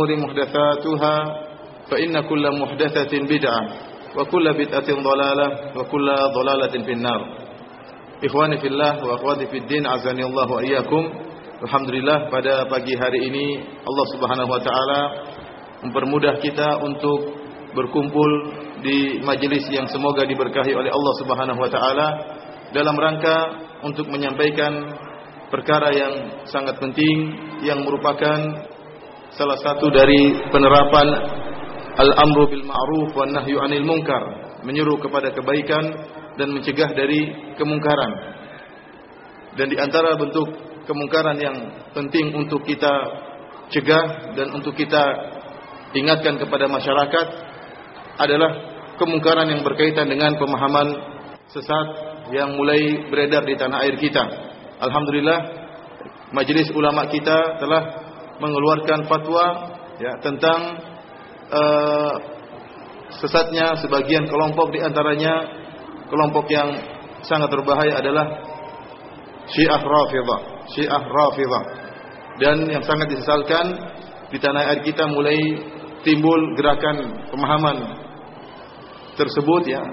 أمور محدثاتها فإن كل محدثة بدعة وكل بدعة ضلالة وكل ضلالة في النار Ikhwani fillah wa akhwati fid din azani Allah wa iyyakum. Alhamdulillah pada pagi hari ini Allah Subhanahu wa taala mempermudah kita untuk berkumpul di majelis yang semoga diberkahi oleh Allah Subhanahu wa taala dalam rangka untuk menyampaikan perkara yang sangat penting yang merupakan salah satu dari penerapan al-amru bil ma'ruf wan nahyu 'anil munkar, menyuruh kepada kebaikan dan mencegah dari kemungkaran. Dan di antara bentuk kemungkaran yang penting untuk kita cegah dan untuk kita ingatkan kepada masyarakat adalah kemungkaran yang berkaitan dengan pemahaman sesat yang mulai beredar di tanah air kita. Alhamdulillah majelis ulama kita telah mengeluarkan fatwa ya tentang uh, sesatnya sebagian kelompok di antaranya kelompok yang sangat berbahaya adalah Syiah Rafidah, Syiah Rafidah. Dan yang sangat disesalkan di tanah air kita mulai timbul gerakan pemahaman tersebut ya.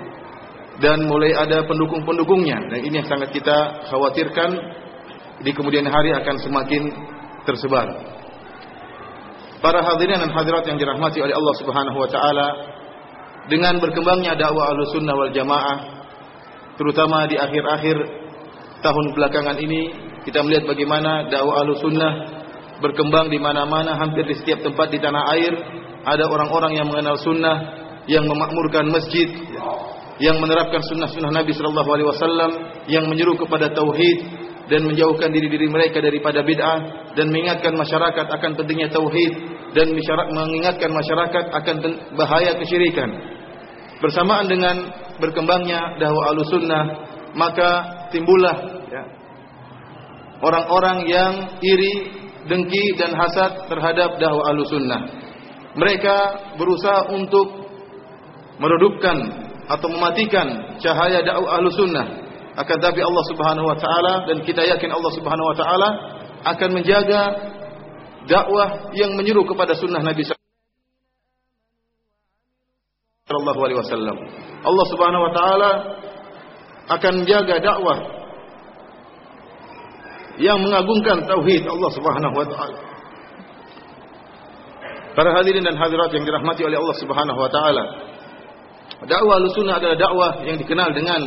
Dan mulai ada pendukung-pendukungnya. Dan ini yang sangat kita khawatirkan di kemudian hari akan semakin tersebar. Para hadirin dan hadirat yang dirahmati oleh Allah Subhanahu wa taala, dengan berkembangnya dakwah Ahlussunnah wal Jamaah terutama di akhir-akhir tahun belakangan ini kita melihat bagaimana dakwah Ahlussunnah berkembang di mana-mana hampir di setiap tempat di tanah air ada orang-orang yang mengenal sunnah yang memakmurkan masjid yang menerapkan sunnah-sunnah Nabi Shallallahu Alaihi Wasallam yang menyeru kepada tauhid dan menjauhkan diri-diri mereka daripada bid'ah dan mengingatkan masyarakat akan pentingnya tauhid dan mengingatkan masyarakat akan bahaya kesyirikan. Bersamaan dengan berkembangnya dakwah Ahlussunnah, maka timbullah ya, orang-orang yang iri, dengki dan hasad terhadap dakwah Ahlussunnah. Mereka berusaha untuk meredupkan atau mematikan cahaya dakwah Ahlussunnah. Akan tapi Allah Subhanahu wa taala dan kita yakin Allah Subhanahu wa taala akan menjaga dakwah yang menyeru kepada sunnah Nabi sallallahu alaihi wasallam. Allah Subhanahu wa taala akan menjaga dakwah yang mengagungkan tauhid Allah Subhanahu wa taala. Para hadirin dan hadirat yang dirahmati oleh Allah Subhanahu wa taala. Dakwah Ahlussunnah adalah dakwah yang dikenal dengan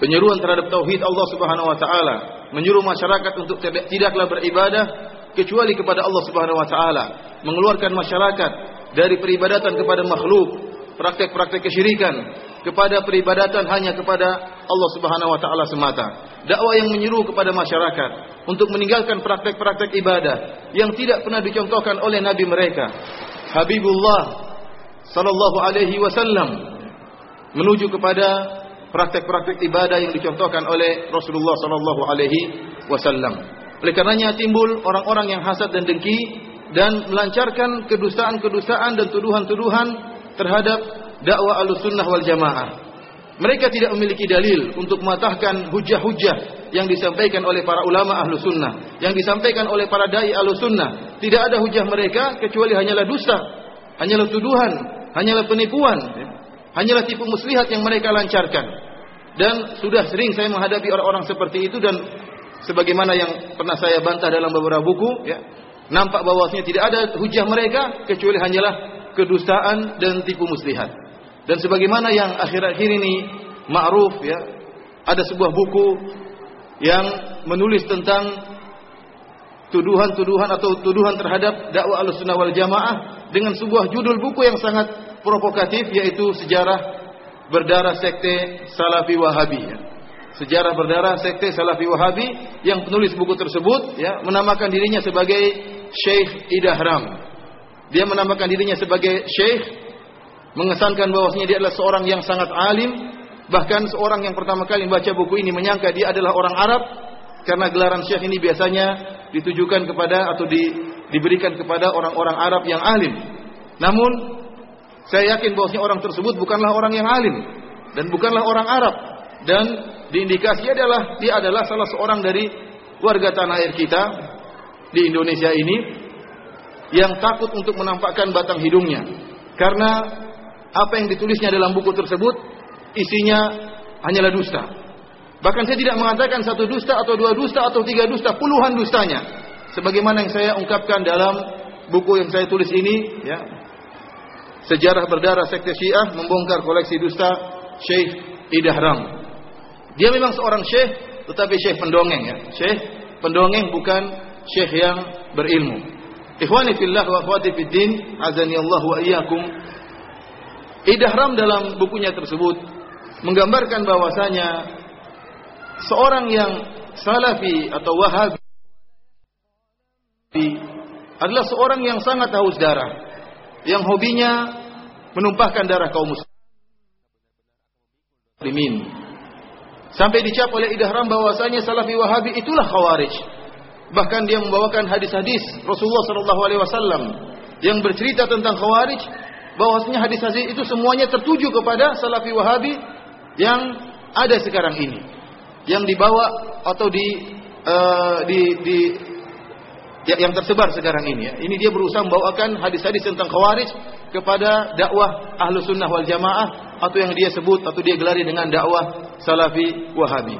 penyeruan terhadap tauhid Allah Subhanahu wa taala, menyuruh masyarakat untuk tidaklah beribadah kecuali kepada Allah Subhanahu wa taala, mengeluarkan masyarakat dari peribadatan kepada makhluk, praktek-praktek kesyirikan kepada peribadatan hanya kepada Allah Subhanahu wa taala semata. Dakwah yang menyeru kepada masyarakat untuk meninggalkan praktek-praktek ibadah yang tidak pernah dicontohkan oleh nabi mereka. Habibullah sallallahu alaihi wasallam menuju kepada praktek-praktek ibadah yang dicontohkan oleh Rasulullah sallallahu alaihi wasallam. Oleh karenanya timbul orang-orang yang hasad dan dengki dan melancarkan kedustaan-kedustaan dan tuduhan-tuduhan terhadap dakwah Ahlussunnah wal Jamaah. Mereka tidak memiliki dalil untuk mematahkan hujah-hujah yang disampaikan oleh para ulama Ahlussunnah, yang disampaikan oleh para dai Ahlussunnah. Tidak ada hujah mereka kecuali hanyalah dusta, hanyalah tuduhan, hanyalah penipuan, hanyalah tipu muslihat yang mereka lancarkan. Dan sudah sering saya menghadapi orang-orang seperti itu dan sebagaimana yang pernah saya bantah dalam beberapa buku ya nampak bahwasanya tidak ada hujah mereka kecuali hanyalah kedustaan dan tipu muslihat. Dan sebagaimana yang akhir-akhir ini ma'ruf ya, ada sebuah buku yang menulis tentang tuduhan-tuduhan atau tuduhan terhadap dakwah Ahlussunnah wal Jamaah dengan sebuah judul buku yang sangat provokatif yaitu sejarah berdarah sekte Salafi Wahabi ya. Sejarah berdarah sekte Salafi Wahabi yang penulis buku tersebut ya menamakan dirinya sebagai Syekh Idahram. Dia menamakan dirinya sebagai Syekh mengesankan bahwasanya dia adalah seorang yang sangat alim bahkan seorang yang pertama kali membaca buku ini menyangka dia adalah orang Arab karena gelaran syekh ini biasanya ditujukan kepada atau di, diberikan kepada orang-orang Arab yang alim. Namun saya yakin bahwasanya orang tersebut bukanlah orang yang alim dan bukanlah orang Arab dan diindikasi adalah dia adalah salah seorang dari warga tanah air kita di Indonesia ini yang takut untuk menampakkan batang hidungnya karena apa yang ditulisnya dalam buku tersebut isinya hanyalah dusta. Bahkan saya tidak mengatakan satu dusta atau dua dusta atau tiga dusta, puluhan dustanya. Sebagaimana yang saya ungkapkan dalam buku yang saya tulis ini, ya. Sejarah berdarah sekte Syiah membongkar koleksi dusta Syekh Idahram. Dia memang seorang syekh, tetapi syekh pendongeng ya. Syekh pendongeng bukan syekh yang berilmu. Ikhwani fillah wa akhwati fid azani Allah wa iyyakum. Idahram dalam bukunya tersebut menggambarkan bahwasanya seorang yang salafi atau wahabi adalah seorang yang sangat haus darah yang hobinya menumpahkan darah kaum muslimin. Sampai dicap oleh idahram bahwasanya salafi wahabi itulah khawarij. Bahkan dia membawakan hadis-hadis Rasulullah sallallahu alaihi wasallam yang bercerita tentang khawarij bahwasanya hadis-hadis itu semuanya tertuju kepada salafi wahabi yang ada sekarang ini. Yang dibawa atau di uh, di di yang tersebar sekarang ini ya. Ini dia berusaha membawakan hadis-hadis tentang khawarij kepada dakwah ahlu sunnah wal jamaah atau yang dia sebut atau dia gelari dengan dakwah salafi wahabi.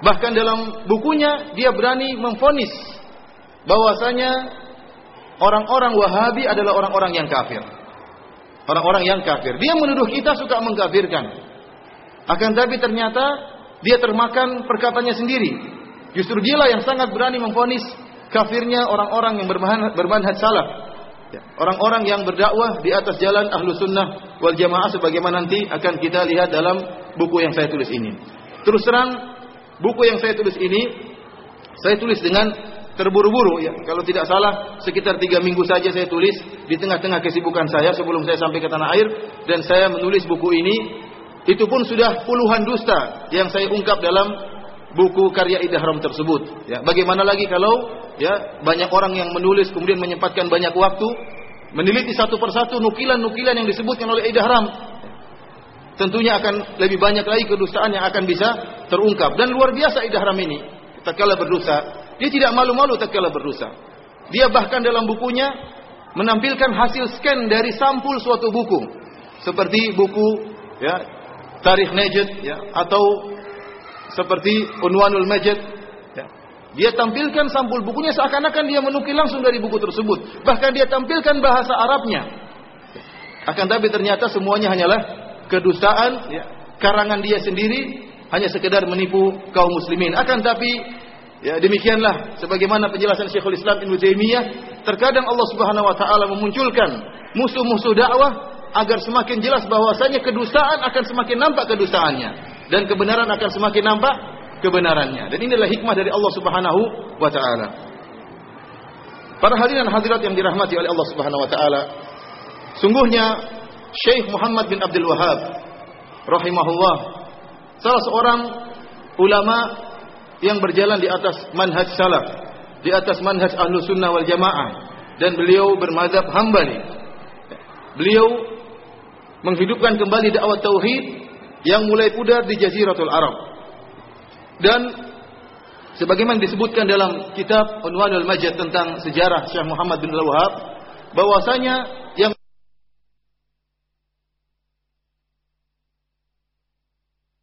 Bahkan dalam bukunya dia berani memfonis bahwasanya orang-orang wahabi adalah orang-orang yang kafir. Orang-orang yang kafir. Dia menuduh kita suka mengkafirkan. Akan tapi ternyata dia termakan perkataannya sendiri. Justru dialah yang sangat berani memfonis kafirnya orang-orang yang bermanhaj salaf. Ya, orang-orang yang berdakwah di atas jalan ahlu sunnah wal jamaah sebagaimana nanti akan kita lihat dalam buku yang saya tulis ini. Terus terang, buku yang saya tulis ini saya tulis dengan terburu-buru ya. Kalau tidak salah sekitar tiga minggu saja saya tulis di tengah-tengah kesibukan saya sebelum saya sampai ke tanah air dan saya menulis buku ini itu pun sudah puluhan dusta yang saya ungkap dalam buku karya Idahram tersebut. Ya, bagaimana lagi kalau ya banyak orang yang menulis kemudian menyempatkan banyak waktu meneliti satu persatu nukilan-nukilan yang disebutkan oleh Idahram. Tentunya akan lebih banyak lagi kedustaan yang akan bisa terungkap dan luar biasa Idahram ini. Tatkala berdosa, dia tidak malu-malu tatkala berdosa. Dia bahkan dalam bukunya menampilkan hasil scan dari sampul suatu buku. Seperti buku ya Tarikh Najd ya atau seperti Unwanul Majd ya. Dia tampilkan sampul bukunya seakan-akan dia menukil langsung dari buku tersebut. Bahkan dia tampilkan bahasa Arabnya. Akan tapi ternyata semuanya hanyalah kedustaan ya, karangan dia sendiri hanya sekedar menipu kaum muslimin. Akan tapi ya demikianlah sebagaimana penjelasan Syekhul Islam Ibnu Taimiyah, terkadang Allah Subhanahu wa taala memunculkan musuh-musuh dakwah agar semakin jelas bahwasanya kedustaan akan semakin nampak kedustaannya dan kebenaran akan semakin nampak kebenarannya. Dan inilah hikmah dari Allah Subhanahu wa taala. Para hadirin hadirat yang dirahmati oleh Allah Subhanahu wa taala, sungguhnya Syekh Muhammad bin Abdul Wahab rahimahullah salah seorang ulama yang berjalan di atas manhaj salaf, di atas manhaj ahlu sunnah wal jamaah dan beliau bermadzhab hambali. Beliau menghidupkan kembali dakwah tauhid yang mulai pudar di jaziratul Arab. Dan sebagaimana disebutkan dalam kitab Unwanul Majid tentang sejarah Syekh Muhammad bin Al-Wahhab bahwasanya yang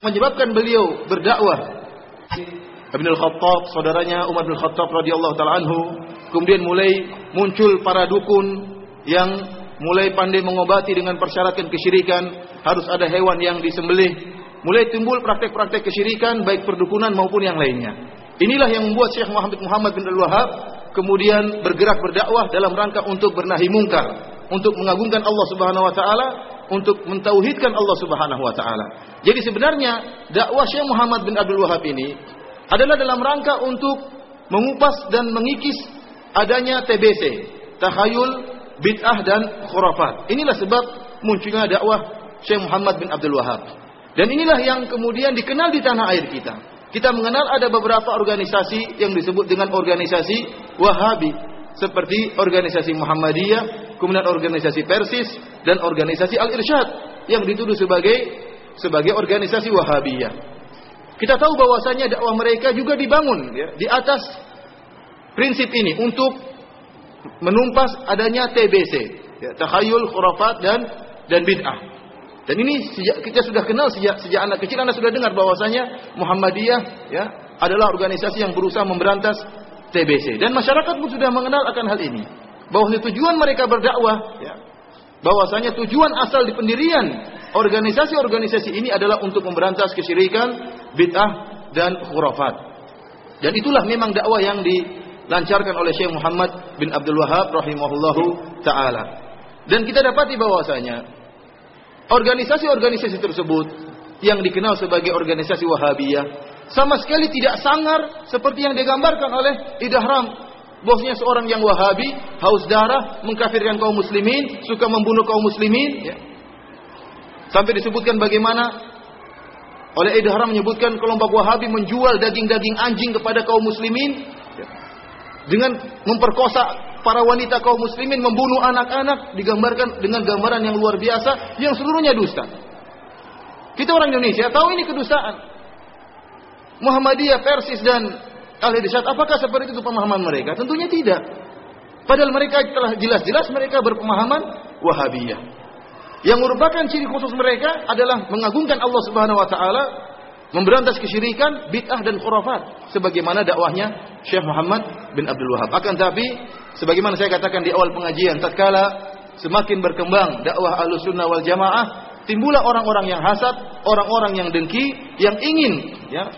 menyebabkan beliau berdakwah Ibn al-Khattab, saudaranya Umar bin Khattab radhiyallahu taala anhu kemudian mulai muncul para dukun yang mulai pandai mengobati dengan persyaratan kesyirikan, harus ada hewan yang disembelih, mulai timbul praktek-praktek kesyirikan baik perdukunan maupun yang lainnya. Inilah yang membuat Syekh Muhammad Muhammad bin Abdul Wahab kemudian bergerak berdakwah dalam rangka untuk bernahi mungkar, untuk mengagungkan Allah Subhanahu wa taala, untuk mentauhidkan Allah Subhanahu wa taala. Jadi sebenarnya dakwah Syekh Muhammad bin Abdul Wahab ini adalah dalam rangka untuk mengupas dan mengikis adanya TBC, takhayul, bid'ah dan khurafat. Inilah sebab munculnya dakwah Syekh Muhammad bin Abdul Wahab. Dan inilah yang kemudian dikenal di tanah air kita. Kita mengenal ada beberapa organisasi yang disebut dengan organisasi Wahabi. Seperti organisasi Muhammadiyah, kemudian organisasi Persis, dan organisasi Al-Irsyad. Yang dituduh sebagai sebagai organisasi Wahabiyah. Kita tahu bahwasanya dakwah mereka juga dibangun ya, di atas prinsip ini untuk menumpas adanya TBC, ya, takhayul, khurafat dan dan bid'ah. Dan ini sejak kita sudah kenal sejak sejak anak kecil Anda sudah dengar bahwasanya Muhammadiyah ya adalah organisasi yang berusaha memberantas TBC dan masyarakat pun sudah mengenal akan hal ini. Bahwa tujuan mereka berdakwah ya bahwasanya tujuan asal di pendirian organisasi-organisasi ini adalah untuk memberantas kesyirikan, bid'ah dan khurafat. Dan itulah memang dakwah yang di dilancarkan oleh Syekh Muhammad bin Abdul Wahab rahimahullahu taala. Dan kita dapati bahwasanya organisasi-organisasi tersebut yang dikenal sebagai organisasi Wahabiyah sama sekali tidak sangar seperti yang digambarkan oleh Idahram. Bosnya seorang yang Wahabi, haus darah, mengkafirkan kaum muslimin, suka membunuh kaum muslimin, ya. Sampai disebutkan bagaimana oleh Idahram menyebutkan kelompok Wahabi menjual daging-daging anjing kepada kaum muslimin dengan memperkosa para wanita kaum muslimin, membunuh anak-anak, digambarkan dengan gambaran yang luar biasa, yang seluruhnya dusta. Kita orang Indonesia tahu ini kedustaan. Muhammadiyah, Persis dan Ahli Irsad, apakah seperti itu pemahaman mereka? Tentunya tidak. Padahal mereka telah jelas-jelas mereka berpemahaman Wahabiyah. Yang merupakan ciri khusus mereka adalah mengagungkan Allah Subhanahu wa taala memberantas kesyirikan, bid'ah dan khurafat sebagaimana dakwahnya Syekh Muhammad bin Abdul Wahab. Akan tapi sebagaimana saya katakan di awal pengajian tatkala semakin berkembang dakwah Ahlussunnah wal Jamaah, timbullah orang-orang yang hasad, orang-orang yang dengki, yang ingin ya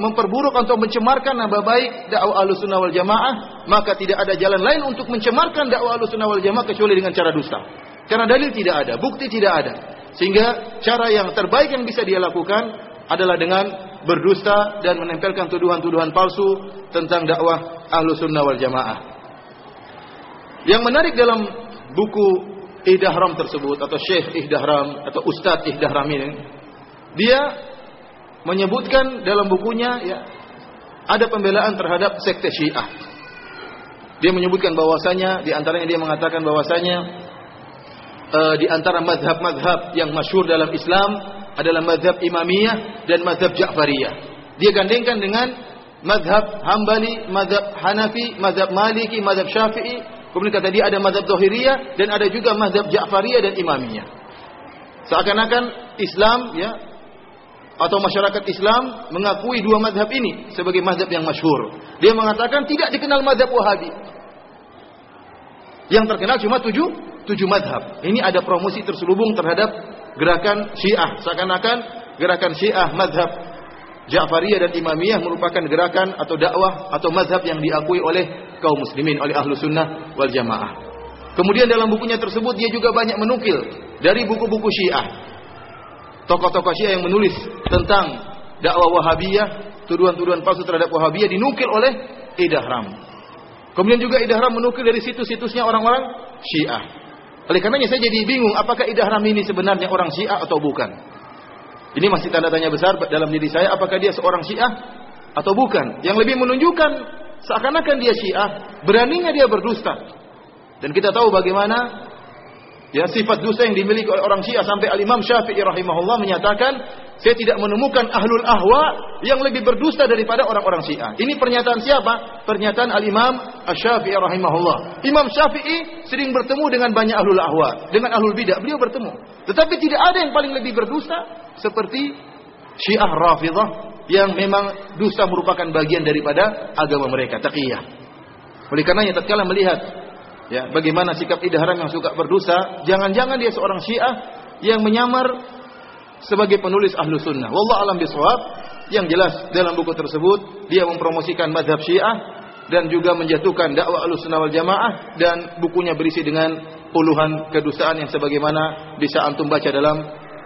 memperburuk atau mencemarkan nama baik dakwah Ahlussunnah wal Jamaah, maka tidak ada jalan lain untuk mencemarkan dakwah Ahlussunnah wal Jamaah kecuali dengan cara dusta. Karena dalil tidak ada, bukti tidak ada. Sehingga cara yang terbaik yang bisa dia lakukan adalah dengan berdusta dan menempelkan tuduhan-tuduhan palsu tentang dakwah ahlu sunnah wal jamaah. Yang menarik dalam buku Ihdahram tersebut atau Syekh Ihdahram atau Ustadz Ihdahram ini, dia menyebutkan dalam bukunya ya ada pembelaan terhadap sekte Syiah. Dia menyebutkan bahwasanya di antaranya dia mengatakan bahwasanya uh, di antara madhab-madhab yang masyhur dalam Islam adalah madhab Imamiyah dan madhab Ja'fariyah. Dia gandengkan dengan madhab Hambali, madhab Hanafi, madhab Maliki, madhab Syafi'i. Kemudian kata dia ada madhab Dohiriyah dan ada juga madhab Ja'fariyah dan Imamiyah. Seakan-akan Islam ya atau masyarakat Islam mengakui dua madhab ini sebagai madhab yang masyhur. Dia mengatakan tidak dikenal madhab Wahabi. Yang terkenal cuma tujuh, tujuh madhab. Ini ada promosi terselubung terhadap gerakan Syiah. Seakan-akan gerakan Syiah madhab Ja'fariyah dan Imamiyah merupakan gerakan atau dakwah atau madhab yang diakui oleh kaum muslimin, oleh ahlu sunnah wal jamaah. Kemudian dalam bukunya tersebut dia juga banyak menukil dari buku-buku Syiah. Tokoh-tokoh Syiah yang menulis tentang dakwah Wahabiyah, tuduhan-tuduhan palsu terhadap Wahabiyah dinukil oleh Idahram. Kemudian juga Idahram menukil dari situs-situsnya orang-orang Syiah. Oleh karenanya saya jadi bingung apakah Idahram ini sebenarnya orang Syiah atau bukan. Ini masih tanda tanya besar dalam diri saya apakah dia seorang Syiah atau bukan. Yang lebih menunjukkan seakan-akan dia Syiah, beraninya dia berdusta. Dan kita tahu bagaimana Ya, sifat dosa yang dimiliki oleh orang Syiah sampai Al-Imam Syafi'i rahimahullah menyatakan, saya tidak menemukan ahlul ahwa yang lebih berdusta daripada orang-orang Syiah. Ini pernyataan siapa? Pernyataan Al-Imam Asy-Syafi'i rahimahullah. Imam Syafi'i sering bertemu dengan banyak ahlul ahwa, dengan ahlul bidah, beliau bertemu. Tetapi tidak ada yang paling lebih berdusta seperti Syiah Rafidhah yang memang dusta merupakan bagian daripada agama mereka, taqiyah. Oleh karenanya tatkala melihat ya bagaimana sikap idharam yang suka berdosa, jangan-jangan dia seorang Syiah yang menyamar sebagai penulis ahlu sunnah. Wallah alam biswab. Yang jelas dalam buku tersebut dia mempromosikan madhab Syiah dan juga menjatuhkan dakwah ahlu sunnah wal jamaah dan bukunya berisi dengan puluhan kedustaan yang sebagaimana bisa antum baca dalam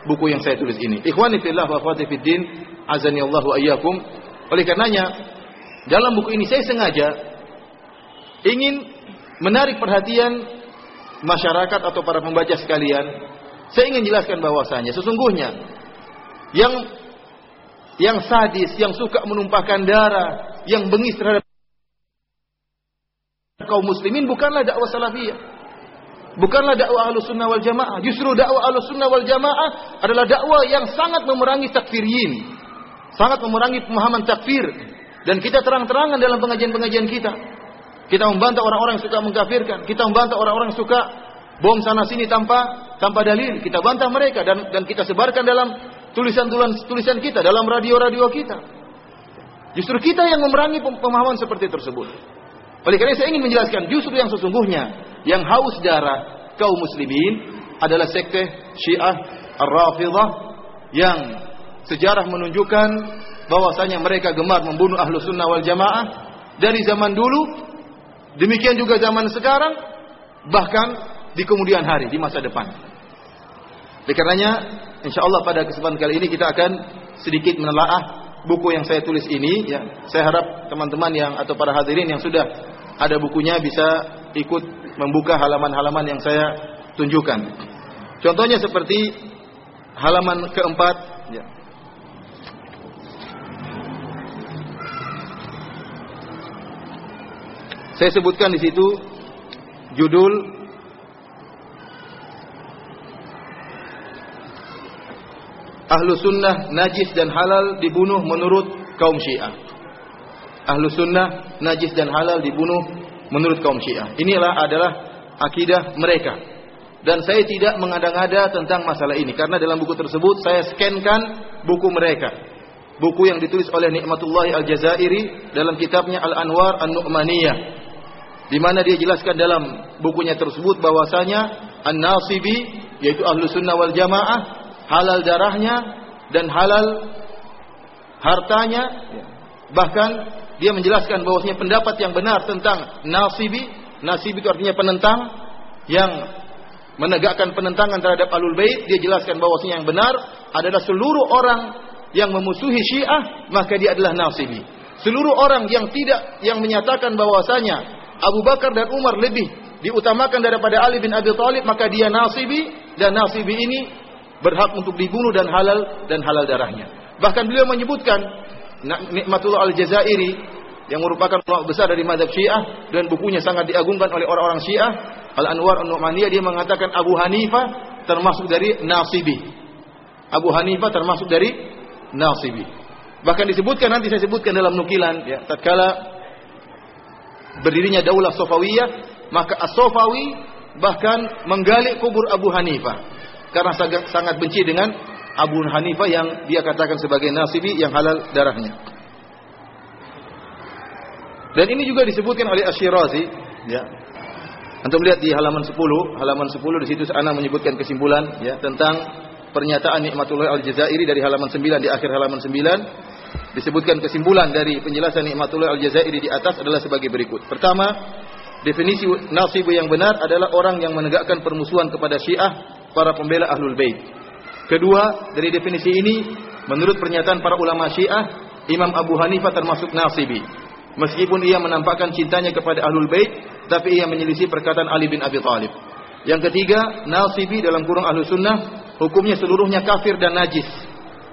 buku yang saya tulis ini. Ikhwani fillah wa akhwati fiddin, azani Allah wa iyyakum. Oleh karenanya, dalam buku ini saya sengaja ingin menarik perhatian masyarakat atau para pembaca sekalian. Saya ingin jelaskan bahwasanya sesungguhnya yang yang sadis, yang suka menumpahkan darah, yang bengis terhadap kaum muslimin bukanlah dakwah salafiyah. Bukanlah dakwah ahlu sunnah wal jamaah. Justru dakwah ahlu sunnah wal jamaah adalah dakwah yang sangat memerangi takfirin. Sangat memerangi pemahaman takfir. Dan kita terang-terangan dalam pengajian-pengajian kita. Kita membantah orang-orang yang suka mengkafirkan. Kita membantah orang-orang yang suka bom sana sini tanpa tanpa dalil. Kita bantah mereka dan dan kita sebarkan dalam tulisan-tulisan kita, dalam radio-radio kita. Justru kita yang memerangi pemahaman seperti tersebut. Oleh karena saya ingin menjelaskan justru yang sesungguhnya yang haus darah kaum muslimin adalah sekte Syiah Ar-Rafidhah yang sejarah menunjukkan bahwasanya mereka gemar membunuh ahlu sunnah wal jamaah dari zaman dulu demikian juga zaman sekarang bahkan di kemudian hari di masa depan. Oleh karenanya insyaallah pada kesempatan kali ini kita akan sedikit menelaah buku yang saya tulis ini ya. Saya harap teman-teman yang atau para hadirin yang sudah ada bukunya bisa ikut membuka halaman-halaman yang saya tunjukkan. Contohnya seperti halaman keempat. Ya. Saya sebutkan di situ judul Ahlu sunnah najis dan halal dibunuh menurut kaum syiah ahlu sunnah najis dan halal dibunuh menurut kaum syiah. Inilah adalah akidah mereka. Dan saya tidak mengada-ngada tentang masalah ini karena dalam buku tersebut saya scankan buku mereka. Buku yang ditulis oleh Nikmatullah Al-Jazairi dalam kitabnya Al-Anwar An-Nu'maniyah. Di mana dia jelaskan dalam bukunya tersebut bahwasanya An-Nasibi yaitu ahlu sunnah wal jamaah halal darahnya dan halal hartanya bahkan dia menjelaskan bahwasanya pendapat yang benar tentang nasibi, nasibi itu artinya penentang yang menegakkan penentangan terhadap alul bait, dia jelaskan bahwasanya yang benar adalah seluruh orang yang memusuhi Syiah, maka dia adalah nasibi. Seluruh orang yang tidak yang menyatakan bahwasanya Abu Bakar dan Umar lebih diutamakan daripada Ali bin Abi Thalib, maka dia nasibi dan nasibi ini berhak untuk dibunuh dan halal dan halal darahnya. Bahkan beliau menyebutkan Nikmatullah Al-Jazairi yang merupakan ulama besar dari mazhab Syiah dan bukunya sangat diagungkan oleh orang-orang Syiah Al-Anwar An-Nu'maniyah dia mengatakan Abu Hanifah termasuk dari Nasibi. Abu Hanifah termasuk dari Nasibi. Bahkan disebutkan nanti saya sebutkan dalam nukilan ya tatkala berdirinya Daulah Sofawiyah maka As-Sofawi bahkan menggali kubur Abu Hanifah karena sangat, benci dengan Abu Hanifah yang dia katakan sebagai nasibi yang halal darahnya. Dan ini juga disebutkan oleh Asy-Syirazi, ya. Antum lihat di halaman 10, halaman 10 di situ ana menyebutkan kesimpulan ya tentang pernyataan Nikmatullah Al-Jazairi dari halaman 9 di akhir halaman 9 disebutkan kesimpulan dari penjelasan Nikmatullah Al-Jazairi di atas adalah sebagai berikut. Pertama, definisi nasibu yang benar adalah orang yang menegakkan permusuhan kepada Syiah para pembela Ahlul Bait. Kedua, dari definisi ini, menurut pernyataan para ulama Syiah, Imam Abu Hanifah termasuk nasibi. Meskipun ia menampakkan cintanya kepada Ahlul Bait, tapi ia menyelisih perkataan Ali bin Abi Thalib. Yang ketiga, nasibi dalam kurung Ahlu Sunnah, hukumnya seluruhnya kafir dan najis.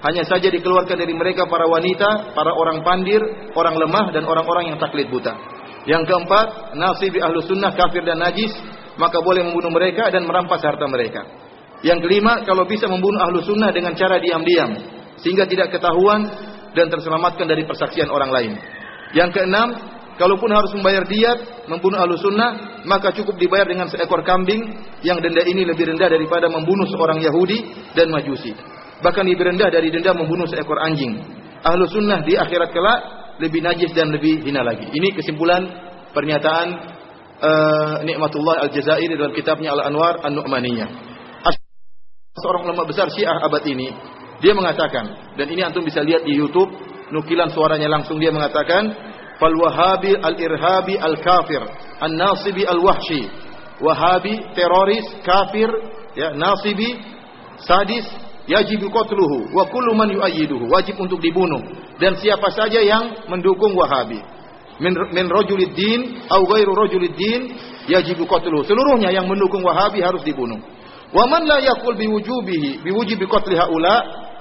Hanya saja dikeluarkan dari mereka para wanita, para orang pandir, orang lemah, dan orang-orang yang taklid buta. Yang keempat, nasibi Ahlu Sunnah kafir dan najis, maka boleh membunuh mereka dan merampas harta mereka. Yang kelima, kalau bisa membunuh ahlu sunnah dengan cara diam-diam. Sehingga tidak ketahuan dan terselamatkan dari persaksian orang lain. Yang keenam, kalaupun harus membayar diat membunuh ahlu sunnah, maka cukup dibayar dengan seekor kambing yang denda ini lebih rendah daripada membunuh seorang Yahudi dan Majusi. Bahkan lebih rendah dari denda membunuh seekor anjing. Ahlu sunnah di akhirat kelak lebih najis dan lebih hina lagi. Ini kesimpulan pernyataan uh, Nikmatullah Al-Jazairi dalam kitabnya Al-Anwar An-Nu'maniyah. Seorang ulama besar Syiah abad ini, dia mengatakan dan ini antum bisa lihat di YouTube nukilan suaranya langsung dia mengatakan fal wahabi al irhabi al kafir an nasibi al wahshi wahabi teroris kafir ya nasibi sadis yajib qatluhu wa kullu man yu'ayyiduhu wajib untuk dibunuh. Dan siapa saja yang mendukung Wahabi. Min min rajuliddin au ghairu rajuliddin yajib qatluhu. Seluruhnya yang mendukung Wahabi harus dibunuh. Wa man la yaqul biwujubihi biwujubi qatli haula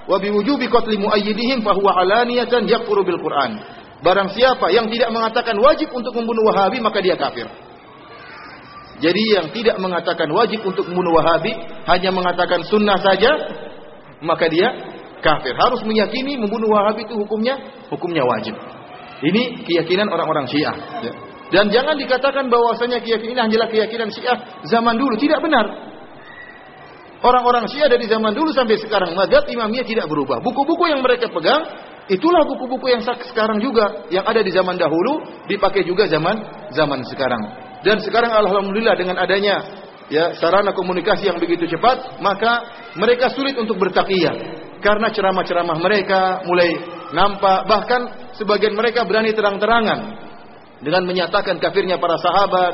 wa biwujubi qatli muayyidihim fa huwa alaniyatan yakfuru bil Qur'an. Barang siapa yang tidak mengatakan wajib untuk membunuh Wahabi maka dia kafir. Jadi yang tidak mengatakan wajib untuk membunuh Wahabi hanya mengatakan sunnah saja maka dia kafir. Harus meyakini membunuh Wahabi itu hukumnya hukumnya wajib. Ini keyakinan orang-orang Syiah. Ya. Dan jangan dikatakan bahwasanya keyakinan hanyalah keyakinan Syiah zaman dulu. Tidak benar. Orang-orang Syiah dari zaman dulu sampai sekarang madhab imamiyah tidak berubah. Buku-buku yang mereka pegang itulah buku-buku yang sekarang juga yang ada di zaman dahulu dipakai juga zaman zaman sekarang. Dan sekarang alhamdulillah dengan adanya ya sarana komunikasi yang begitu cepat, maka mereka sulit untuk bertakiyah karena ceramah-ceramah mereka mulai nampak bahkan sebagian mereka berani terang-terangan dengan menyatakan kafirnya para sahabat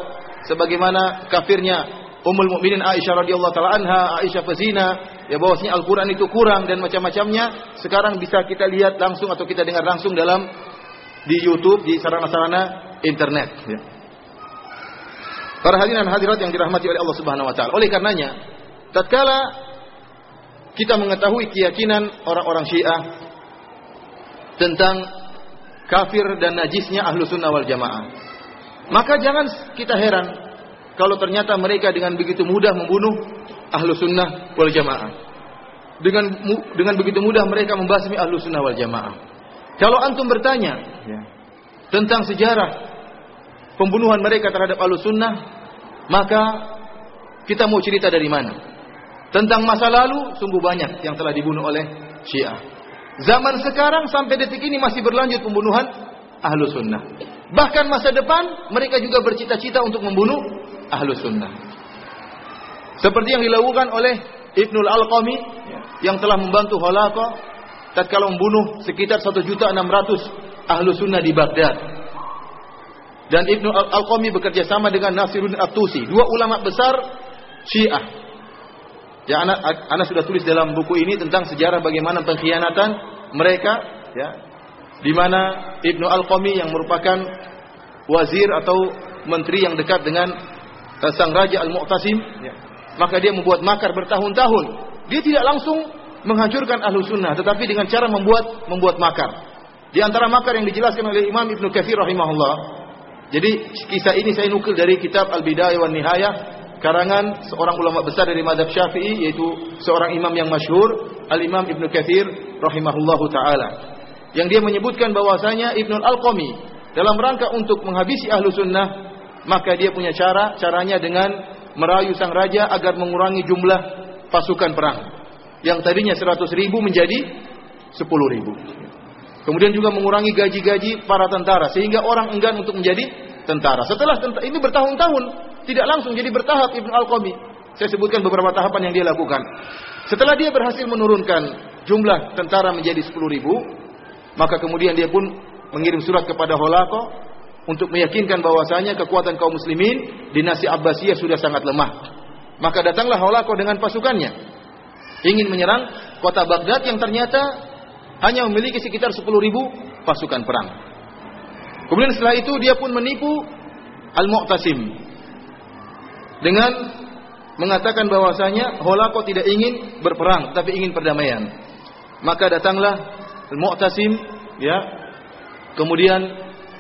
sebagaimana kafirnya Ummul Mukminin Aisyah radhiyallahu taala anha, Aisyah pezina, ya bahwasanya Al-Qur'an itu kurang dan macam-macamnya. Sekarang bisa kita lihat langsung atau kita dengar langsung dalam di YouTube, di sarana-sarana internet. Ya. Para hadirin dan hadirat yang dirahmati oleh Allah Subhanahu wa taala. Oleh karenanya, tatkala kita mengetahui keyakinan orang-orang Syiah tentang kafir dan najisnya ahlu sunnah wal jamaah. Maka jangan kita heran kalau ternyata mereka dengan begitu mudah membunuh ahlu sunnah wal jamaah. Dengan dengan begitu mudah mereka membasmi ahlu sunnah wal jamaah. Kalau antum bertanya ya, tentang sejarah pembunuhan mereka terhadap ahlu sunnah, maka kita mau cerita dari mana? Tentang masa lalu, sungguh banyak yang telah dibunuh oleh Syiah. Zaman sekarang sampai detik ini masih berlanjut pembunuhan ahlu sunnah. Bahkan masa depan, mereka juga bercita-cita untuk membunuh ahlu sunnah. Seperti yang dilakukan oleh Ibnul Al-Qami yang telah membantu Holaqa tatkala membunuh sekitar 1.600 ahlu sunnah di Baghdad dan Ibnu Al-Qami bekerja sama dengan Nasiruddin At-Tusi, dua ulama besar Syiah. Ya, anak, anak sudah tulis dalam buku ini tentang sejarah bagaimana pengkhianatan mereka, ya, di mana Ibnu Al-Qami yang merupakan wazir atau menteri yang dekat dengan uh, sang raja Al-Mu'tasim, ya, maka dia membuat makar bertahun-tahun. Dia tidak langsung menghancurkan ahlu sunnah, tetapi dengan cara membuat membuat makar. Di antara makar yang dijelaskan oleh Imam Ibnu Katsir rahimahullah, jadi kisah ini saya nukil dari kitab Al-Bidayah wan Nihayah karangan seorang ulama besar dari mazhab Syafi'i yaitu seorang imam yang masyhur Al-Imam Ibnu Katsir rahimahullahu taala. Yang dia menyebutkan bahwasanya Ibnu Al-Qami dalam rangka untuk menghabisi ahlu sunnah maka dia punya cara caranya dengan merayu sang raja agar mengurangi jumlah pasukan perang yang tadinya 100 ribu menjadi 10 ribu. Kemudian juga mengurangi gaji-gaji para tentara sehingga orang enggan untuk menjadi tentara. Setelah tentara, ini bertahun-tahun tidak langsung jadi bertahap Ibnu Al-Qami. Saya sebutkan beberapa tahapan yang dia lakukan. Setelah dia berhasil menurunkan jumlah tentara menjadi 10 ribu, maka kemudian dia pun mengirim surat kepada Holako untuk meyakinkan bahwasanya kekuatan kaum muslimin dinasti Abbasiyah sudah sangat lemah. Maka datanglah Holako dengan pasukannya ingin menyerang kota Baghdad yang ternyata hanya memiliki sekitar 10 ribu pasukan perang. Kemudian setelah itu dia pun menipu Al-Mu'tasim dengan mengatakan bahwasanya Holako tidak ingin berperang tapi ingin perdamaian. Maka datanglah Al-Mu'tasim ya kemudian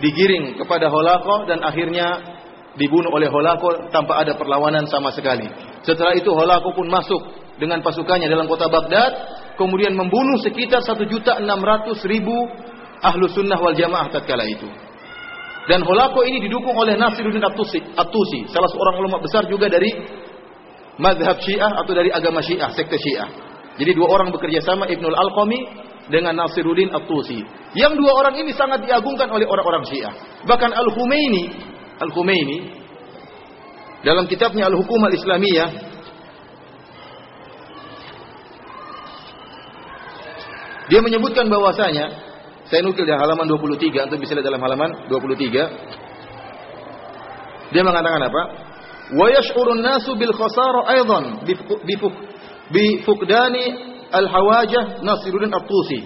digiring kepada Holako dan akhirnya dibunuh oleh Holako tanpa ada perlawanan sama sekali. Setelah itu Holako pun masuk dengan pasukannya dalam kota Baghdad, kemudian membunuh sekitar 1.600.000 ahlu sunnah wal jamaah tatkala itu. Dan Holako ini didukung oleh Nasiruddin At-Tusi, At-Tusi, salah seorang ulama besar juga dari madhab Syiah atau dari agama Syiah, sekte Syiah. Jadi dua orang bekerja sama Ibnul Al-Qami dengan Nasiruddin At-Tusi. Yang dua orang ini sangat diagungkan oleh orang-orang Syiah. Bahkan Al-Humaini Al-Khumaini dalam kitabnya Al-Hukum Al-Islamiyah dia menyebutkan bahwasanya saya nukil di halaman 23 atau bisa lihat dalam halaman 23 dia mengatakan apa? Wa yash'urun nasu bil khasara aidan bi fuqdani al hawajah Nasiruddin At-Tusi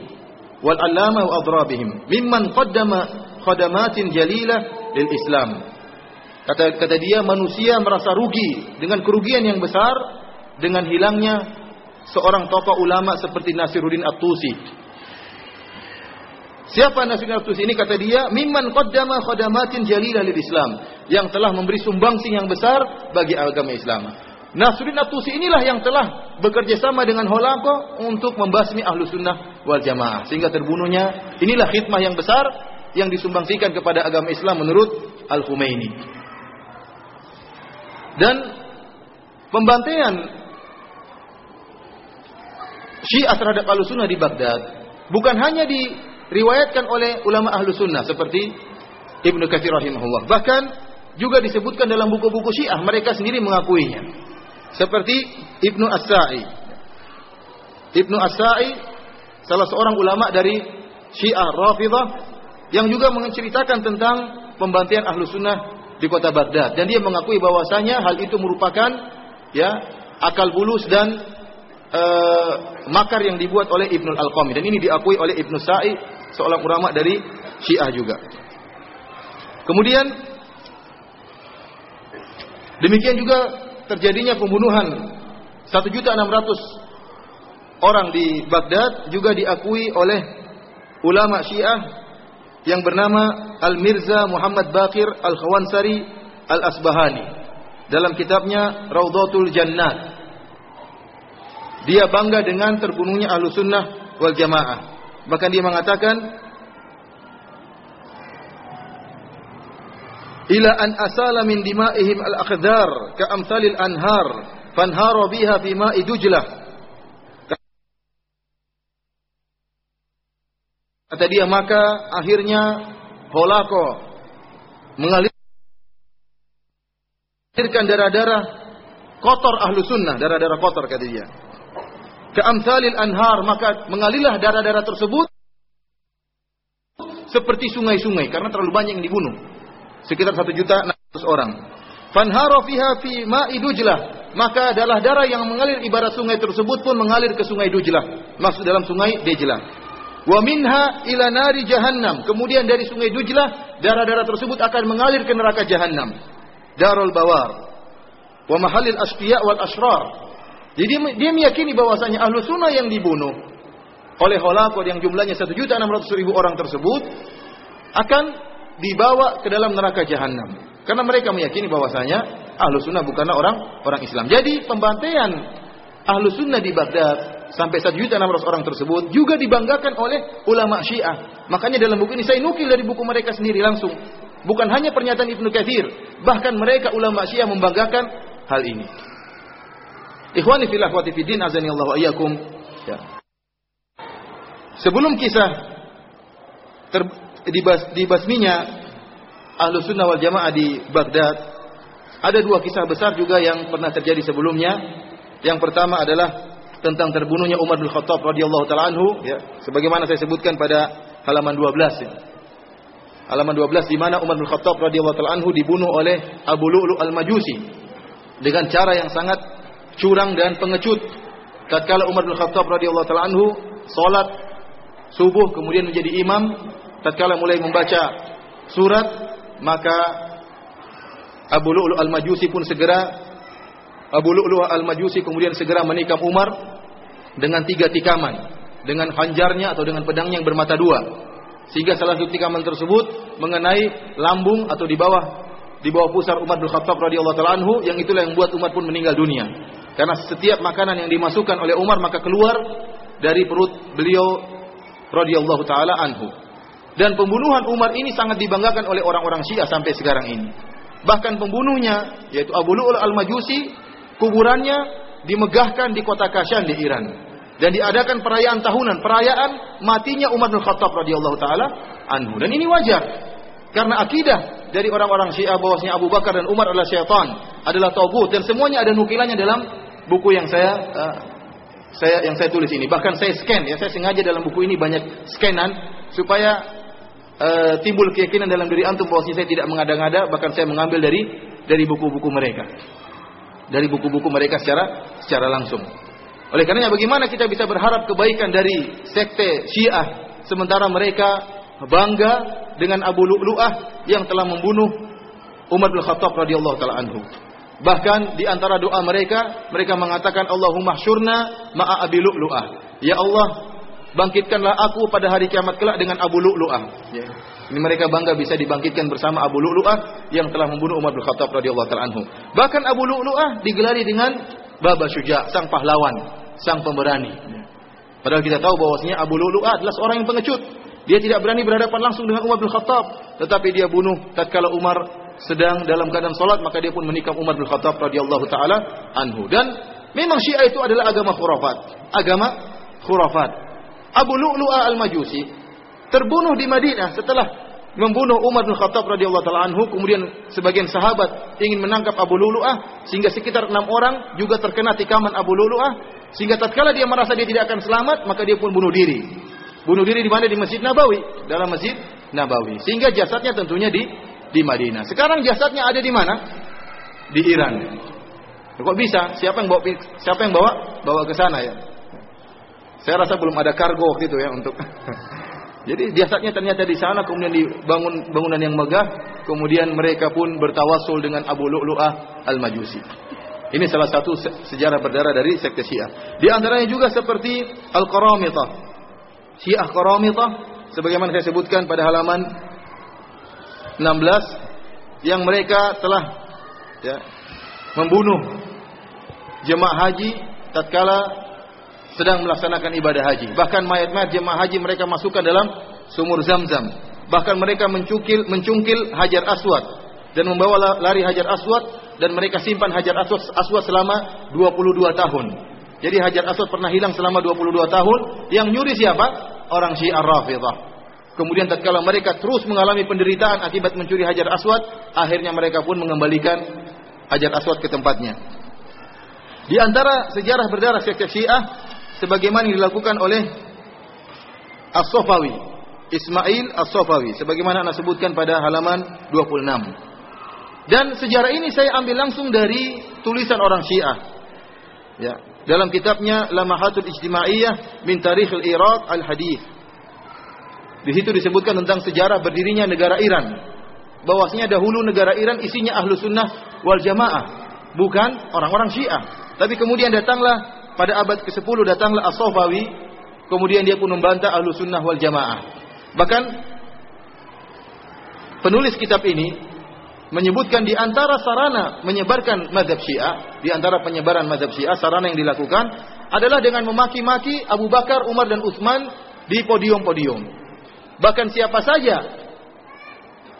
wal allamah wa adrabihim mimman qaddama khadamatin jalilah lil Islam. Kata kata dia manusia merasa rugi dengan kerugian yang besar dengan hilangnya seorang tokoh ulama seperti Nasiruddin At-Tusi. Siapa Nasiruddin At-Tusi ini kata dia mimman qaddama khadamatin jalilah lil Islam yang telah memberi sumbangsih yang besar bagi agama Islam. Nasiruddin At-Tusi inilah yang telah bekerja sama dengan Holako untuk membasmi ahlu sunnah wal jamaah. Sehingga terbunuhnya inilah khidmah yang besar yang disumbangsikan kepada agama Islam menurut Al-Khumaini. Dan pembantaian Syiah terhadap ahlu sunnah di Baghdad bukan hanya diriwayatkan oleh ulama ahlu sunnah seperti Ibnu Katsir rahimahullah. Bahkan juga disebutkan dalam buku-buku Syiah mereka sendiri mengakuinya. Seperti Ibnu As-Sa'i. Ibnu As-Sa'i salah seorang ulama dari Syiah Rafidah yang juga menceritakan tentang pembantaian ahlu sunnah di kota Baghdad dan dia mengakui bahwasanya hal itu merupakan ya akal bulus dan uh, makar yang dibuat oleh Ibnu Al-Qami dan ini diakui oleh Ibnu Sa'i seorang ulama dari Syiah juga. Kemudian demikian juga terjadinya pembunuhan 1.600 orang di Baghdad juga diakui oleh ulama Syiah yang bernama Al-Mirza Muhammad Bakir Al-Khawansari Al-Asbahani dalam kitabnya Raudhatul Jannat. Dia bangga dengan terbunuhnya Ahlu Sunnah wal Jamaah. Bahkan dia mengatakan ila an asala min dima'ihim al-akhdar ka amsalil anhar fanhara biha fi ma'i dujlah Kata dia maka akhirnya holako mengalirkan darah-darah kotor ahlu sunnah, darah-darah kotor kata dia. Keamsalil anhar maka mengalirlah darah-darah tersebut seperti sungai-sungai karena terlalu banyak yang dibunuh. Sekitar satu juta enam ratus orang. Fanharo fiha fi ma'i dujlah. Maka adalah darah yang mengalir ibarat sungai tersebut pun mengalir ke sungai Dujlah. Masuk dalam sungai Dejlah. Wa minha ila nari jahannam. Kemudian dari sungai Dujlah, darah-darah tersebut akan mengalir ke neraka jahannam. Darul Bawar. Wa mahalil asfiya wal asrar. Jadi dia meyakini bahwasanya ahlu sunnah yang dibunuh oleh holakot yang jumlahnya 1 juta 600 ribu orang tersebut akan dibawa ke dalam neraka jahannam. Karena mereka meyakini bahwasanya ahlu sunnah bukanlah orang orang Islam. Jadi pembantaian ahlu sunnah di Baghdad sampai satu juta enam ratus orang tersebut juga dibanggakan oleh ulama Syiah. Makanya dalam buku ini saya nukil dari buku mereka sendiri langsung. Bukan hanya pernyataan Ibnu Katsir, bahkan mereka ulama Syiah membanggakan hal ini. Ikhwani fillah wa fiddin azani Allah wa iyyakum. Ya. Sebelum kisah ter, dibas, dibasminya Ahlu Sunnah wal Jamaah di Baghdad, ada dua kisah besar juga yang pernah terjadi sebelumnya. Yang pertama adalah tentang terbunuhnya Umar bin Khattab radhiyallahu taala anhu ya sebagaimana saya sebutkan pada halaman 12 ya. Halaman 12 di mana Umar bin Khattab radhiyallahu taala anhu dibunuh oleh Abu Lu'lu al-Majusi dengan cara yang sangat curang dan pengecut. Tatkala Umar bin Khattab radhiyallahu taala anhu salat subuh kemudian menjadi imam, tatkala mulai membaca surat maka Abu Lu'lu al-Majusi pun segera Abu Lu'lu' al-Majusi kemudian segera menikam Umar dengan tiga tikaman, dengan hanjarnya atau dengan pedangnya yang bermata dua. Sehingga salah satu tikaman tersebut mengenai lambung atau di bawah di bawah pusar Umar bin Khattab radhiyallahu taala anhu yang itulah yang membuat Umar pun meninggal dunia. Karena setiap makanan yang dimasukkan oleh Umar maka keluar dari perut beliau radhiyallahu taala anhu. Dan pembunuhan Umar ini sangat dibanggakan oleh orang-orang Syiah sampai sekarang ini. Bahkan pembunuhnya yaitu Abu Lu'ul al-Majusi kuburannya dimegahkan di kota Kashan di Iran dan diadakan perayaan tahunan, perayaan matinya Umar bin Khattab radhiyallahu taala anhu. Dan ini wajar. Karena akidah dari orang-orang Syiah bahwasanya Abu Bakar dan Umar adalah syaitan, adalah togut dan semuanya ada nukilannya dalam buku yang saya uh, saya yang saya tulis ini. Bahkan saya scan ya, saya sengaja dalam buku ini banyak scanan supaya uh, timbul keyakinan dalam diri antum bahwasanya saya tidak mengada-ngada, bahkan saya mengambil dari dari buku-buku mereka. Dari buku-buku mereka secara secara langsung. Oleh karenanya bagaimana kita bisa berharap kebaikan dari sekte Syiah sementara mereka bangga dengan Abu Lu'lu'ah yang telah membunuh Umar bin Khattab radhiyallahu taala anhu. Bahkan di antara doa mereka, mereka mengatakan Allahumma syurna ma'a Abi Lu'lu'ah. Ya Allah, bangkitkanlah aku pada hari kiamat kelak dengan Abu Lu'lu'ah. Ya. Ini mereka bangga bisa dibangkitkan bersama Abu Lu'lu'ah yang telah membunuh Umar bin Khattab radhiyallahu taala anhu. Bahkan Abu Lu'lu'ah digelari dengan Baba Syuja, sang pahlawan, sang pemberani. Padahal kita tahu bahwasanya Abu Lu'lu'ah adalah seorang yang pengecut. Dia tidak berani berhadapan langsung dengan Umar bin Khattab, tetapi dia bunuh tatkala Umar sedang dalam keadaan salat maka dia pun menikam Umar bin Khattab radhiyallahu taala anhu. Dan memang Syiah itu adalah agama khurafat, agama khurafat. Abu Lu'lu'ah al-Majusi terbunuh di Madinah setelah membunuh Umar bin Khattab radhiyallahu taala anhu kemudian sebagian sahabat ingin menangkap Abu Lu'lu'ah sehingga sekitar enam orang juga terkena tikaman Abu Lu'lu'ah sehingga tatkala dia merasa dia tidak akan selamat maka dia pun bunuh diri Bunuh diri di mana? Di Masjid Nabawi, dalam Masjid Nabawi. Sehingga jasadnya tentunya di di Madinah. Sekarang jasadnya ada di mana? Di Iran. Kok bisa? Siapa yang bawa siapa yang bawa bawa ke sana ya? Saya rasa belum ada kargo waktu itu ya untuk Jadi jasadnya ternyata di sana kemudian dibangun bangunan yang megah, kemudian mereka pun bertawasul dengan Abu Lu'lu'ah Al-Majusi. Ini salah satu sejarah berdarah dari sekte Syiah. Di antaranya juga seperti Al-Qaramitah. Syiah Qaramitah sebagaimana saya sebutkan pada halaman 16 yang mereka telah ya, membunuh jemaah haji tatkala sedang melaksanakan ibadah haji. Bahkan mayat-mayat jemaah haji mereka masukkan dalam sumur Zam-Zam. Bahkan mereka mencungkil mencungkil Hajar Aswad dan membawa lari Hajar Aswad dan mereka simpan Hajar Aswad, Aswad selama 22 tahun. Jadi Hajar Aswad pernah hilang selama 22 tahun. Yang nyuri siapa? Orang Syiah Rafidah. Kemudian tatkala mereka terus mengalami penderitaan akibat mencuri Hajar Aswad, akhirnya mereka pun mengembalikan Hajar Aswad ke tempatnya. Di antara sejarah berdarah sekte Syiah sebagaimana dilakukan oleh As-Sofawi, Ismail As-Sofawi sebagaimana Anda sebutkan pada halaman 26. Dan sejarah ini saya ambil langsung dari tulisan orang Syiah. Ya, dalam kitabnya Lamahatul Ijtimaiyah min Tarikh al-Iraq al-Hadith. Di situ disebutkan tentang sejarah berdirinya negara Iran. Bahwasanya dahulu negara Iran isinya ahlu sunnah wal jamaah, bukan orang-orang Syiah. Tapi kemudian datanglah pada abad ke-10 datanglah As-Safawi, kemudian dia pun membantah ahlu sunnah wal jamaah. Bahkan penulis kitab ini menyebutkan di antara sarana menyebarkan mazhab Syiah, di antara penyebaran mazhab Syiah, sarana yang dilakukan adalah dengan memaki-maki Abu Bakar, Umar dan Utsman di podium-podium. Bahkan siapa saja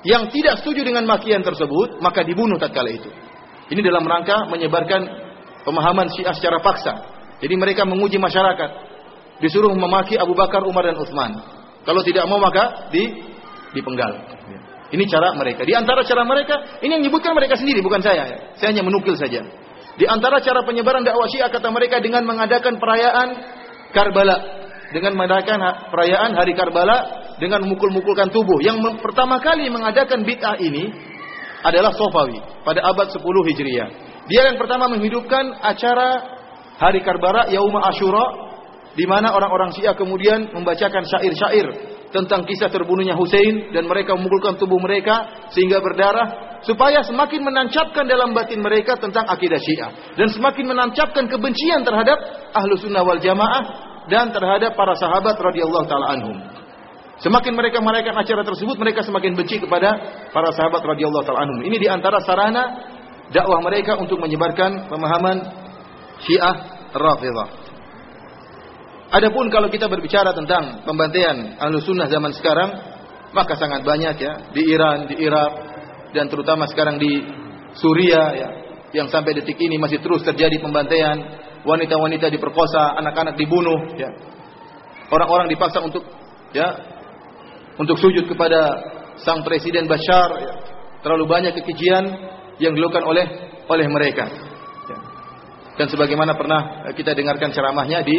yang tidak setuju dengan makian tersebut, maka dibunuh tatkala itu. Ini dalam rangka menyebarkan pemahaman Syiah secara paksa. Jadi mereka menguji masyarakat. Disuruh memaki Abu Bakar, Umar dan Utsman. Kalau tidak mau maka di dipenggal. Ini cara mereka. Di antara cara mereka, ini yang menyebutkan mereka sendiri, bukan saya. Saya hanya menukil saja. Di antara cara penyebaran dakwah Syiah kata mereka dengan mengadakan perayaan Karbala, dengan mengadakan perayaan hari Karbala dengan memukul-mukulkan tubuh. Yang pertama kali mengadakan bid'ah ini adalah Sofawi pada abad 10 Hijriah. Dia yang pertama menghidupkan acara hari Karbala Yauma Ashura di mana orang-orang Syiah kemudian membacakan syair-syair tentang kisah terbunuhnya Hussein dan mereka memukulkan tubuh mereka sehingga berdarah supaya semakin menancapkan dalam batin mereka tentang akidah Syiah dan semakin menancapkan kebencian terhadap ahlu sunnah wal jamaah dan terhadap para sahabat radhiyallahu taala anhum. Semakin mereka merayakan acara tersebut mereka semakin benci kepada para sahabat radhiyallahu taala anhum. Ini di antara sarana dakwah mereka untuk menyebarkan pemahaman Syiah Rafidhah. Adapun kalau kita berbicara tentang pembantaian ahlu sunnah zaman sekarang, maka sangat banyak ya di Iran, di Irak, dan terutama sekarang di Suriah ya, yang sampai detik ini masih terus terjadi pembantaian, wanita-wanita diperkosa, anak-anak dibunuh, ya. Orang-orang dipaksa untuk ya untuk sujud kepada sang presiden Bashar, ya. terlalu banyak kekejian yang dilakukan oleh oleh mereka. Ya. Dan sebagaimana pernah kita dengarkan ceramahnya di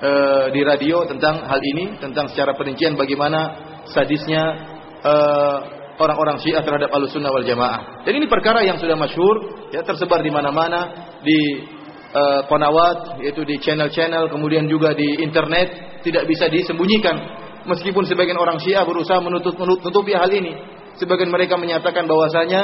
uh, di radio tentang hal ini, tentang secara perincian bagaimana sadisnya uh, orang-orang Syiah terhadap Ahlussunnah wal Jamaah. Dan ini perkara yang sudah masyhur, ya tersebar di mana-mana di uh, konawat, yaitu di channel-channel, kemudian juga di internet, tidak bisa disembunyikan. Meskipun sebagian orang Syiah berusaha menutup menutupi hal ini, sebagian mereka menyatakan bahwasanya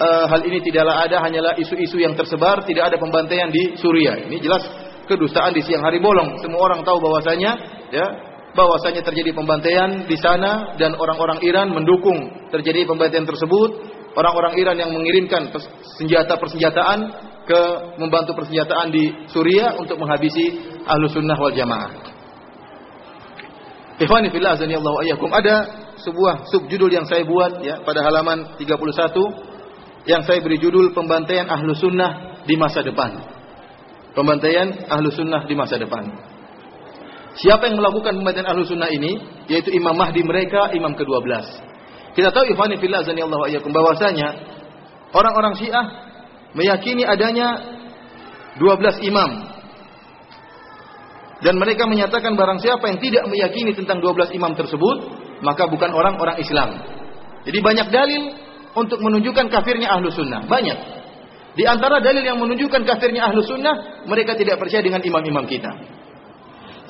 uh, hal ini tidaklah ada, hanyalah isu-isu yang tersebar, tidak ada pembantaian di Suriah. Ini jelas kedustaan di siang hari bolong. Semua orang tahu bahwasanya ya bahwasanya terjadi pembantaian di sana dan orang-orang Iran mendukung terjadi pembantaian tersebut. Orang-orang Iran yang mengirimkan senjata persenjataan ke membantu persenjataan di Suriah untuk menghabisi ahlu sunnah wal jamaah. Ikhwani fillah azani Allah ayyakum ada sebuah subjudul yang saya buat ya pada halaman 31 yang saya beri judul pembantaian ahlu sunnah di masa depan. Pembantaian ahlu sunnah di masa depan. Siapa yang melakukan pembantaian ahlu sunnah ini? Yaitu Imam Mahdi mereka, Imam ke-12. Kita tahu Ikhwani Fillah Allah ayyakum bahwasanya orang-orang Syiah meyakini adanya 12 imam. Dan mereka menyatakan barang siapa yang tidak meyakini tentang 12 imam tersebut, maka bukan orang-orang Islam. Jadi banyak dalil untuk menunjukkan kafirnya ahlu sunnah. Banyak. Di antara dalil yang menunjukkan kafirnya ahlu sunnah, mereka tidak percaya dengan imam-imam kita.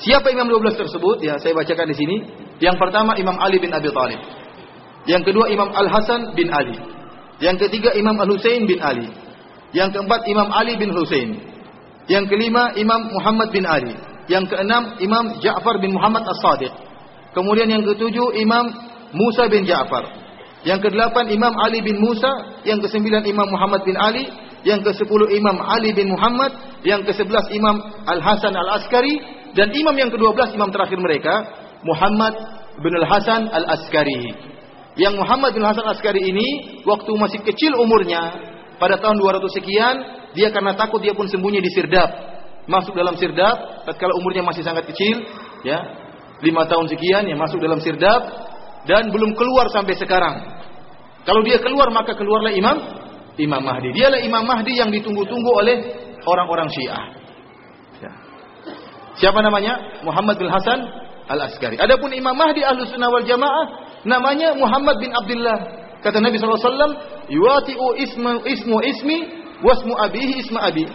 Siapa imam 12 tersebut? Ya, saya bacakan di sini. Yang pertama Imam Ali bin Abi Thalib. Yang kedua Imam Al Hasan bin Ali. Yang ketiga Imam Al Husain bin Ali. Yang keempat Imam Ali bin Husain. Yang kelima Imam Muhammad bin Ali. Yang keenam Imam Ja'far bin Muhammad As-Sadiq. Kemudian yang ketujuh Imam Musa bin Ja'far. Yang kedelapan Imam Ali bin Musa, yang kesembilan Imam Muhammad bin Ali, yang kesepuluh Imam Ali bin Muhammad, yang kesebelas Imam Al Hasan Al Askari, dan imam yang ke-12 imam terakhir mereka Muhammad bin Al-Hasan Al-Askari. Yang Muhammad bin Hasan Al-Askari ini waktu masih kecil umurnya pada tahun 200 sekian dia karena takut dia pun sembunyi di Sirdap. Masuk dalam Sirdap tatkala umurnya masih sangat kecil ya. 5 tahun sekian ya masuk dalam Sirdap dan belum keluar sampai sekarang. Kalau dia keluar maka keluarlah Imam Imam Mahdi. Dialah Imam Mahdi yang ditunggu-tunggu oleh orang-orang Syiah. Siapa namanya? Muhammad bin Hasan Al-Askari. Adapun Imam Mahdi Ahlus Sunnah wal Jamaah namanya Muhammad bin Abdullah. Kata Nabi SAW, yuati'u ismu, ismu ismi wasmu abihi isma abi.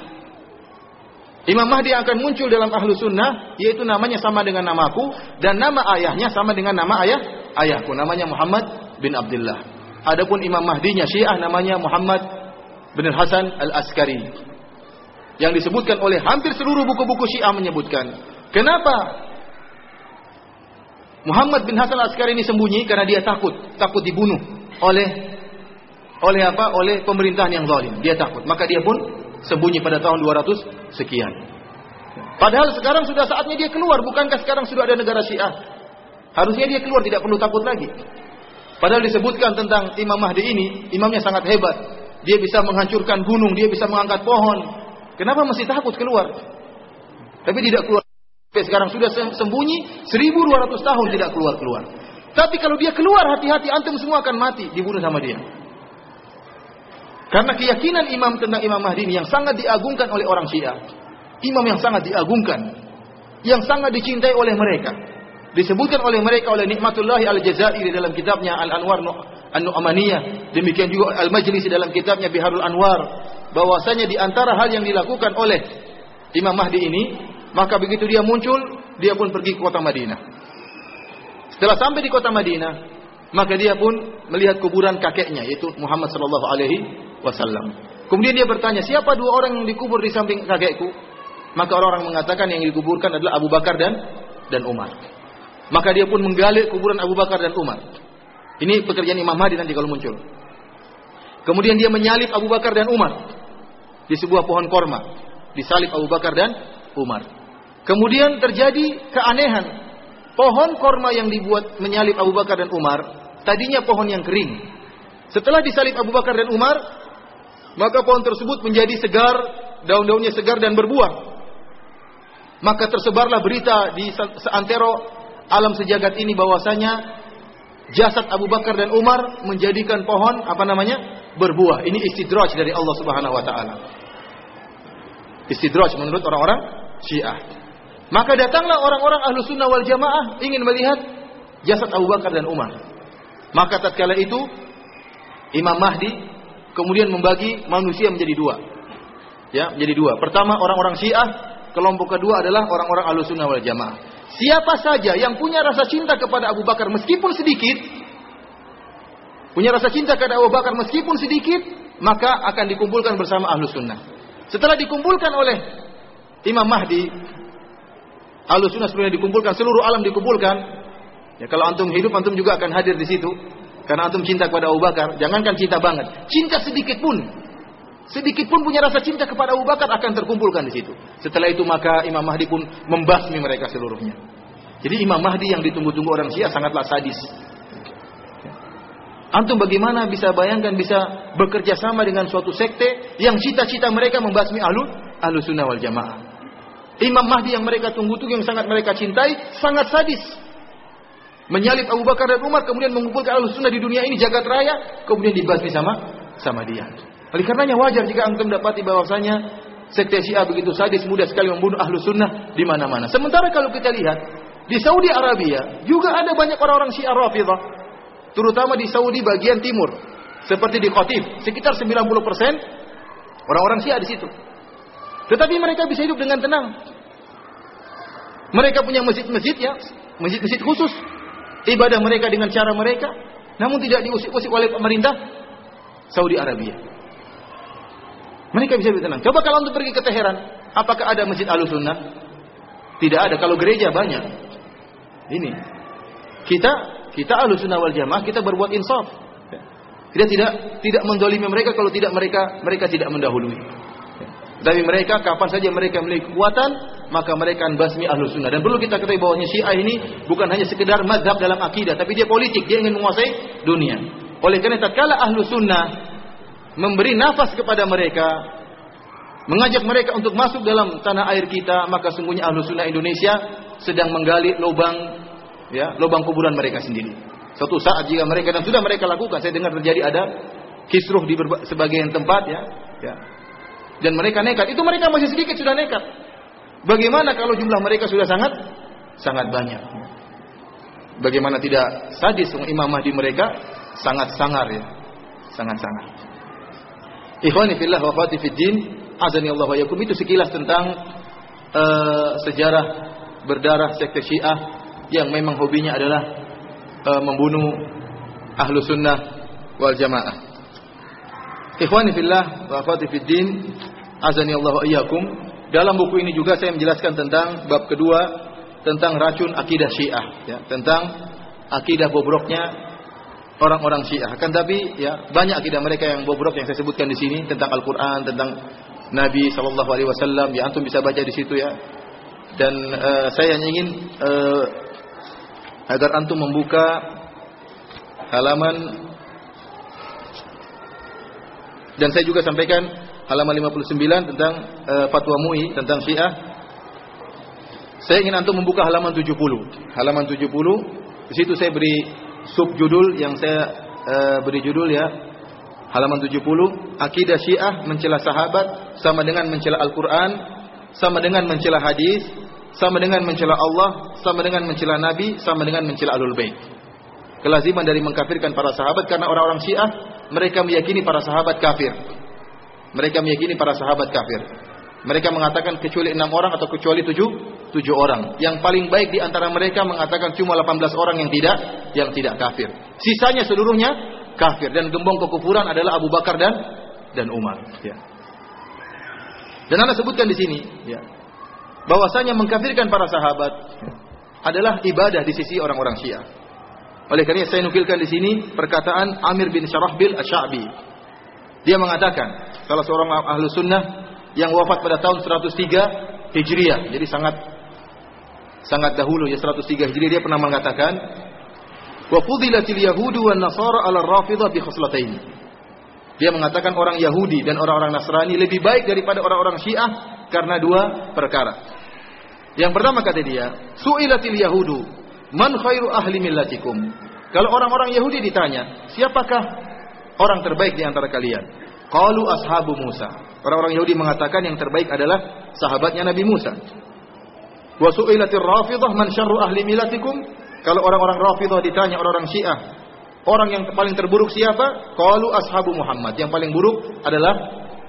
Imam Mahdi akan muncul dalam ahlu sunnah, yaitu namanya sama dengan namaku, dan nama ayahnya sama dengan nama ayah ayahku, namanya Muhammad bin Abdullah. Adapun Imam Mahdinya Syiah namanya Muhammad bin Hasan Al-Askari yang disebutkan oleh hampir seluruh buku-buku Syiah menyebutkan. Kenapa Muhammad bin Hasan Askari ini sembunyi karena dia takut, takut dibunuh oleh oleh apa? Oleh pemerintahan yang zalim. Dia takut. Maka dia pun sembunyi pada tahun 200 sekian. Padahal sekarang sudah saatnya dia keluar, bukankah sekarang sudah ada negara Syiah? Harusnya dia keluar tidak perlu takut lagi. Padahal disebutkan tentang Imam Mahdi ini, imamnya sangat hebat. Dia bisa menghancurkan gunung, dia bisa mengangkat pohon, Kenapa masih takut keluar? Tapi tidak keluar. Sekarang sudah sembunyi 1200 tahun tidak keluar-keluar. Tapi kalau dia keluar hati-hati antum semua akan mati dibunuh sama dia. Karena keyakinan imam tentang Imam Mahdi ini yang sangat diagungkan oleh orang Syiah. Imam yang sangat diagungkan. Yang sangat dicintai oleh mereka. Disebutkan oleh mereka oleh Nikmatullahi Al-Jazairi dalam kitabnya Al-Anwar An-Nu'amaniyah. Demikian juga Al-Majlisi dalam kitabnya Biharul Anwar bahwasanya di antara hal yang dilakukan oleh Imam Mahdi ini, maka begitu dia muncul, dia pun pergi ke kota Madinah. Setelah sampai di kota Madinah, maka dia pun melihat kuburan kakeknya yaitu Muhammad sallallahu alaihi wasallam. Kemudian dia bertanya, "Siapa dua orang yang dikubur di samping kakekku?" Maka orang-orang mengatakan yang dikuburkan adalah Abu Bakar dan dan Umar. Maka dia pun menggali kuburan Abu Bakar dan Umar. Ini pekerjaan Imam Mahdi nanti kalau muncul. Kemudian dia menyalip Abu Bakar dan Umar di sebuah pohon korma. Disalib Abu Bakar dan Umar. Kemudian terjadi keanehan. Pohon korma yang dibuat menyalip Abu Bakar dan Umar, tadinya pohon yang kering. Setelah disalib Abu Bakar dan Umar, maka pohon tersebut menjadi segar, daun-daunnya segar dan berbuah. Maka tersebarlah berita di seantero alam sejagat ini bahwasanya jasad Abu Bakar dan Umar menjadikan pohon apa namanya? berbuah. Ini istidraj dari Allah Subhanahu wa taala. Istidraj menurut orang-orang Syiah. Maka datanglah orang-orang ahlu sunnah wal jamaah ingin melihat jasad Abu Bakar dan Umar. Maka tatkala itu Imam Mahdi kemudian membagi manusia menjadi dua. Ya, menjadi dua. Pertama orang-orang Syiah, kelompok kedua adalah orang-orang ahlu sunnah wal jamaah. Siapa saja yang punya rasa cinta kepada Abu Bakar meskipun sedikit, punya rasa cinta kepada Abu Bakar meskipun sedikit, maka akan dikumpulkan bersama ahlu sunnah. Setelah dikumpulkan oleh Imam Mahdi, ahlu sunnah sebelumnya dikumpulkan, seluruh alam dikumpulkan. Ya, kalau antum hidup, antum juga akan hadir di situ. Karena antum cinta kepada Abu Bakar, jangankan cinta banget, cinta sedikit pun sedikit pun punya rasa cinta kepada Abu Bakar akan terkumpulkan di situ. Setelah itu maka Imam Mahdi pun membasmi mereka seluruhnya. Jadi Imam Mahdi yang ditunggu-tunggu orang Syiah sangatlah sadis. Antum bagaimana bisa bayangkan bisa bekerja sama dengan suatu sekte yang cita-cita mereka membasmi ahlu ahlu sunnah wal jamaah. Imam Mahdi yang mereka tunggu-tunggu yang sangat mereka cintai sangat sadis. Menyalip Abu Bakar dan Umar kemudian mengumpulkan ahlu sunnah di dunia ini jagat raya kemudian dibasmi sama sama dia. Oleh karenanya wajar jika antum dapati bahwasanya sekte Syiah begitu sadis mudah sekali membunuh ahlu sunnah di mana-mana. Sementara kalau kita lihat di Saudi Arabia juga ada banyak orang-orang Syiah Rafidah, terutama di Saudi bagian timur, seperti di Qatif, sekitar 90% orang-orang Syiah di situ. Tetapi mereka bisa hidup dengan tenang. Mereka punya masjid-masjid ya, masjid-masjid khusus. Ibadah mereka dengan cara mereka, namun tidak diusik-usik oleh pemerintah Saudi Arabia. Mereka bisa lebih tenang. Coba kalau untuk pergi ke Teheran, apakah ada masjid Ahlussunnah? Tidak ada. Kalau gereja banyak. Ini. Kita kita Ahlussunnah wal Jamaah kita berbuat insaf. Kita tidak tidak mendolimi mereka kalau tidak mereka mereka tidak mendahului. Tapi mereka kapan saja mereka memiliki kekuatan, maka mereka akan basmi ahlu sunnah. Dan perlu kita ketahui bahwa Syiah ini bukan hanya sekedar madhab dalam akidah, tapi dia politik, dia ingin menguasai dunia. Oleh karena tatkala ahlu sunnah memberi nafas kepada mereka, mengajak mereka untuk masuk dalam tanah air kita, maka sungguhnya ahlu sunnah Indonesia sedang menggali lubang, ya, lubang kuburan mereka sendiri. Suatu saat jika mereka dan sudah mereka lakukan, saya dengar terjadi ada kisruh di sebagian tempat, ya, ya. Dan mereka nekat, itu mereka masih sedikit sudah nekat. Bagaimana kalau jumlah mereka sudah sangat sangat banyak? Bagaimana tidak sadis Imam Mahdi mereka sangat sangar ya, sangat sangar. Ikhwani fillah wa akhwati fid din, azani Allah wa yakum itu sekilas tentang uh, sejarah berdarah sekte Syiah yang memang hobinya adalah uh, membunuh ahlu sunnah wal jamaah. Ikhwani fillah wa akhwati fid azani Allah wa iyyakum. Dalam buku ini juga saya menjelaskan tentang bab kedua tentang racun akidah Syiah, ya, tentang akidah bobroknya orang-orang Syiah. Akan tapi ya banyak akidah mereka yang bobrok yang saya sebutkan di sini tentang Al-Qur'an, tentang Nabi sallallahu alaihi wasallam. Ya antum bisa baca di situ ya. Dan uh, saya hanya ingin uh, agar antum membuka halaman dan saya juga sampaikan halaman 59 tentang uh, fatwa MUI tentang Syiah. Saya ingin antum membuka halaman 70. Halaman 70 di situ saya beri subjudul yang saya uh, beri judul ya halaman 70 akidah Syiah mencela sahabat sama dengan mencela Al-Qur'an sama dengan mencela hadis sama dengan mencela Allah sama dengan mencela nabi sama dengan mencela alul bait kelaziman dari mengkafirkan para sahabat karena orang-orang Syiah mereka meyakini para sahabat kafir mereka meyakini para sahabat kafir mereka mengatakan kecuali enam orang atau kecuali tujuh, tujuh orang. Yang paling baik di antara mereka mengatakan cuma 18 orang yang tidak, yang tidak kafir. Sisanya seluruhnya kafir dan gembong kekufuran adalah Abu Bakar dan dan Umar. Ya. Dan anda sebutkan di sini, ya, bahwasanya mengkafirkan para sahabat adalah ibadah di sisi orang-orang Syiah. Oleh karena saya nukilkan di sini perkataan Amir bin Syarahbil Asy-Sya'bi. Dia mengatakan, salah seorang ahlu sunnah yang wafat pada tahun 103 Hijriah. Jadi sangat sangat dahulu ya 103 Hijriah dia pernah mengatakan wa fudilatil yahudu wan nasara ala rafidah bi khoslatain. Dia mengatakan orang Yahudi dan orang-orang Nasrani lebih baik daripada orang-orang Syiah karena dua perkara. Yang pertama kata dia, su'ilatil yahudu man khairu ahli millatikum. Kalau orang-orang Yahudi ditanya, siapakah orang terbaik di antara kalian? Qalu ashabu Musa. Orang-orang Yahudi mengatakan yang terbaik adalah sahabatnya Nabi Musa. Wa su'ilatir Rafidah man syarru ahli milatikum? Kalau orang-orang Rafidah ditanya orang-orang Syiah, orang yang paling terburuk siapa? Qalu ashabu Muhammad. Yang paling buruk adalah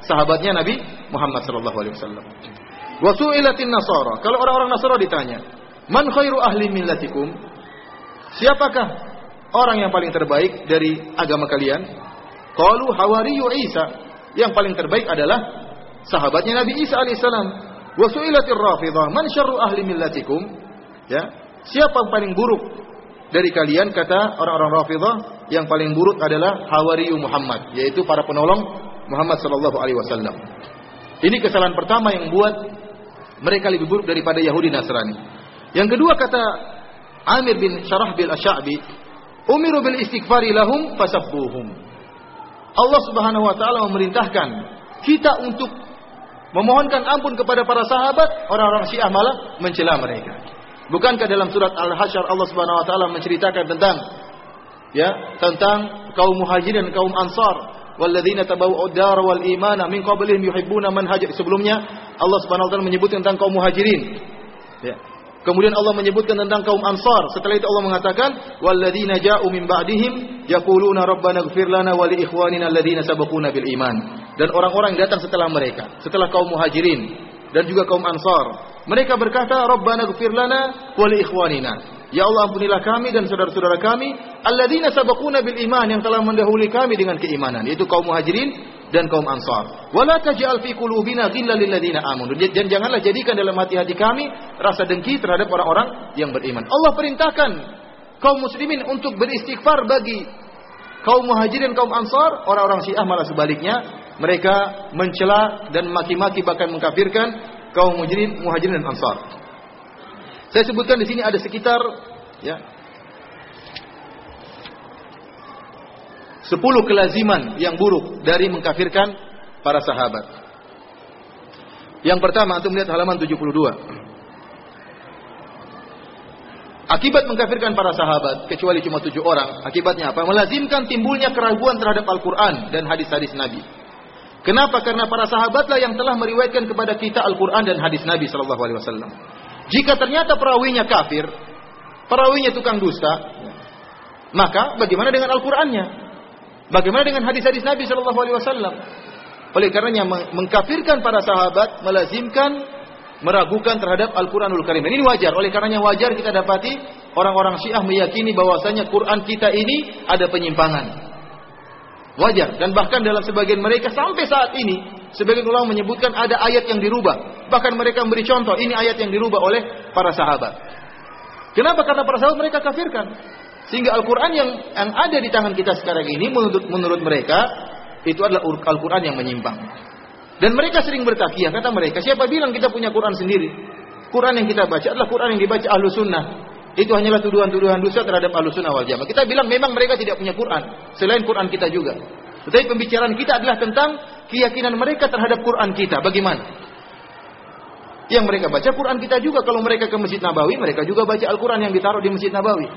sahabatnya Nabi Muhammad sallallahu alaihi wasallam. Wa Nasara. Kalau orang-orang Nasara ditanya, man khairu ahli millatikum? Siapakah orang yang paling terbaik dari agama kalian? Qalu hawariyu Isa. Yang paling terbaik adalah sahabatnya Nabi Isa alaihissalam. Wa su'ilatir Rafidah, man syarru ahli millatikum? Ya. Siapa yang paling buruk dari kalian kata orang-orang Rafidah? Yang paling buruk adalah hawariyu Muhammad, yaitu para penolong Muhammad sallallahu alaihi wasallam. Ini kesalahan pertama yang membuat mereka lebih buruk daripada Yahudi Nasrani. Yang kedua kata Amir bin Syarahbil Asy'abi, Umiru bil istighfari lahum fasabbuhum. Allah Subhanahu wa taala memerintahkan kita untuk memohonkan ampun kepada para sahabat, orang-orang Syiah malah mencela mereka. Bukankah dalam surat Al-Hasyr Allah Subhanahu wa taala menceritakan tentang ya, tentang kaum Muhajirin dan kaum Ansar walladzina tabawwa'ud dar wal imana min qablihim yuhibbuna man sebelumnya Allah Subhanahu wa taala menyebut tentang kaum Muhajirin. Ya. Kemudian Allah menyebutkan tentang kaum Ansar. Setelah itu Allah mengatakan, "Walladzina ja'u min ba'dihim yaquluna rabbana ighfir lana wa li ikhwanina alladzina sabaquna bil iman." Dan orang-orang datang setelah mereka, setelah kaum Muhajirin dan juga kaum Ansar, mereka berkata, "Rabbana ighfir lana wa li ikhwanina." Ya Allah ampunilah kami dan saudara-saudara kami alladzina sabaquna bil iman yang telah mendahului kami dengan keimanan, yaitu kaum Muhajirin dan kaum Ansar. Wala taj'al fi qulubina ghillan. Dan janganlah jadikan dalam hati-hati kami rasa dengki terhadap orang-orang yang beriman. Allah perintahkan kaum muslimin untuk beristighfar bagi kaum muhajirin kaum ansar, orang-orang Syiah malah sebaliknya, mereka mencela dan maki-maki bahkan mengkafirkan kaum muhajirin, muhajirin dan ansar. Saya sebutkan di sini ada sekitar ya Sepuluh kelaziman yang buruk dari mengkafirkan para sahabat. Yang pertama, untuk melihat halaman 72. Akibat mengkafirkan para sahabat, kecuali cuma tujuh orang, akibatnya apa? Melazimkan timbulnya keraguan terhadap Al-Quran dan hadis-hadis Nabi. Kenapa? Karena para sahabatlah yang telah meriwayatkan kepada kita Al-Quran dan hadis Nabi Sallallahu Alaihi Wasallam. Jika ternyata perawinya kafir, perawinya tukang dusta, maka bagaimana dengan Al-Qurannya? Bagaimana dengan hadis-hadis Nabi Shallallahu Alaihi Wasallam? Oleh karenanya mengkafirkan para sahabat melazimkan meragukan terhadap Al-Quranul Karim. Ini wajar. Oleh karenanya wajar kita dapati orang-orang Syiah meyakini bahwasanya Quran kita ini ada penyimpangan. Wajar. Dan bahkan dalam sebagian mereka sampai saat ini sebagian ulama menyebutkan ada ayat yang dirubah. Bahkan mereka memberi contoh ini ayat yang dirubah oleh para sahabat. Kenapa? Karena para sahabat mereka kafirkan. Sehingga Al-Quran yang, yang ada di tangan kita sekarang ini menurut, menurut mereka itu adalah Al-Quran yang menyimpang. Dan mereka sering bertakiyah, kata mereka, siapa bilang kita punya Quran sendiri? Quran yang kita baca adalah Quran yang dibaca ahlu sunnah. Itu hanyalah tuduhan-tuduhan dosa terhadap ahlu sunnah wal jamaah. Kita bilang memang mereka tidak punya Quran. Selain Quran kita juga. Tetapi pembicaraan kita adalah tentang keyakinan mereka terhadap Quran kita. Bagaimana? Yang mereka baca Quran kita juga. Kalau mereka ke Masjid Nabawi, mereka juga baca Al-Quran yang ditaruh di Masjid Nabawi.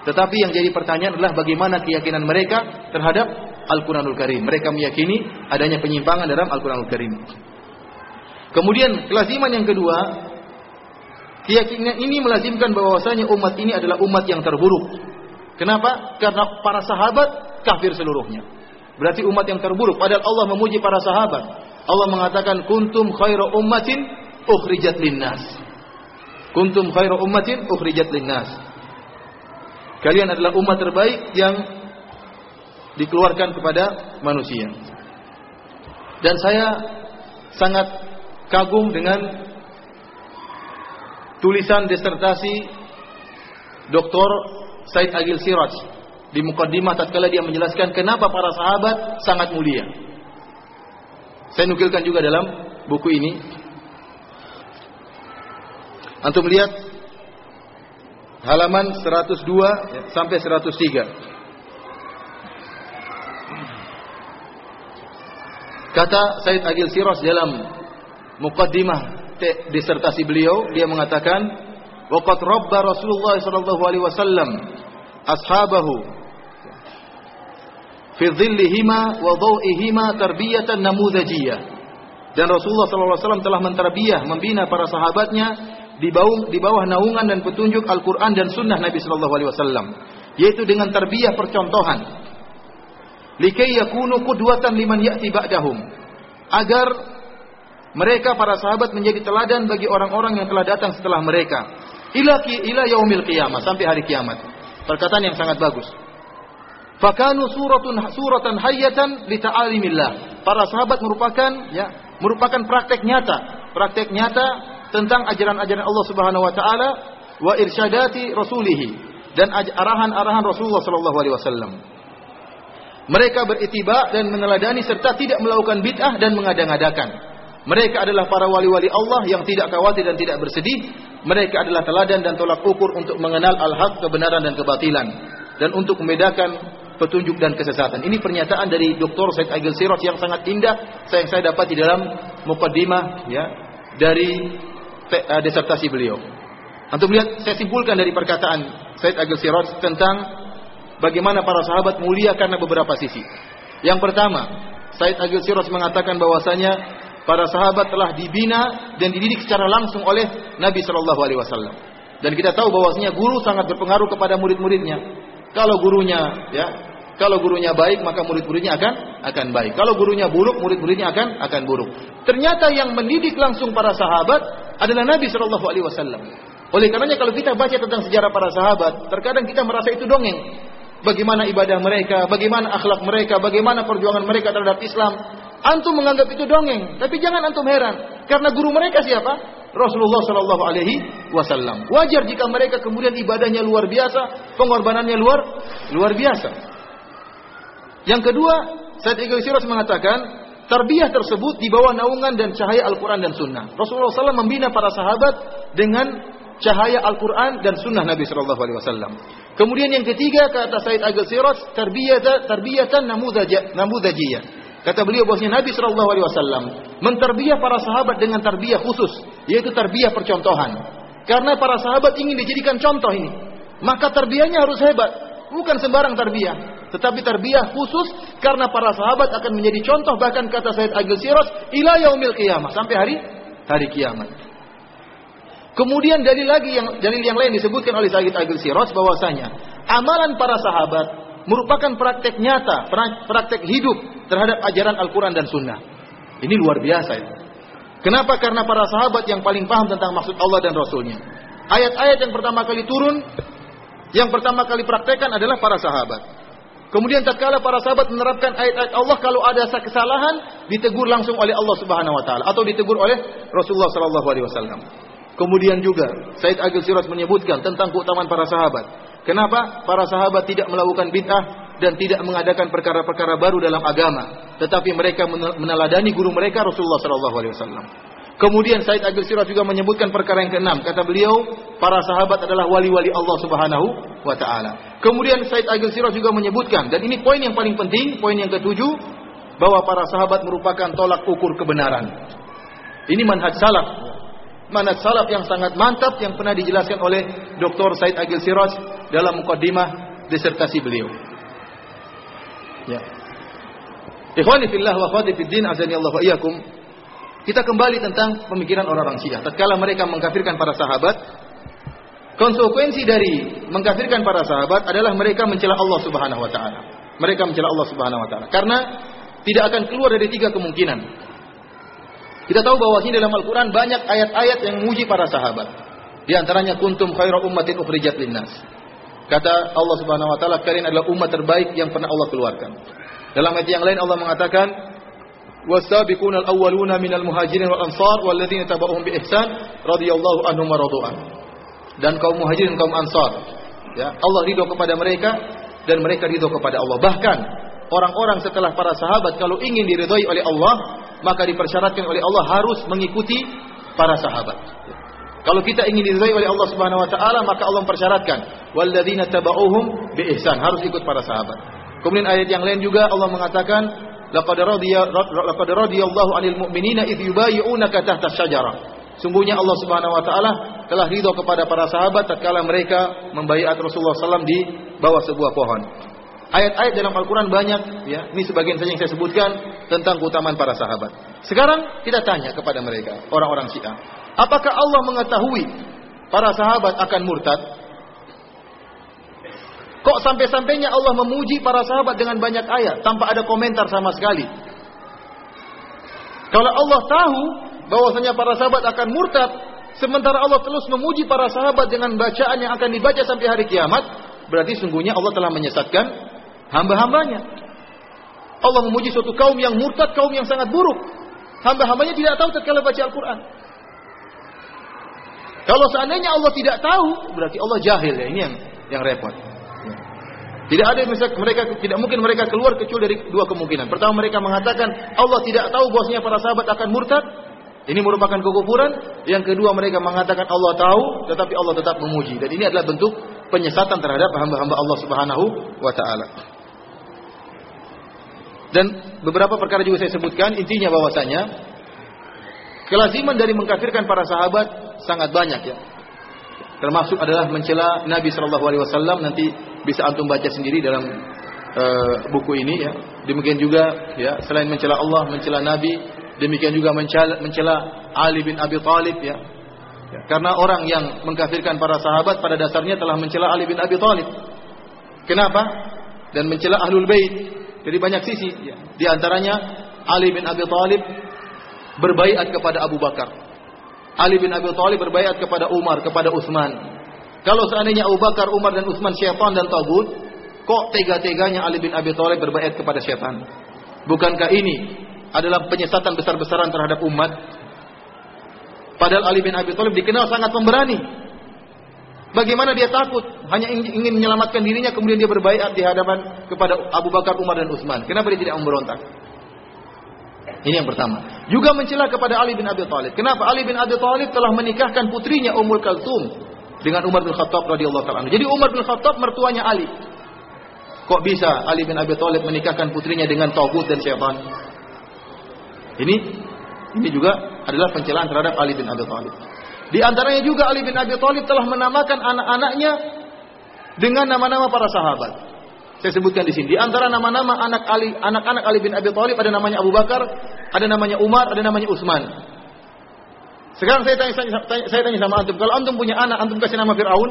Tetapi yang jadi pertanyaan adalah bagaimana keyakinan mereka terhadap Al-Quranul Karim. Mereka meyakini adanya penyimpangan dalam Al-Quranul Karim. Kemudian kelaziman yang kedua, keyakinan ini melazimkan bahwasanya umat ini adalah umat yang terburuk. Kenapa? Karena para sahabat kafir seluruhnya. Berarti umat yang terburuk. Padahal Allah memuji para sahabat. Allah mengatakan kuntum khairu ummatin ukhrijat linnas. Kuntum khairu ummatin ukhrijat linnas. Kalian adalah umat terbaik yang dikeluarkan kepada manusia. Dan saya sangat kagum dengan tulisan disertasi Dr. Said Agil Siraj di mukaddimah tatkala dia menjelaskan kenapa para sahabat sangat mulia. Saya nukilkan juga dalam buku ini. Antum lihat halaman 102 sampai 103. Kata Said Agil Siros dalam mukaddimah disertasi beliau, dia mengatakan, "Waqat rabba Rasulullah sallallahu alaihi wasallam ashabahu fi dhillihima wa dhaw'ihima tarbiyatan namudajiyah. Dan Rasulullah SAW telah menterbiah, membina para sahabatnya di bawah, di bawah naungan dan petunjuk Al-Quran dan Sunnah Nabi Sallallahu Alaihi Wasallam, yaitu dengan terbiah percontohan. Likai yakunu kudwatan liman ya'ti ba'dahum. Agar mereka para sahabat menjadi teladan bagi orang-orang yang telah datang setelah mereka. Ila ila yaumil qiyamah sampai hari kiamat. Perkataan yang sangat bagus. Fakanu suratun suratan hayyatan li ta'alimillah. Para sahabat merupakan ya, merupakan praktek nyata, praktek nyata tentang ajaran-ajaran Allah Subhanahu wa taala wa irsyadati rasulih dan arahan-arahan Rasulullah sallallahu alaihi wasallam. Mereka beritiba dan meneladani serta tidak melakukan bid'ah dan mengada-ngadakan. Mereka adalah para wali-wali Allah yang tidak khawatir dan tidak bersedih. Mereka adalah teladan dan tolak ukur untuk mengenal al-haq, kebenaran dan kebatilan. Dan untuk membedakan petunjuk dan kesesatan. Ini pernyataan dari Dr. Said Agil Sirot yang sangat indah yang saya dapat di dalam mukaddimah ya dari uh, disertasi beliau. Untuk melihat, saya simpulkan dari perkataan Said Agil Sirot tentang bagaimana para sahabat mulia karena beberapa sisi. Yang pertama, Said Agil Sirot mengatakan bahwasanya para sahabat telah dibina dan dididik secara langsung oleh Nabi Shallallahu Alaihi Wasallam. Dan kita tahu bahwasanya guru sangat berpengaruh kepada murid-muridnya. Kalau gurunya ya, kalau gurunya baik maka murid-muridnya akan akan baik. Kalau gurunya buruk, murid-muridnya akan akan buruk. Ternyata yang mendidik langsung para sahabat adalah Nabi Shallallahu Alaihi Wasallam. Oleh karenanya kalau kita baca tentang sejarah para sahabat, terkadang kita merasa itu dongeng. Bagaimana ibadah mereka, bagaimana akhlak mereka, bagaimana perjuangan mereka terhadap Islam. Antum menganggap itu dongeng, tapi jangan antum heran karena guru mereka siapa? Rasulullah Shallallahu Alaihi Wasallam. Wajar jika mereka kemudian ibadahnya luar biasa, pengorbanannya luar luar biasa. Yang kedua, Said Iqbal Siras mengatakan, tarbiyah tersebut di bawah naungan dan cahaya Al-Quran dan Sunnah. Rasulullah SAW membina para sahabat dengan cahaya Al-Quran dan Sunnah Nabi Wasallam. Kemudian yang ketiga kata Said Agil Siras, tarbiyatan namudajiyah. Kata beliau bahwasanya Nabi Shallallahu Alaihi menterbiah para sahabat dengan terbiah khusus, yaitu terbiah percontohan. Karena para sahabat ingin dijadikan contoh ini, maka terbiahnya harus hebat, bukan sembarang terbiah, tetapi terbiah khusus karena para sahabat akan menjadi contoh bahkan kata Said Agil Siros ila yaumil qiyamah sampai hari hari kiamat. Kemudian dalil lagi yang dalil yang lain disebutkan oleh Said Agil Siros bahwasanya amalan para sahabat merupakan praktek nyata, praktek hidup terhadap ajaran Al-Quran dan Sunnah. Ini luar biasa itu. Kenapa? Karena para sahabat yang paling paham tentang maksud Allah dan Rasulnya. Ayat-ayat yang pertama kali turun, yang pertama kali praktekkan adalah para sahabat. Kemudian tatkala para sahabat menerapkan ayat-ayat Allah kalau ada kesalahan ditegur langsung oleh Allah Subhanahu wa taala atau ditegur oleh Rasulullah sallallahu alaihi wasallam. Kemudian juga Said Agil Siras menyebutkan tentang keutamaan para sahabat. Kenapa? Para sahabat tidak melakukan bid'ah, dan tidak mengadakan perkara-perkara baru dalam agama, tetapi mereka meneladani guru mereka Rasulullah sallallahu alaihi wasallam. Kemudian Said Agil Sirah juga menyebutkan perkara yang keenam. Kata beliau, para sahabat adalah wali-wali Allah Subhanahu wa taala. Kemudian Said Agil Sirah juga menyebutkan dan ini poin yang paling penting, poin yang ketujuh bahwa para sahabat merupakan tolak ukur kebenaran. Ini manhaj salaf. Manhaj salaf yang sangat mantap yang pernah dijelaskan oleh Dr. Said Agil Siraj dalam mukaddimah disertasi beliau. Ya. Ikhwani fillah wa akhwati fid din azani Allah wa iyyakum. Kita kembali tentang pemikiran orang-orang Syiah. Tatkala mereka mengkafirkan para sahabat, konsekuensi dari mengkafirkan para sahabat adalah mereka mencela Allah Subhanahu wa taala. Mereka mencela Allah Subhanahu wa taala karena tidak akan keluar dari tiga kemungkinan. Kita tahu bahwa di dalam Al-Qur'an banyak ayat-ayat yang memuji para sahabat. Di antaranya kuntum khairu ummatin ukhrijat linnas. Kata Allah Subhanahu wa taala, kalian adalah umat terbaik yang pernah Allah keluarkan. Dalam ayat yang lain Allah mengatakan, "Was-sabiquna al-awwaluna minal muhajirin wal ansar walladzina tabauhum bi ihsan radhiyallahu anhum wa radu'an." Dan kaum muhajirin kaum ansar, ya, Allah ridho kepada mereka dan mereka ridho kepada Allah. Bahkan orang-orang setelah para sahabat kalau ingin diridhoi oleh Allah, maka dipersyaratkan oleh Allah harus mengikuti para sahabat. Kalau kita ingin diridhai oleh Allah Subhanahu wa taala, maka Allah mempersyaratkan walladzina tabauhum bi ihsan, harus ikut para sahabat. Kemudian ayat yang lain juga Allah mengatakan laqad radiya laqad radiyallahu 'anil mu'minina idh yubayyi'unaka tahta syajarah. Sungguhnya Allah Subhanahu wa taala telah ridho kepada para sahabat tatkala mereka membaiat Rasulullah SAW di bawah sebuah pohon. Ayat-ayat dalam Al-Quran banyak, ya. Ini sebagian saja yang saya sebutkan tentang keutamaan para sahabat. Sekarang kita tanya kepada mereka, orang-orang Syiah, apakah Allah mengetahui para sahabat akan murtad? Kok sampai-sampainya Allah memuji para sahabat dengan banyak ayat tanpa ada komentar sama sekali? Kalau Allah tahu bahwasanya para sahabat akan murtad, sementara Allah terus memuji para sahabat dengan bacaan yang akan dibaca sampai hari kiamat, berarti sungguhnya Allah telah menyesatkan hamba-hambanya. Allah memuji suatu kaum yang murtad, kaum yang sangat buruk. Hamba-hambanya tidak tahu tatkala baca Al-Quran. Kalau seandainya Allah tidak tahu, berarti Allah jahil ya. Ini yang yang repot. Tidak ada misalnya mereka tidak mungkin mereka keluar kecuali dari dua kemungkinan. Pertama mereka mengatakan Allah tidak tahu bahwasanya para sahabat akan murtad. Ini merupakan kekufuran. Yang kedua mereka mengatakan Allah tahu tetapi Allah tetap memuji. Dan ini adalah bentuk penyesatan terhadap hamba-hamba Allah Subhanahu wa taala. Dan beberapa perkara juga saya sebutkan intinya bahwasanya kelaziman dari mengkafirkan para sahabat sangat banyak ya. Termasuk adalah mencela Nabi Shallallahu Alaihi Wasallam nanti bisa antum baca sendiri dalam uh, buku ini ya. Demikian juga ya selain mencela Allah, mencela Nabi, demikian juga mencela, mencela Ali bin Abi Thalib ya. ya. Karena orang yang mengkafirkan para sahabat pada dasarnya telah mencela Ali bin Abi Thalib. Kenapa? Dan mencela Ahlul Bait dari banyak sisi. Ya. Di antaranya Ali bin Abi Thalib berbaiat kepada Abu Bakar. Ali bin Abi Thalib berbaiat kepada Umar, kepada Utsman. Kalau seandainya Abu Bakar, Umar dan Utsman syaitan dan tagut, kok tega-teganya Ali bin Abi Thalib berbaiat kepada syaitan? Bukankah ini adalah penyesatan besar-besaran terhadap umat? Padahal Ali bin Abi Thalib dikenal sangat pemberani. Bagaimana dia takut hanya ingin menyelamatkan dirinya kemudian dia berbaiat di hadapan kepada Abu Bakar, Umar dan Utsman. Kenapa dia tidak memberontak? Ini yang pertama. Juga mencela kepada Ali bin Abi Thalib. Kenapa Ali bin Abi Thalib telah menikahkan putrinya Ummul Kalsum dengan Umar bin Khattab radhiyallahu taala. Jadi Umar bin Khattab mertuanya Ali. Kok bisa Ali bin Abi Thalib menikahkan putrinya dengan tauhid dan syaitan? Ini ini juga adalah pencelaan terhadap Ali bin Abi Thalib. Di antaranya juga Ali bin Abi Thalib telah menamakan anak-anaknya dengan nama-nama para sahabat. Saya sebutkan di sini. Di antara nama-nama anak Ali, anak-anak Ali bin Abi Thalib ada namanya Abu Bakar, ada namanya Umar, ada namanya Utsman. Sekarang saya tanya, saya, saya tanya sama antum, kalau antum punya anak, antum kasih nama Firaun?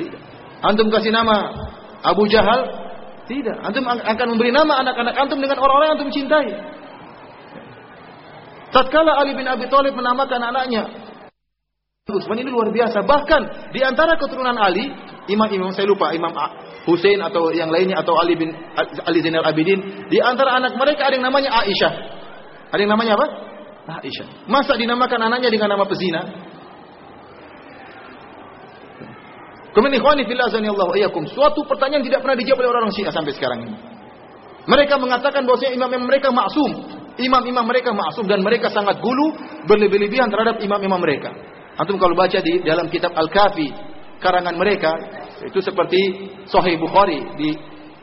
Tidak. Antum kasih nama Abu Jahal? Tidak. Antum akan memberi nama anak-anak antum dengan orang-orang yang antum cintai. Tatkala Ali bin Abi Thalib menamakan anaknya Utsman ini luar biasa. Bahkan di antara keturunan Ali, imam-imam saya lupa, Imam Hussein atau yang lainnya atau Ali bin Ali Zainal Abidin, di antara anak mereka ada yang namanya Aisyah. Ada yang namanya apa? Aisyah. Masa dinamakan anaknya dengan nama pezina? Kemudian ikhwani fillah Allah iyyakum. Suatu pertanyaan tidak pernah dijawab oleh orang Syiah sampai sekarang ini. Mereka mengatakan bahwa imam-imam mereka maksum. Imam-imam mereka maksum dan mereka sangat gulu berlebih-lebihan terhadap imam-imam mereka. Antum kalau baca di dalam kitab Al-Kafi karangan mereka itu seperti Sahih Bukhari di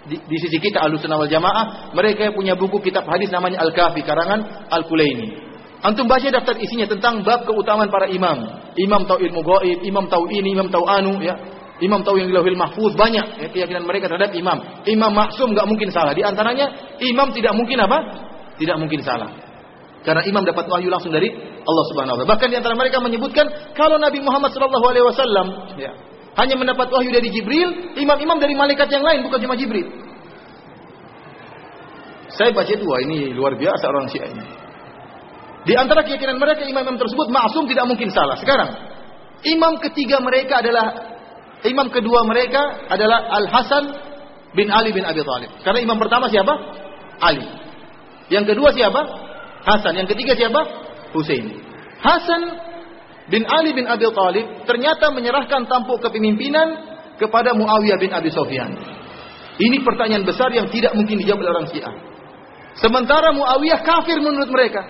di, di sisi kita Ahlussunnah wal Jamaah mereka punya buku kitab hadis namanya Al-Kafi karangan Al-Kulaini. Antum baca daftar isinya tentang bab keutamaan para imam. Imam tahu ilmu gaib, imam tahu ini, imam tahu anu ya. Imam tahu yang di mahfuz banyak ya, keyakinan mereka terhadap imam. Imam maksum nggak mungkin salah. Di antaranya imam tidak mungkin apa? Tidak mungkin salah. Karena imam dapat wahyu langsung dari Allah Subhanahu wa taala. Bahkan di antara mereka menyebutkan kalau Nabi Muhammad sallallahu alaihi wasallam ya, hanya mendapat wahyu dari Jibril, imam-imam dari malaikat yang lain bukan cuma Jibril. Saya baca wah ini luar biasa orang Syiah ini. Di antara keyakinan mereka imam-imam tersebut maksum tidak mungkin salah. Sekarang, imam ketiga mereka adalah imam kedua mereka adalah Al Hasan bin Ali bin Abi Thalib. Karena imam pertama siapa? Ali. Yang kedua siapa? Hasan. Yang ketiga siapa? Husain. Hasan bin Ali bin Abi Thalib ternyata menyerahkan tampuk kepemimpinan kepada Muawiyah bin Abi Sufyan. Ini pertanyaan besar yang tidak mungkin dijawab oleh orang Syiah. Sementara Muawiyah kafir menurut mereka.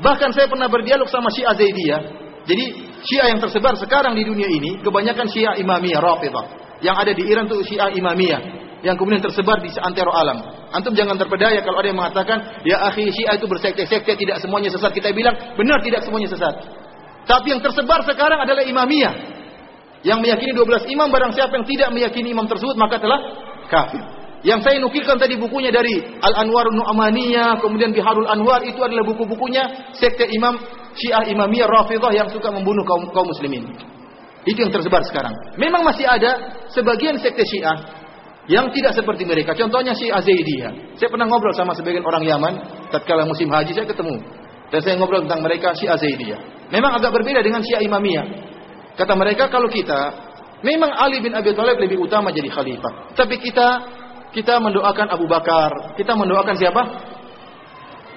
Bahkan saya pernah berdialog sama Syiah Zaidiyah. Jadi Syiah yang tersebar sekarang di dunia ini kebanyakan Syiah Imamiyah Rafidah. Yang ada di Iran itu Syiah Imamiyah yang kemudian tersebar di seantero alam. Antum jangan terpedaya kalau ada yang mengatakan, ya akhi Syiah itu bersekte-sekte, tidak semuanya sesat. Kita bilang, benar tidak semuanya sesat. Tapi yang tersebar sekarang adalah imamiyah. Yang meyakini 12 imam barang siapa yang tidak meyakini imam tersebut maka telah kafir. Yang saya nukilkan tadi bukunya dari Al-Anwar Nu'amaniyah, kemudian Biharul Anwar itu adalah buku-bukunya sekte Imam Syiah Imamiyah Rafidah yang suka membunuh kaum kaum muslimin. Itu yang tersebar sekarang. Memang masih ada sebagian sekte Syiah yang tidak seperti mereka. Contohnya Syiah Zaidiyah. Saya pernah ngobrol sama sebagian orang Yaman tatkala musim haji saya ketemu. Dan saya ngobrol tentang mereka Syiah Zaidiyah. Memang agak berbeda dengan Syiah Imamiyah. Kata mereka kalau kita memang Ali bin Abi Thalib lebih utama jadi khalifah. Tapi kita kita mendoakan Abu Bakar, kita mendoakan siapa?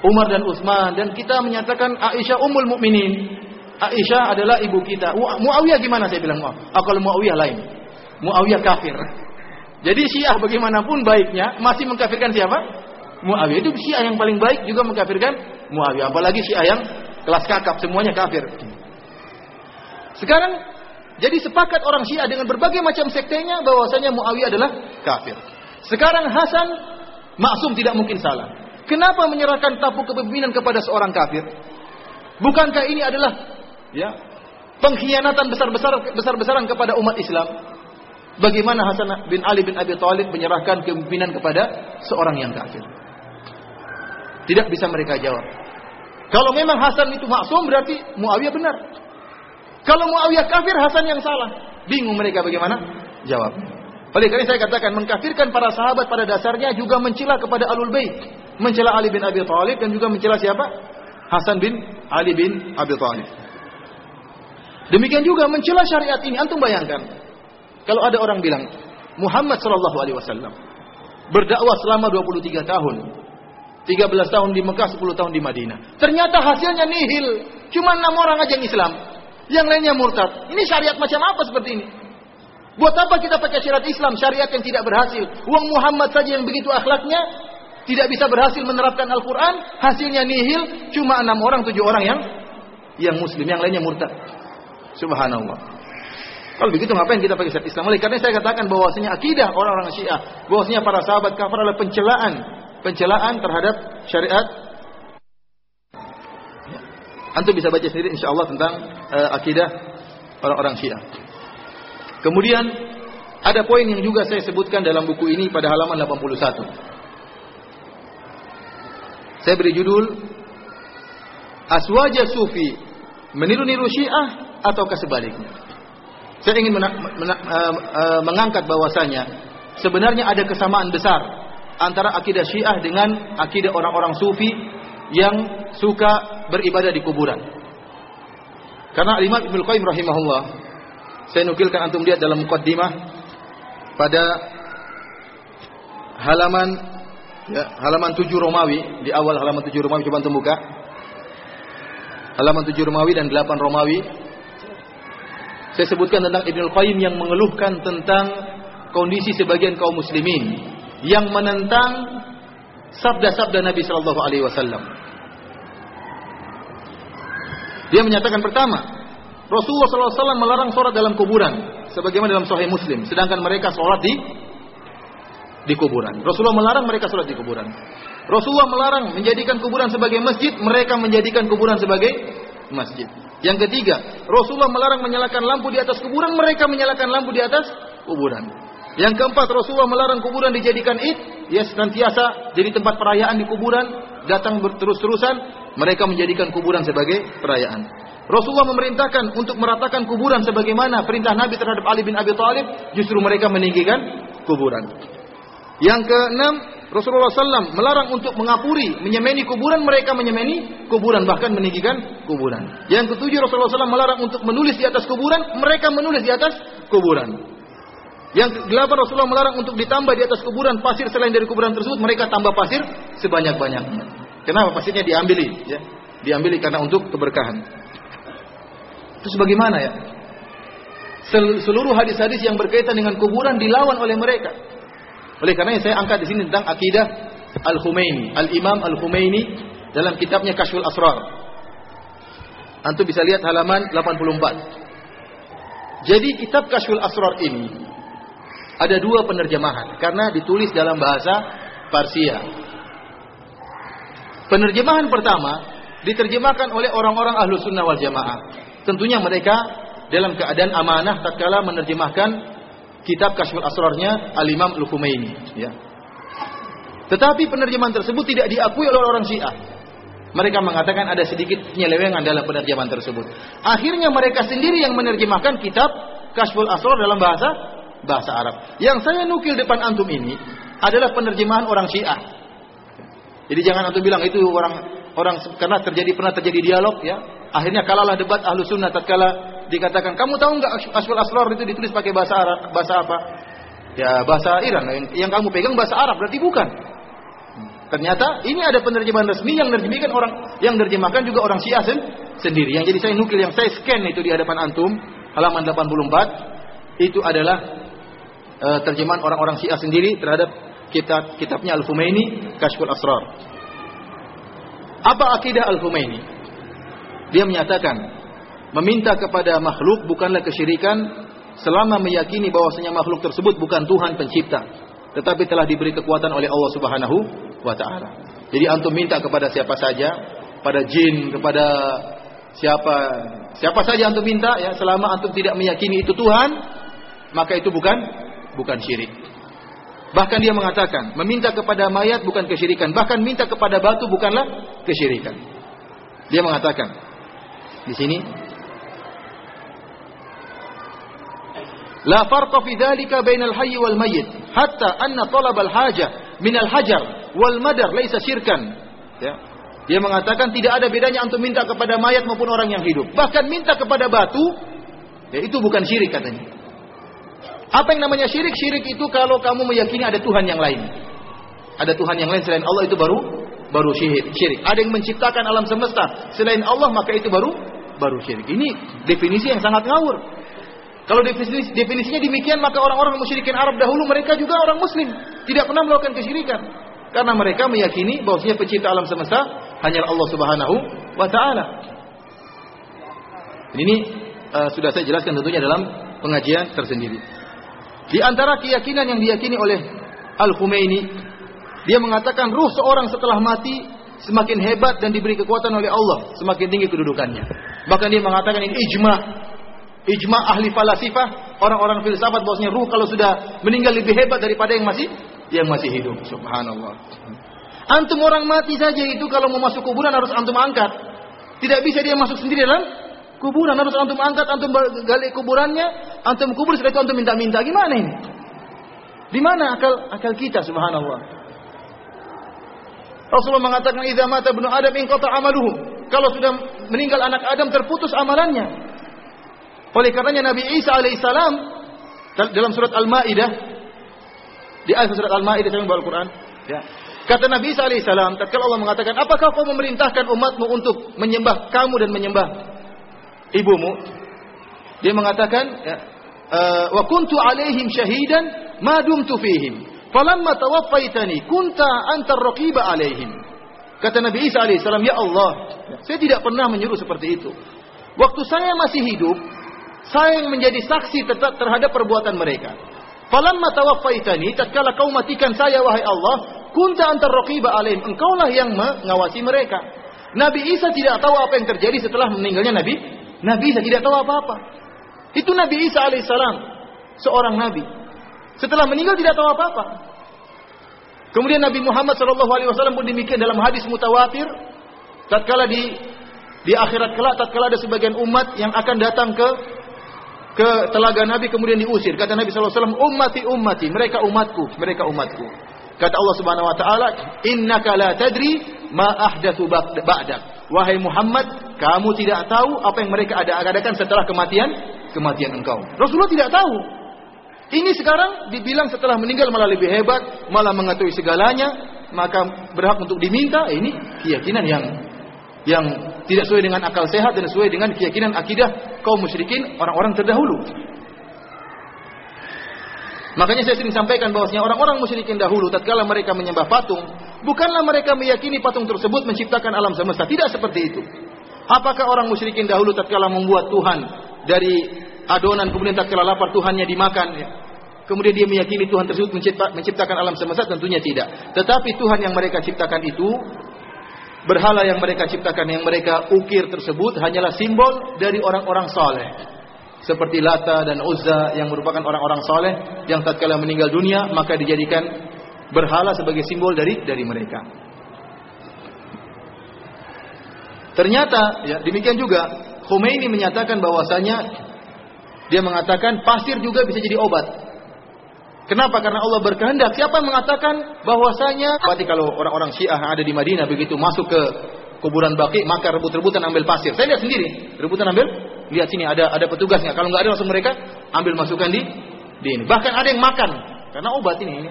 Umar dan Utsman dan kita menyatakan Aisyah ummul mukminin. Aisyah adalah ibu kita. Muawiyah gimana saya bilang Muawiyah? Oh, kalau Muawiyah lain. Muawiyah kafir. Jadi Syiah bagaimanapun baiknya masih mengkafirkan siapa? Muawiyah itu Syiah yang paling baik juga mengkafirkan Muawiyah. Apalagi Syiah yang kelas kakap semuanya kafir. Sekarang jadi sepakat orang Syiah dengan berbagai macam sektenya bahwasanya Muawiyah adalah kafir. Sekarang Hasan maksum tidak mungkin salah. Kenapa menyerahkan tapu kepemimpinan kepada seorang kafir? Bukankah ini adalah ya pengkhianatan besar-besar besar-besaran kepada umat Islam? Bagaimana Hasan bin Ali bin Abi Thalib menyerahkan kepemimpinan kepada seorang yang kafir? Tidak bisa mereka jawab. Kalau memang Hasan itu maksum berarti Muawiyah benar. Kalau Muawiyah kafir Hasan yang salah. Bingung mereka bagaimana? Jawab. Oleh karena saya katakan mengkafirkan para sahabat pada dasarnya juga mencela kepada Alul Bait, mencela Ali bin Abi Thalib dan juga mencela siapa? Hasan bin Ali bin Abi Thalib. Demikian juga mencela syariat ini. Antum bayangkan, kalau ada orang bilang Muhammad Shallallahu Alaihi Wasallam berdakwah selama 23 tahun, 13 tahun di Mekah, 10 tahun di Madinah. Ternyata hasilnya nihil, cuma enam orang aja yang Islam, yang lainnya murtad. Ini syariat macam apa seperti ini? Buat apa kita pakai syariat Islam, syariat yang tidak berhasil? Uang Muhammad saja yang begitu akhlaknya, tidak bisa berhasil menerapkan Al-Quran, hasilnya nihil, cuma enam orang, tujuh orang yang yang muslim, yang lainnya murtad. Subhanallah. Kalau begitu ngapain kita pakai syariat Islam? Oleh karena saya katakan bahwasanya akidah orang-orang Syiah, bahwasanya para sahabat kafir adalah pencelaan, pencelaan terhadap syariat. Antum bisa baca sendiri insya Allah tentang uh, akidah orang-orang Syiah. Kemudian ada poin yang juga saya sebutkan dalam buku ini pada halaman 81. Saya beri judul Aswaja Sufi meniru-niru Syiah ataukah sebaliknya. Saya ingin uh, mengangkat bahwasanya sebenarnya ada kesamaan besar antara akidah Syiah dengan akidah orang-orang Sufi yang suka beribadah di kuburan. Karena Imam Ibnu Qayyim rahimahullah saya nukilkan antum lihat dalam mukaddimah pada halaman ya, halaman 7 Romawi di awal halaman 7 Romawi coba antum buka. Halaman 7 Romawi dan 8 Romawi. Saya sebutkan tentang Ibnu Qayyim yang mengeluhkan tentang kondisi sebagian kaum muslimin yang menentang sabda-sabda Nabi sallallahu alaihi wasallam. Dia menyatakan pertama, Rasulullah SAW melarang sholat dalam kuburan, sebagaimana dalam Sahih Muslim. Sedangkan mereka sholat di di kuburan. Rasulullah melarang mereka sholat di kuburan. Rasulullah melarang menjadikan kuburan sebagai masjid, mereka menjadikan kuburan sebagai masjid. Yang ketiga, Rasulullah melarang menyalakan lampu di atas kuburan, mereka menyalakan lampu di atas kuburan. Yang keempat, Rasulullah melarang kuburan dijadikan id, ya senantiasa jadi tempat perayaan di kuburan, datang berterus-terusan, mereka menjadikan kuburan sebagai perayaan. Rasulullah memerintahkan untuk meratakan kuburan sebagaimana perintah Nabi terhadap Ali bin Abi Thalib, justru mereka meninggikan kuburan. Yang keenam, Rasulullah SAW melarang untuk mengapuri, menyemeni kuburan, mereka menyemeni kuburan, bahkan meninggikan kuburan. Yang ketujuh, Rasulullah SAW melarang untuk menulis di atas kuburan, mereka menulis di atas kuburan. Yang delapan Rasulullah melarang untuk ditambah di atas kuburan pasir selain dari kuburan tersebut, mereka tambah pasir sebanyak-banyaknya. Kenapa pasirnya diambili? Ya, diambili karena untuk keberkahan. Terus bagaimana ya? Seluruh hadis-hadis yang berkaitan dengan kuburan dilawan oleh mereka. Oleh karena saya angkat di sini tentang akidah Al-Humaini, Al-Imam Al-Humaini dalam kitabnya Kashful Asrar. Antum bisa lihat halaman 84. Jadi kitab Kashful Asrar ini ada dua penerjemahan karena ditulis dalam bahasa Parsia. Penerjemahan pertama diterjemahkan oleh orang-orang ahlu sunnah wal jamaah. Tentunya mereka dalam keadaan amanah tatkala menerjemahkan kitab Kashful Asrarnya Al-Imam Al-Khumaini ya. Tetapi penerjemahan tersebut tidak diakui oleh orang Syiah. Mereka mengatakan ada sedikit penyelewengan dalam penerjemahan tersebut. Akhirnya mereka sendiri yang menerjemahkan kitab Kashful Asrar dalam bahasa bahasa Arab. Yang saya nukil depan antum ini adalah penerjemahan orang Syiah. Jadi jangan antum bilang itu orang orang karena terjadi pernah terjadi dialog ya. Akhirnya kalahlah debat ahlu sunnah tatkala dikatakan kamu tahu nggak Asfal Asrar itu ditulis pakai bahasa Arab bahasa apa? Ya bahasa Iran yang, yang kamu pegang bahasa Arab berarti bukan. Ternyata ini ada penerjemahan resmi yang menerjemahkan orang yang menerjemahkan juga orang Syiah sen, sendiri. Yang jadi saya nukil yang saya scan itu di hadapan antum halaman 84 itu adalah uh, terjemahan orang-orang Syiah sendiri terhadap kitab kitabnya Al-Fumaini Kashful Asrar. Apa akidah Al-Humaini? Dia menyatakan, meminta kepada makhluk bukanlah kesyirikan selama meyakini bahwasanya makhluk tersebut bukan Tuhan pencipta, tetapi telah diberi kekuatan oleh Allah Subhanahu wa taala. Jadi antum minta kepada siapa saja, pada jin, kepada siapa siapa saja antum minta ya selama antum tidak meyakini itu Tuhan, maka itu bukan bukan syirik. Bahkan dia mengatakan, meminta kepada mayat bukan kesyirikan, bahkan minta kepada batu bukanlah kesyirikan. Dia mengatakan di sini La farqa fi dhalika bainal hayy wal mayyit hatta anna talab al haja min al hajar wal madar laisa syirkan. Ya. Dia mengatakan tidak ada bedanya untuk minta kepada mayat maupun orang yang hidup. Bahkan minta kepada batu ya itu bukan syirik katanya. Apa yang namanya syirik? Syirik itu kalau kamu meyakini ada Tuhan yang lain. Ada Tuhan yang lain selain Allah itu baru baru syirik. syirik. Ada yang menciptakan alam semesta selain Allah maka itu baru baru syirik. Ini definisi yang sangat ngawur. Kalau definisi, definisinya demikian maka orang-orang musyrikin Arab dahulu mereka juga orang muslim, tidak pernah melakukan kesyirikan. Karena mereka meyakini bahwasanya pencipta alam semesta hanya Allah Subhanahu wa taala. Ini uh, sudah saya jelaskan tentunya dalam pengajian tersendiri. Di antara keyakinan yang diyakini oleh Al-Khumaini, dia mengatakan ruh seorang setelah mati semakin hebat dan diberi kekuatan oleh Allah, semakin tinggi kedudukannya. Bahkan dia mengatakan ini ijma. Ijma ahli falasifah, orang-orang filsafat bahwasanya ruh kalau sudah meninggal lebih hebat daripada yang masih yang masih hidup. Subhanallah. Antum orang mati saja itu kalau mau masuk kuburan harus antum angkat. Tidak bisa dia masuk sendiri dalam kuburan harus antum angkat, antum gali kuburannya, antum kubur setelah antum minta-minta. Gimana ini? Di mana akal akal kita subhanallah? Rasulullah mengatakan idza mata ibnu Adam inqata amaluhu. Kalau sudah meninggal anak Adam terputus amalannya. Oleh karenanya Nabi Isa alaihissalam dalam surat Al-Maidah di ayat surat Al-Maidah saya membawa Al-Qur'an ya. Kata Nabi Isa alaihissalam, tatkala Allah mengatakan, "Apakah kau memerintahkan umatmu untuk menyembah kamu dan menyembah ibumu, dia mengatakan, ya, eh, wa kuntu alaihim syahidan ma dumtu fihim. Falamma tawaffaitani kunta antar raqiba alaihim. Kata Nabi Isa alaihissalam, ya Allah, saya tidak pernah menyuruh seperti itu. Waktu saya masih hidup, saya yang menjadi saksi terhadap perbuatan mereka. Falamma tawaffaitani, tatkala kau matikan saya wahai Allah, kunta antar raqiba alaihim. Engkaulah yang mengawasi mereka. Nabi Isa tidak tahu apa yang terjadi setelah meninggalnya Nabi Nabi Isa tidak tahu apa-apa. Itu Nabi Isa alaihissalam, seorang nabi. Setelah meninggal tidak tahu apa-apa. Kemudian Nabi Muhammad Shallallahu Alaihi Wasallam pun demikian dalam hadis mutawatir. Tatkala di di akhirat kelak, tatkala ada sebagian umat yang akan datang ke ke telaga Nabi kemudian diusir. Kata Nabi Shallallahu Alaihi Wasallam, ummati ummati, mereka umatku, mereka umatku. Kata Allah Subhanahu Wa Taala, Innaka la tadri ma ahdathu ba'dak. Wahai Muhammad, kamu tidak tahu apa yang mereka ada adakan setelah kematian kematian engkau. Rasulullah tidak tahu. Ini sekarang dibilang setelah meninggal malah lebih hebat, malah mengetahui segalanya, maka berhak untuk diminta. Ini keyakinan yang yang tidak sesuai dengan akal sehat dan sesuai dengan keyakinan akidah kaum musyrikin orang-orang terdahulu. Makanya saya sering sampaikan bahwasanya orang-orang musyrikin dahulu tatkala mereka menyembah patung, bukanlah mereka meyakini patung tersebut menciptakan alam semesta, tidak seperti itu. Apakah orang musyrikin dahulu tatkala membuat Tuhan dari adonan kemudian tatkala lapar Tuhannya dimakan ya. Kemudian dia meyakini Tuhan tersebut mencipta, menciptakan alam semesta tentunya tidak. Tetapi Tuhan yang mereka ciptakan itu berhala yang mereka ciptakan yang mereka ukir tersebut hanyalah simbol dari orang-orang saleh. Seperti Lata dan Uzza yang merupakan orang-orang soleh yang tatkala meninggal dunia maka dijadikan berhala sebagai simbol dari dari mereka. Ternyata ya demikian juga Khomeini menyatakan bahwasanya dia mengatakan pasir juga bisa jadi obat. Kenapa? Karena Allah berkehendak. Siapa yang mengatakan bahwasanya berarti kalau orang-orang Syiah ada di Madinah begitu masuk ke kuburan Baqi maka rebut-rebutan ambil pasir. Saya lihat sendiri, rebutan ambil. Lihat sini ada ada petugasnya. Kalau nggak ada langsung mereka ambil masukkan di di ini. Bahkan ada yang makan karena obat ini.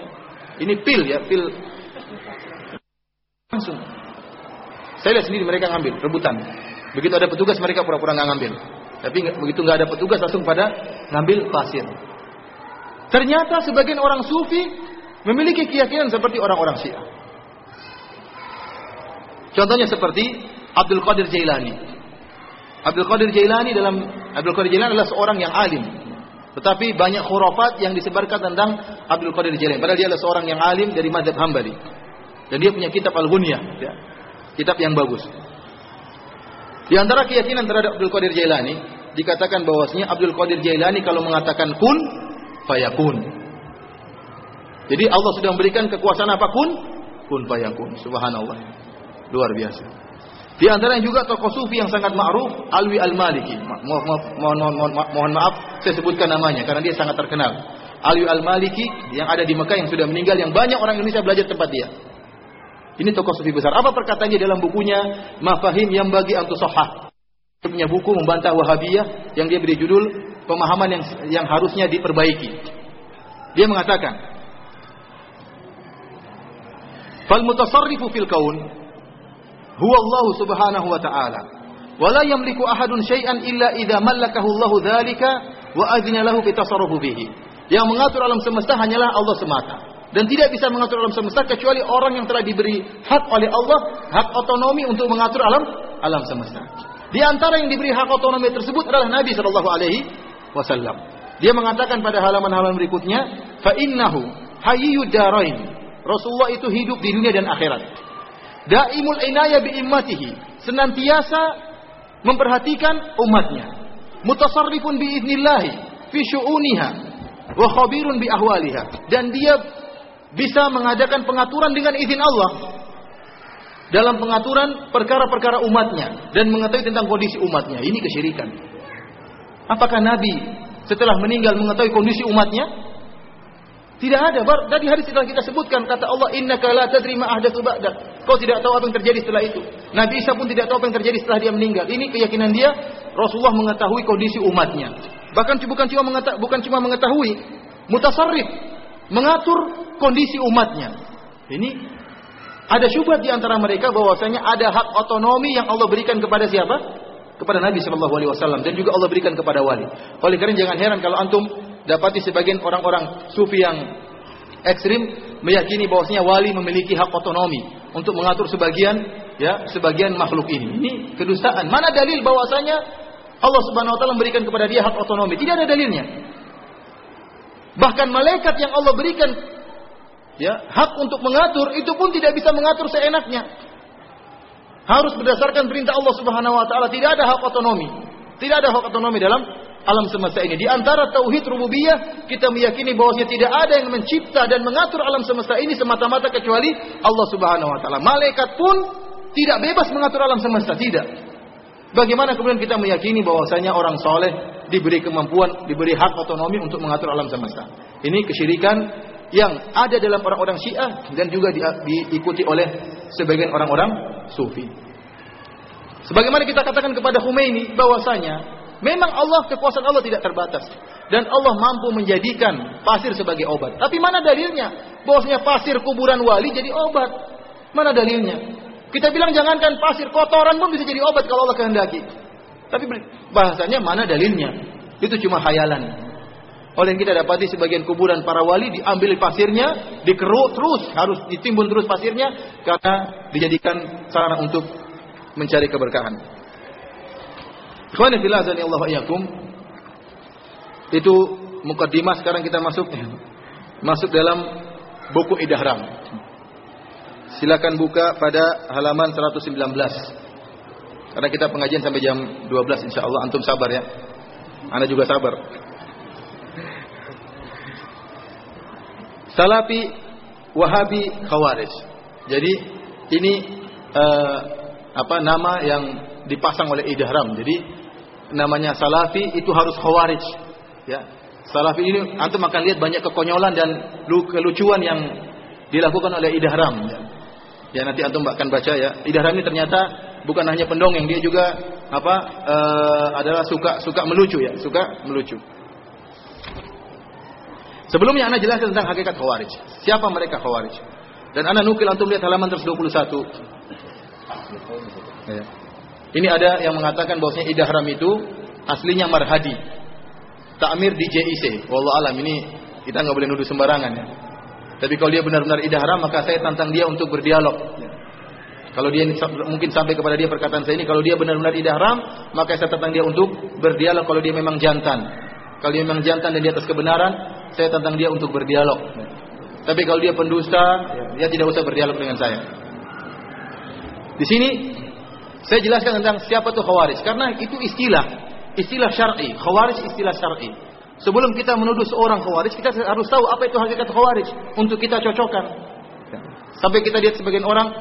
Ini, pil ya, pil langsung. Saya lihat sendiri mereka ngambil rebutan. Begitu ada petugas mereka pura-pura nggak ngambil. Tapi begitu nggak ada petugas langsung pada ngambil pasir. Ternyata sebagian orang sufi memiliki keyakinan seperti orang-orang Syiah. Contohnya seperti Abdul Qadir Jailani. Abdul Qadir Jailani dalam Abdul Qadir Jailani adalah seorang yang alim. Tetapi banyak khurafat yang disebarkan tentang Abdul Qadir Jailani. Padahal dia adalah seorang yang alim dari madhab Hambali. Dan dia punya kitab Al-Ghunyah. Ya. Kitab yang bagus. Di antara keyakinan terhadap Abdul Qadir Jailani, dikatakan bahwasanya Abdul Qadir Jailani kalau mengatakan kun, fayakun. Jadi Allah sudah memberikan kekuasaan apa pun, kun fayakun. Subhanallah. Luar biasa. Di antara yang juga tokoh sufi yang sangat ma'ruf, Alwi Al-Maliki. Mohon, mohon, mohon, mohon maaf, saya sebutkan namanya karena dia sangat terkenal. Alwi Al-Maliki yang ada di Mekah yang sudah meninggal, yang banyak orang Indonesia belajar tempat dia. Ini tokoh sufi besar. Apa perkataannya dalam bukunya Mafahim yang bagi antu sohah. Dia punya buku membantah Wahabiyah yang dia beri judul pemahaman yang yang harusnya diperbaiki. Dia mengatakan, "Fal mutasarrifu fil kaun huwa Allah Subhanahu wa taala, wa la yamliku ahadun syai'an illa idza mallakahu Allah dzalika wa adzina lahu fi tasarrufi bihi." Yang mengatur alam semesta hanyalah Allah semata. Dan tidak bisa mengatur alam semesta kecuali orang yang telah diberi hak oleh Allah, hak otonomi untuk mengatur alam alam semesta. Di antara yang diberi hak otonomi tersebut adalah Nabi Shallallahu Alaihi Wasallam. Dia mengatakan pada halaman-halaman berikutnya, fa innahu hayyud darain. Rasulullah itu hidup di dunia dan akhirat. Daimul inaya bi immatihi, senantiasa memperhatikan umatnya. Mutasarrifun bi idnillahi fi syu'uniha wa khabirun bi ahwaliha. Dan dia bisa mengadakan pengaturan dengan izin Allah dalam pengaturan perkara-perkara umatnya dan mengetahui tentang kondisi umatnya. Ini kesyirikan. Apakah Nabi setelah meninggal mengetahui kondisi umatnya? Tidak ada. Tadi hari setelah kita sebutkan kata Allah Inna la tadri ma ba'dak. Kau tidak tahu apa yang terjadi setelah itu. Nabi Isa pun tidak tahu apa yang terjadi setelah dia meninggal. Ini keyakinan dia Rasulullah mengetahui kondisi umatnya. Bahkan bukan cuma mengetahui, bukan cuma mengetahui, mutasarrif, mengatur kondisi umatnya. Ini ada syubhat di antara mereka bahwasanya ada hak otonomi yang Allah berikan kepada siapa? Kepada Nabi Shallallahu Alaihi Wasallam dan juga Allah berikan kepada wali. Oleh karena jangan heran kalau antum dapati sebagian orang-orang sufi yang ekstrim meyakini bahwasanya wali memiliki hak otonomi untuk mengatur sebagian ya sebagian makhluk ini. Ini kedustaan. Mana dalil bahwasanya Allah Subhanahu wa taala memberikan kepada dia hak otonomi? Tidak ada dalilnya. Bahkan malaikat yang Allah berikan ya hak untuk mengatur itu pun tidak bisa mengatur seenaknya. Harus berdasarkan perintah Allah Subhanahu wa taala, tidak ada hak otonomi. Tidak ada hak otonomi dalam alam semesta ini. Di antara tauhid rububiyah kita meyakini bahwasanya tidak ada yang mencipta dan mengatur alam semesta ini semata-mata kecuali Allah Subhanahu wa taala. Malaikat pun tidak bebas mengatur alam semesta, tidak. Bagaimana kemudian kita meyakini bahwasanya orang soleh diberi kemampuan, diberi hak otonomi untuk mengatur alam semesta. Ini kesyirikan yang ada dalam orang-orang Syiah dan juga di, diikuti oleh sebagian orang-orang Sufi. Sebagaimana kita katakan kepada Khomeini bahwasanya memang Allah kekuasaan Allah tidak terbatas dan Allah mampu menjadikan pasir sebagai obat. Tapi mana dalilnya bahwasanya pasir kuburan wali jadi obat? Mana dalilnya? Kita bilang jangankan pasir kotoran pun bisa jadi obat kalau Allah kehendaki. Tapi bahasanya mana dalilnya? Itu cuma hayalan. Oleh yang kita dapati sebagian kuburan para wali diambil pasirnya, dikeruk terus, harus ditimbun terus pasirnya karena dijadikan sarana untuk mencari keberkahan. Ikhwan fillah Allah iyakum. Itu mukaddimah sekarang kita masuk masuk dalam buku Idahram. Silakan buka pada halaman 119. Karena kita pengajian sampai jam 12 insya Allah antum sabar ya. Anda juga sabar. Salafi, Wahabi, Khawarij. Jadi ini uh, apa nama yang dipasang oleh idhram. Jadi namanya Salafi itu harus Khawarij. Ya. Salafi ini antum akan lihat banyak kekonyolan dan kelucuan yang dilakukan oleh idhram. Ya. ya nanti antum akan baca ya. Idhram ini ternyata bukan hanya pendongeng, dia juga apa uh, adalah suka suka melucu ya, suka melucu. Sebelumnya Anda jelaskan tentang hakikat Khawarij. Siapa mereka Khawarij? Dan Anda nukil antum lihat halaman 121. Ya. Ini ada yang mengatakan bahwasanya idahram itu aslinya marhadi. Takmir di JIC. Wallah alam ini kita nggak boleh nuduh sembarangan ya. Tapi kalau dia benar-benar idahram maka saya tantang dia untuk berdialog. Kalau dia mungkin sampai kepada dia perkataan saya ini, kalau dia benar-benar idahram, maka saya tantang dia untuk berdialog kalau dia memang jantan. Kalau dia memang jantan dan di atas kebenaran, saya tantang dia untuk berdialog. Tapi kalau dia pendusta, dia tidak usah berdialog dengan saya. Di sini saya jelaskan tentang siapa itu khawarij. Karena itu istilah, istilah syar'i. Khawarij istilah syar'i. Sebelum kita menuduh seorang khawarij, kita harus tahu apa itu hakikat khawarij untuk kita cocokkan. Sampai kita lihat sebagian orang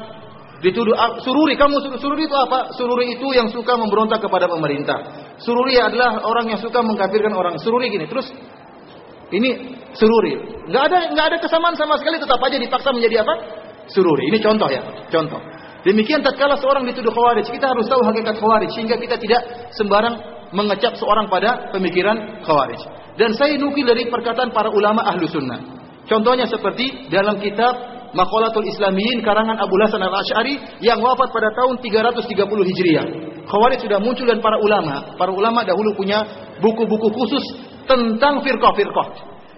dituduh ah, sururi. Kamu sururi itu apa? Sururi itu yang suka memberontak kepada pemerintah. Sururi adalah orang yang suka mengkafirkan orang. Sururi gini terus ini sururi. Nggak ada nggak ada kesamaan sama sekali. Tetap aja dipaksa menjadi apa? Sururi. Ini contoh ya contoh demikian tatkala seorang dituduh khawarij kita harus tahu hakikat khawarij sehingga kita tidak sembarang mengecap seorang pada pemikiran khawarij dan saya nukil dari perkataan para ulama ahlu sunnah contohnya seperti dalam kitab Maqalatul Islamiyin karangan Abu Hasan Al-Asy'ari yang wafat pada tahun 330 Hijriah. Khawarij sudah muncul dan para ulama, para ulama dahulu punya buku-buku khusus tentang firqah-firqah.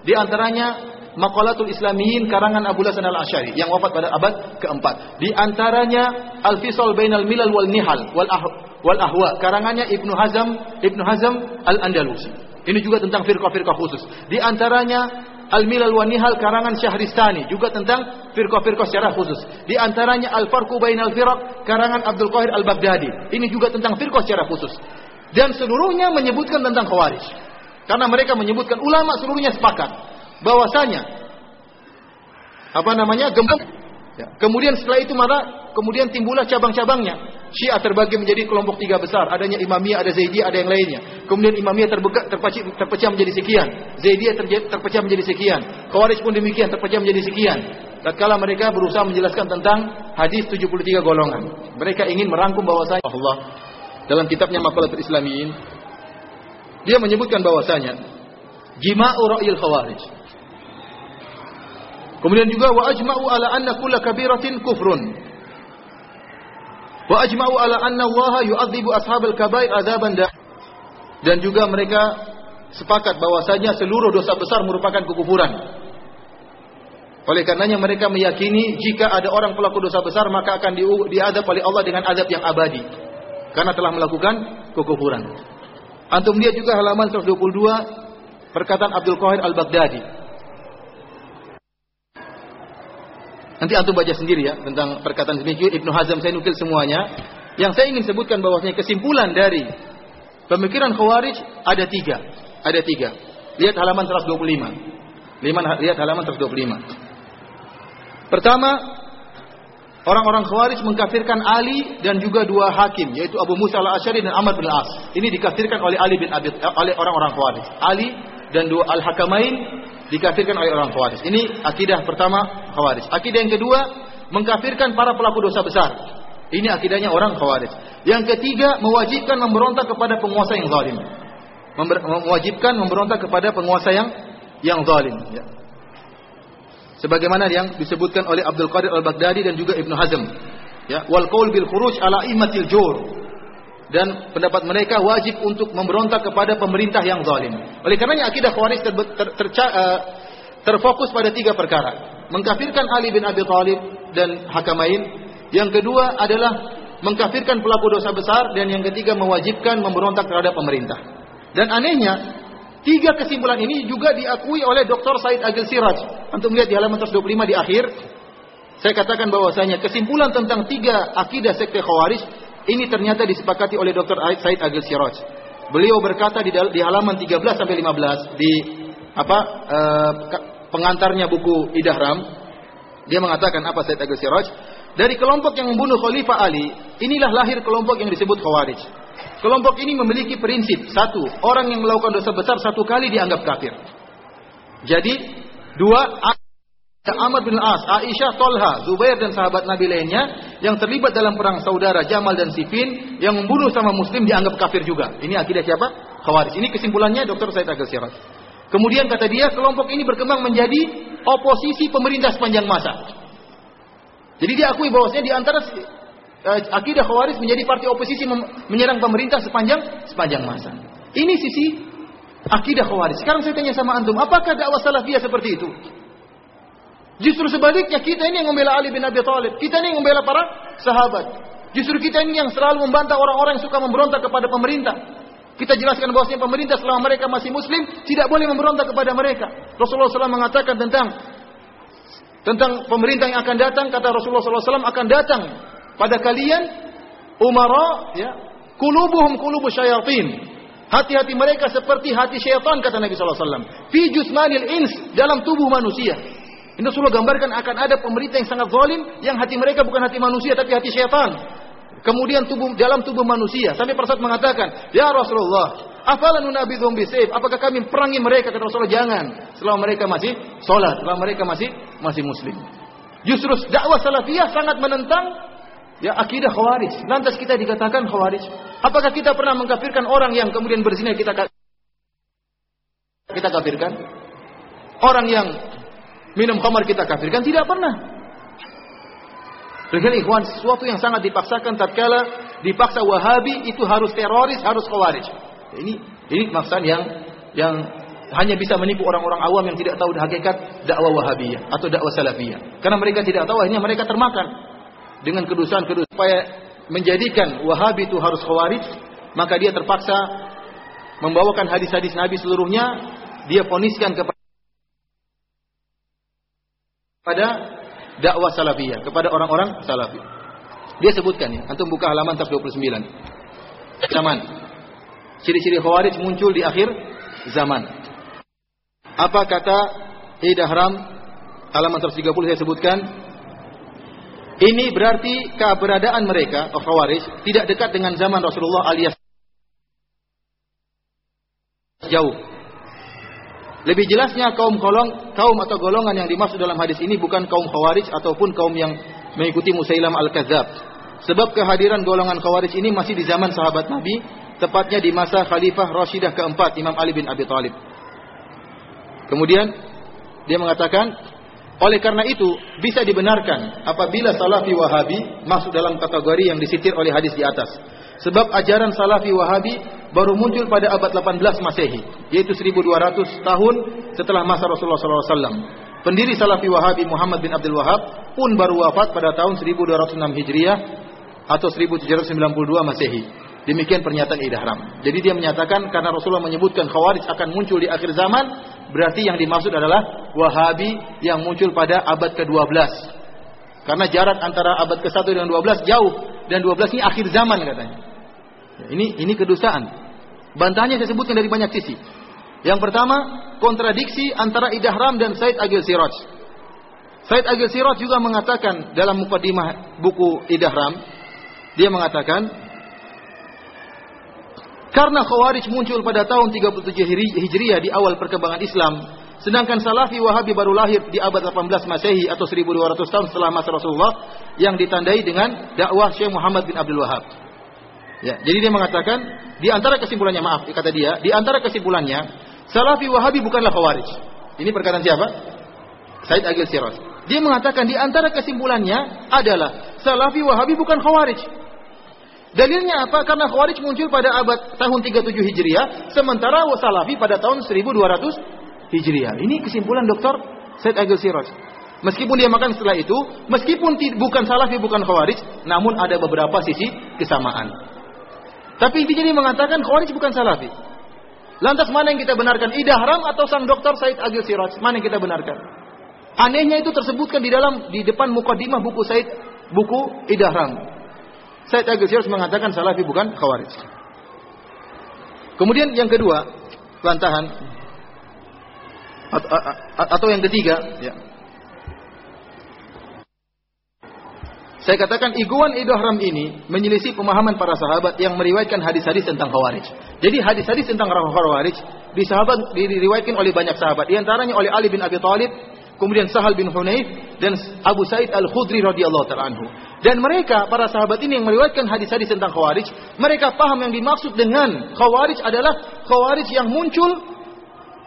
Di antaranya Maqalatul Islamiyin karangan Abu Hasan Al-Asy'ari yang wafat pada abad keempat. Di antaranya Al-Fisal Bainal Milal wal Nihal wal, ah, wal Ahwa karangannya Ibnu Hazm Ibnu Hazm Al-Andalusi. Ini juga tentang firqah-firqah khusus. Di antaranya Al-Milal wa Nihal karangan Syahristani juga tentang firqah-firqah secara khusus. Di antaranya Al-Farqu Bainal Firaq karangan Abdul Qahir Al-Baghdadi. Ini juga tentang firqah secara khusus. Dan seluruhnya menyebutkan tentang Khawarij. Karena mereka menyebutkan ulama seluruhnya sepakat bahwasanya apa namanya? gembong. Ya. Kemudian setelah itu maka kemudian timbullah cabang-cabangnya. Syiah terbagi menjadi kelompok tiga besar. Adanya Imamiyah, ada Zaidiyah, ada yang lainnya. Kemudian Imamiyah terpecah, terpecah menjadi sekian. Zaidiyah terpecah menjadi sekian. Khawarij pun demikian, terpecah menjadi sekian. Tatkala mereka berusaha menjelaskan tentang hadis 73 golongan. Mereka ingin merangkum bahwasanya Allah dalam kitabnya Maqalatul Islamiyin dia menyebutkan bahwasanya jima'u ra'yil khawarij. Kemudian juga wa ajma'u ala anna kulla kabiratin kufrun. Wa ajma'u ala anna Allah yu'adzibu ashabal kabair adzaban dan juga mereka sepakat bahwasanya seluruh dosa besar merupakan kekufuran. Oleh karenanya mereka meyakini jika ada orang pelaku dosa besar maka akan diadab oleh Allah dengan adab yang abadi karena telah melakukan kekufuran. Antum lihat juga halaman 122 perkataan Abdul Qahir Al-Baghdadi Nanti antum baca sendiri ya tentang perkataan demikian Ibnu Hazm saya nukil semuanya. Yang saya ingin sebutkan bahwasanya kesimpulan dari pemikiran Khawarij ada tiga. Ada tiga. Lihat halaman 125. Lihat halaman 125. Pertama, orang-orang Khawarij mengkafirkan Ali dan juga dua hakim yaitu Abu Musa al-Asy'ari dan Ahmad bin As. Ini dikafirkan oleh Ali bin Abi oleh orang-orang Khawarij. Ali dan dua al-Hakamain dikafirkan oleh orang Khawarij. Ini akidah pertama Khawarij. Akidah yang kedua, mengkafirkan para pelaku dosa besar. Ini akidahnya orang Khawarij. Yang ketiga, mewajibkan memberontak kepada penguasa yang zalim. mewajibkan memberontak kepada penguasa yang yang zalim. Ya. Sebagaimana yang disebutkan oleh Abdul Qadir Al-Baghdadi dan juga Ibnu Hazm. Ya, wal qaul bil khuruj ala imatil jur dan pendapat mereka wajib untuk memberontak kepada pemerintah yang zalim. Oleh karenanya akidah Khawarij ter, ter, ter, uh, terfokus pada tiga perkara. Mengkafirkan Ali bin Abi Thalib dan Hakamain. Yang kedua adalah mengkafirkan pelaku dosa besar dan yang ketiga mewajibkan memberontak terhadap pemerintah. Dan anehnya, tiga kesimpulan ini juga diakui oleh Dr. Said Agil Siraj. Untuk melihat di halaman 125 di akhir, saya katakan bahwasanya kesimpulan tentang tiga akidah sekte Khawarij ini ternyata disepakati oleh Dr. Said Agil Siraj. Beliau berkata di, di halaman 13 sampai 15 di apa uh, pengantarnya buku Idahram dia mengatakan apa Said Agus Siraj dari kelompok yang membunuh Khalifah Ali inilah lahir kelompok yang disebut Khawarij kelompok ini memiliki prinsip satu orang yang melakukan dosa besar satu kali dianggap kafir jadi dua Ahmad bin As, Aisyah, Tolha, Zubair dan sahabat Nabi lainnya yang terlibat dalam perang saudara Jamal dan Sifin yang membunuh sama muslim dianggap kafir juga. Ini akidah siapa? Khawarij. Ini kesimpulannya Dr. Said Agil Siraj. Kemudian kata dia kelompok ini berkembang menjadi oposisi pemerintah sepanjang masa. Jadi dia akui bahwasanya di antara uh, akidah Khawarij menjadi partai oposisi menyerang pemerintah sepanjang sepanjang masa. Ini sisi akidah Khawarij. Sekarang saya tanya sama antum, apakah dakwah salafiyah seperti itu? Justru sebaliknya kita ini yang membela Ali bin Abi Thalib. Kita ini yang membela para sahabat. Justru kita ini yang selalu membantah orang-orang yang suka memberontak kepada pemerintah. Kita jelaskan bahwasanya pemerintah selama mereka masih muslim tidak boleh memberontak kepada mereka. Rasulullah SAW mengatakan tentang tentang pemerintah yang akan datang kata Rasulullah SAW akan datang pada kalian umara ya kulubuhum kulubu syayatin hati-hati mereka seperti hati syaitan kata Nabi SAW fi jusmanil ins dalam tubuh manusia ini Rasulullah gambarkan akan ada pemerintah yang sangat zalim yang hati mereka bukan hati manusia tapi hati syaitan. Kemudian tubuh dalam tubuh manusia sampai persat mengatakan, "Ya Rasulullah, afalan nunabidhum bisayf? Apakah kami perangi mereka?" Kata Rasulullah, "Jangan. Selama mereka masih salat, selama mereka masih masih muslim." Justru dakwah salafiyah sangat menentang ya akidah khawarij. Lantas kita dikatakan khawarij. Apakah kita pernah mengkafirkan orang yang kemudian berzina kita kita kafirkan? Orang yang minum khamar kita kafirkan? Tidak pernah. Dengan ikhwan, sesuatu yang sangat dipaksakan tatkala dipaksa wahabi itu harus teroris, harus khawarij. Ini ini maksud yang yang hanya bisa menipu orang-orang awam yang tidak tahu hakikat dakwah wahabiyah atau dakwah salafiyah. Karena mereka tidak tahu akhirnya mereka termakan dengan kedustaan-kedustaan supaya menjadikan wahabi itu harus khawarij, maka dia terpaksa membawakan hadis-hadis Nabi seluruhnya, dia poniskan kepada pada dakwah salafiyah, kepada orang-orang salafi. Dia sebutkan ya, antum buka halaman tab 29. Zaman. Ciri-ciri khawarij muncul di akhir zaman. Apa kata Idahram halaman 130 saya sebutkan ini berarti keberadaan mereka, oh Khawarij, tidak dekat dengan zaman Rasulullah alias jauh. Lebih jelasnya kaum kolong, kaum atau golongan yang dimaksud dalam hadis ini bukan kaum khawarij ataupun kaum yang mengikuti Musailam al-Kadzab. Sebab kehadiran golongan khawarij ini masih di zaman sahabat Nabi, tepatnya di masa Khalifah Rashidah keempat Imam Ali bin Abi Thalib. Kemudian dia mengatakan, oleh karena itu bisa dibenarkan apabila Salafi Wahabi masuk dalam kategori yang disitir oleh hadis di atas. Sebab ajaran Salafi Wahabi baru muncul pada abad 18 Masehi, yaitu 1200 tahun setelah masa Rasulullah SAW. Pendiri Salafi Wahabi Muhammad bin Abdul Wahab pun baru wafat pada tahun 1206 Hijriah atau 1792 Masehi. Demikian pernyataan Idahram. Jadi dia menyatakan karena Rasulullah menyebutkan Khawarij akan muncul di akhir zaman, berarti yang dimaksud adalah Wahabi yang muncul pada abad ke-12. Karena jarak antara abad ke-1 dengan 12 jauh dan 12 ini akhir zaman katanya. Ini ini kedustaan. Bantahannya saya sebutkan dari banyak sisi. Yang pertama, kontradiksi antara Idahram dan Said Agil Siraj. Said Agil Siraj juga mengatakan dalam mukadimah buku Idahram, dia mengatakan, karena Khawarij muncul pada tahun 37 Hijriah di awal perkembangan Islam, sedangkan Salafi Wahabi baru lahir di abad 18 Masehi atau 1200 tahun setelah masa Rasulullah yang ditandai dengan dakwah Syekh Muhammad bin Abdul Wahab. Ya, jadi dia mengatakan di antara kesimpulannya maaf kata dia, di antara kesimpulannya Salafi Wahabi bukanlah Khawarij. Ini perkataan siapa? Said Agil Siraj. Dia mengatakan di antara kesimpulannya adalah Salafi Wahabi bukan Khawarij. Dalilnya apa? Karena Khawarij muncul pada abad tahun 37 Hijriah, sementara Salafi pada tahun 1200 Hijriah. Ini kesimpulan Dr. Said Agil Siraj. Meskipun dia makan setelah itu, meskipun bukan Salafi bukan Khawarij, namun ada beberapa sisi kesamaan. Tapi intinya dia mengatakan Khawarij bukan Salafi. Lantas mana yang kita benarkan? Idahram atau sang dokter Said Agil Siraj? Mana yang kita benarkan? Anehnya itu tersebutkan di dalam di depan mukadimah buku Said buku Idahram. Said Agil Siraj mengatakan Salafi bukan Khawarij. Kemudian yang kedua, bantahan atau yang ketiga, ya. Saya katakan iguan idhram ini menyelisih pemahaman para sahabat yang meriwayatkan hadis-hadis tentang khawarij. Jadi hadis-hadis tentang khawarij di sahabat diriwayatkan oleh banyak sahabat. Di antaranya oleh Ali bin Abi Thalib, kemudian Sahal bin Hunayf dan Abu Said Al-Khudri radhiyallahu taala anhu. Dan mereka para sahabat ini yang meriwayatkan hadis-hadis tentang khawarij, mereka paham yang dimaksud dengan khawarij adalah khawarij yang muncul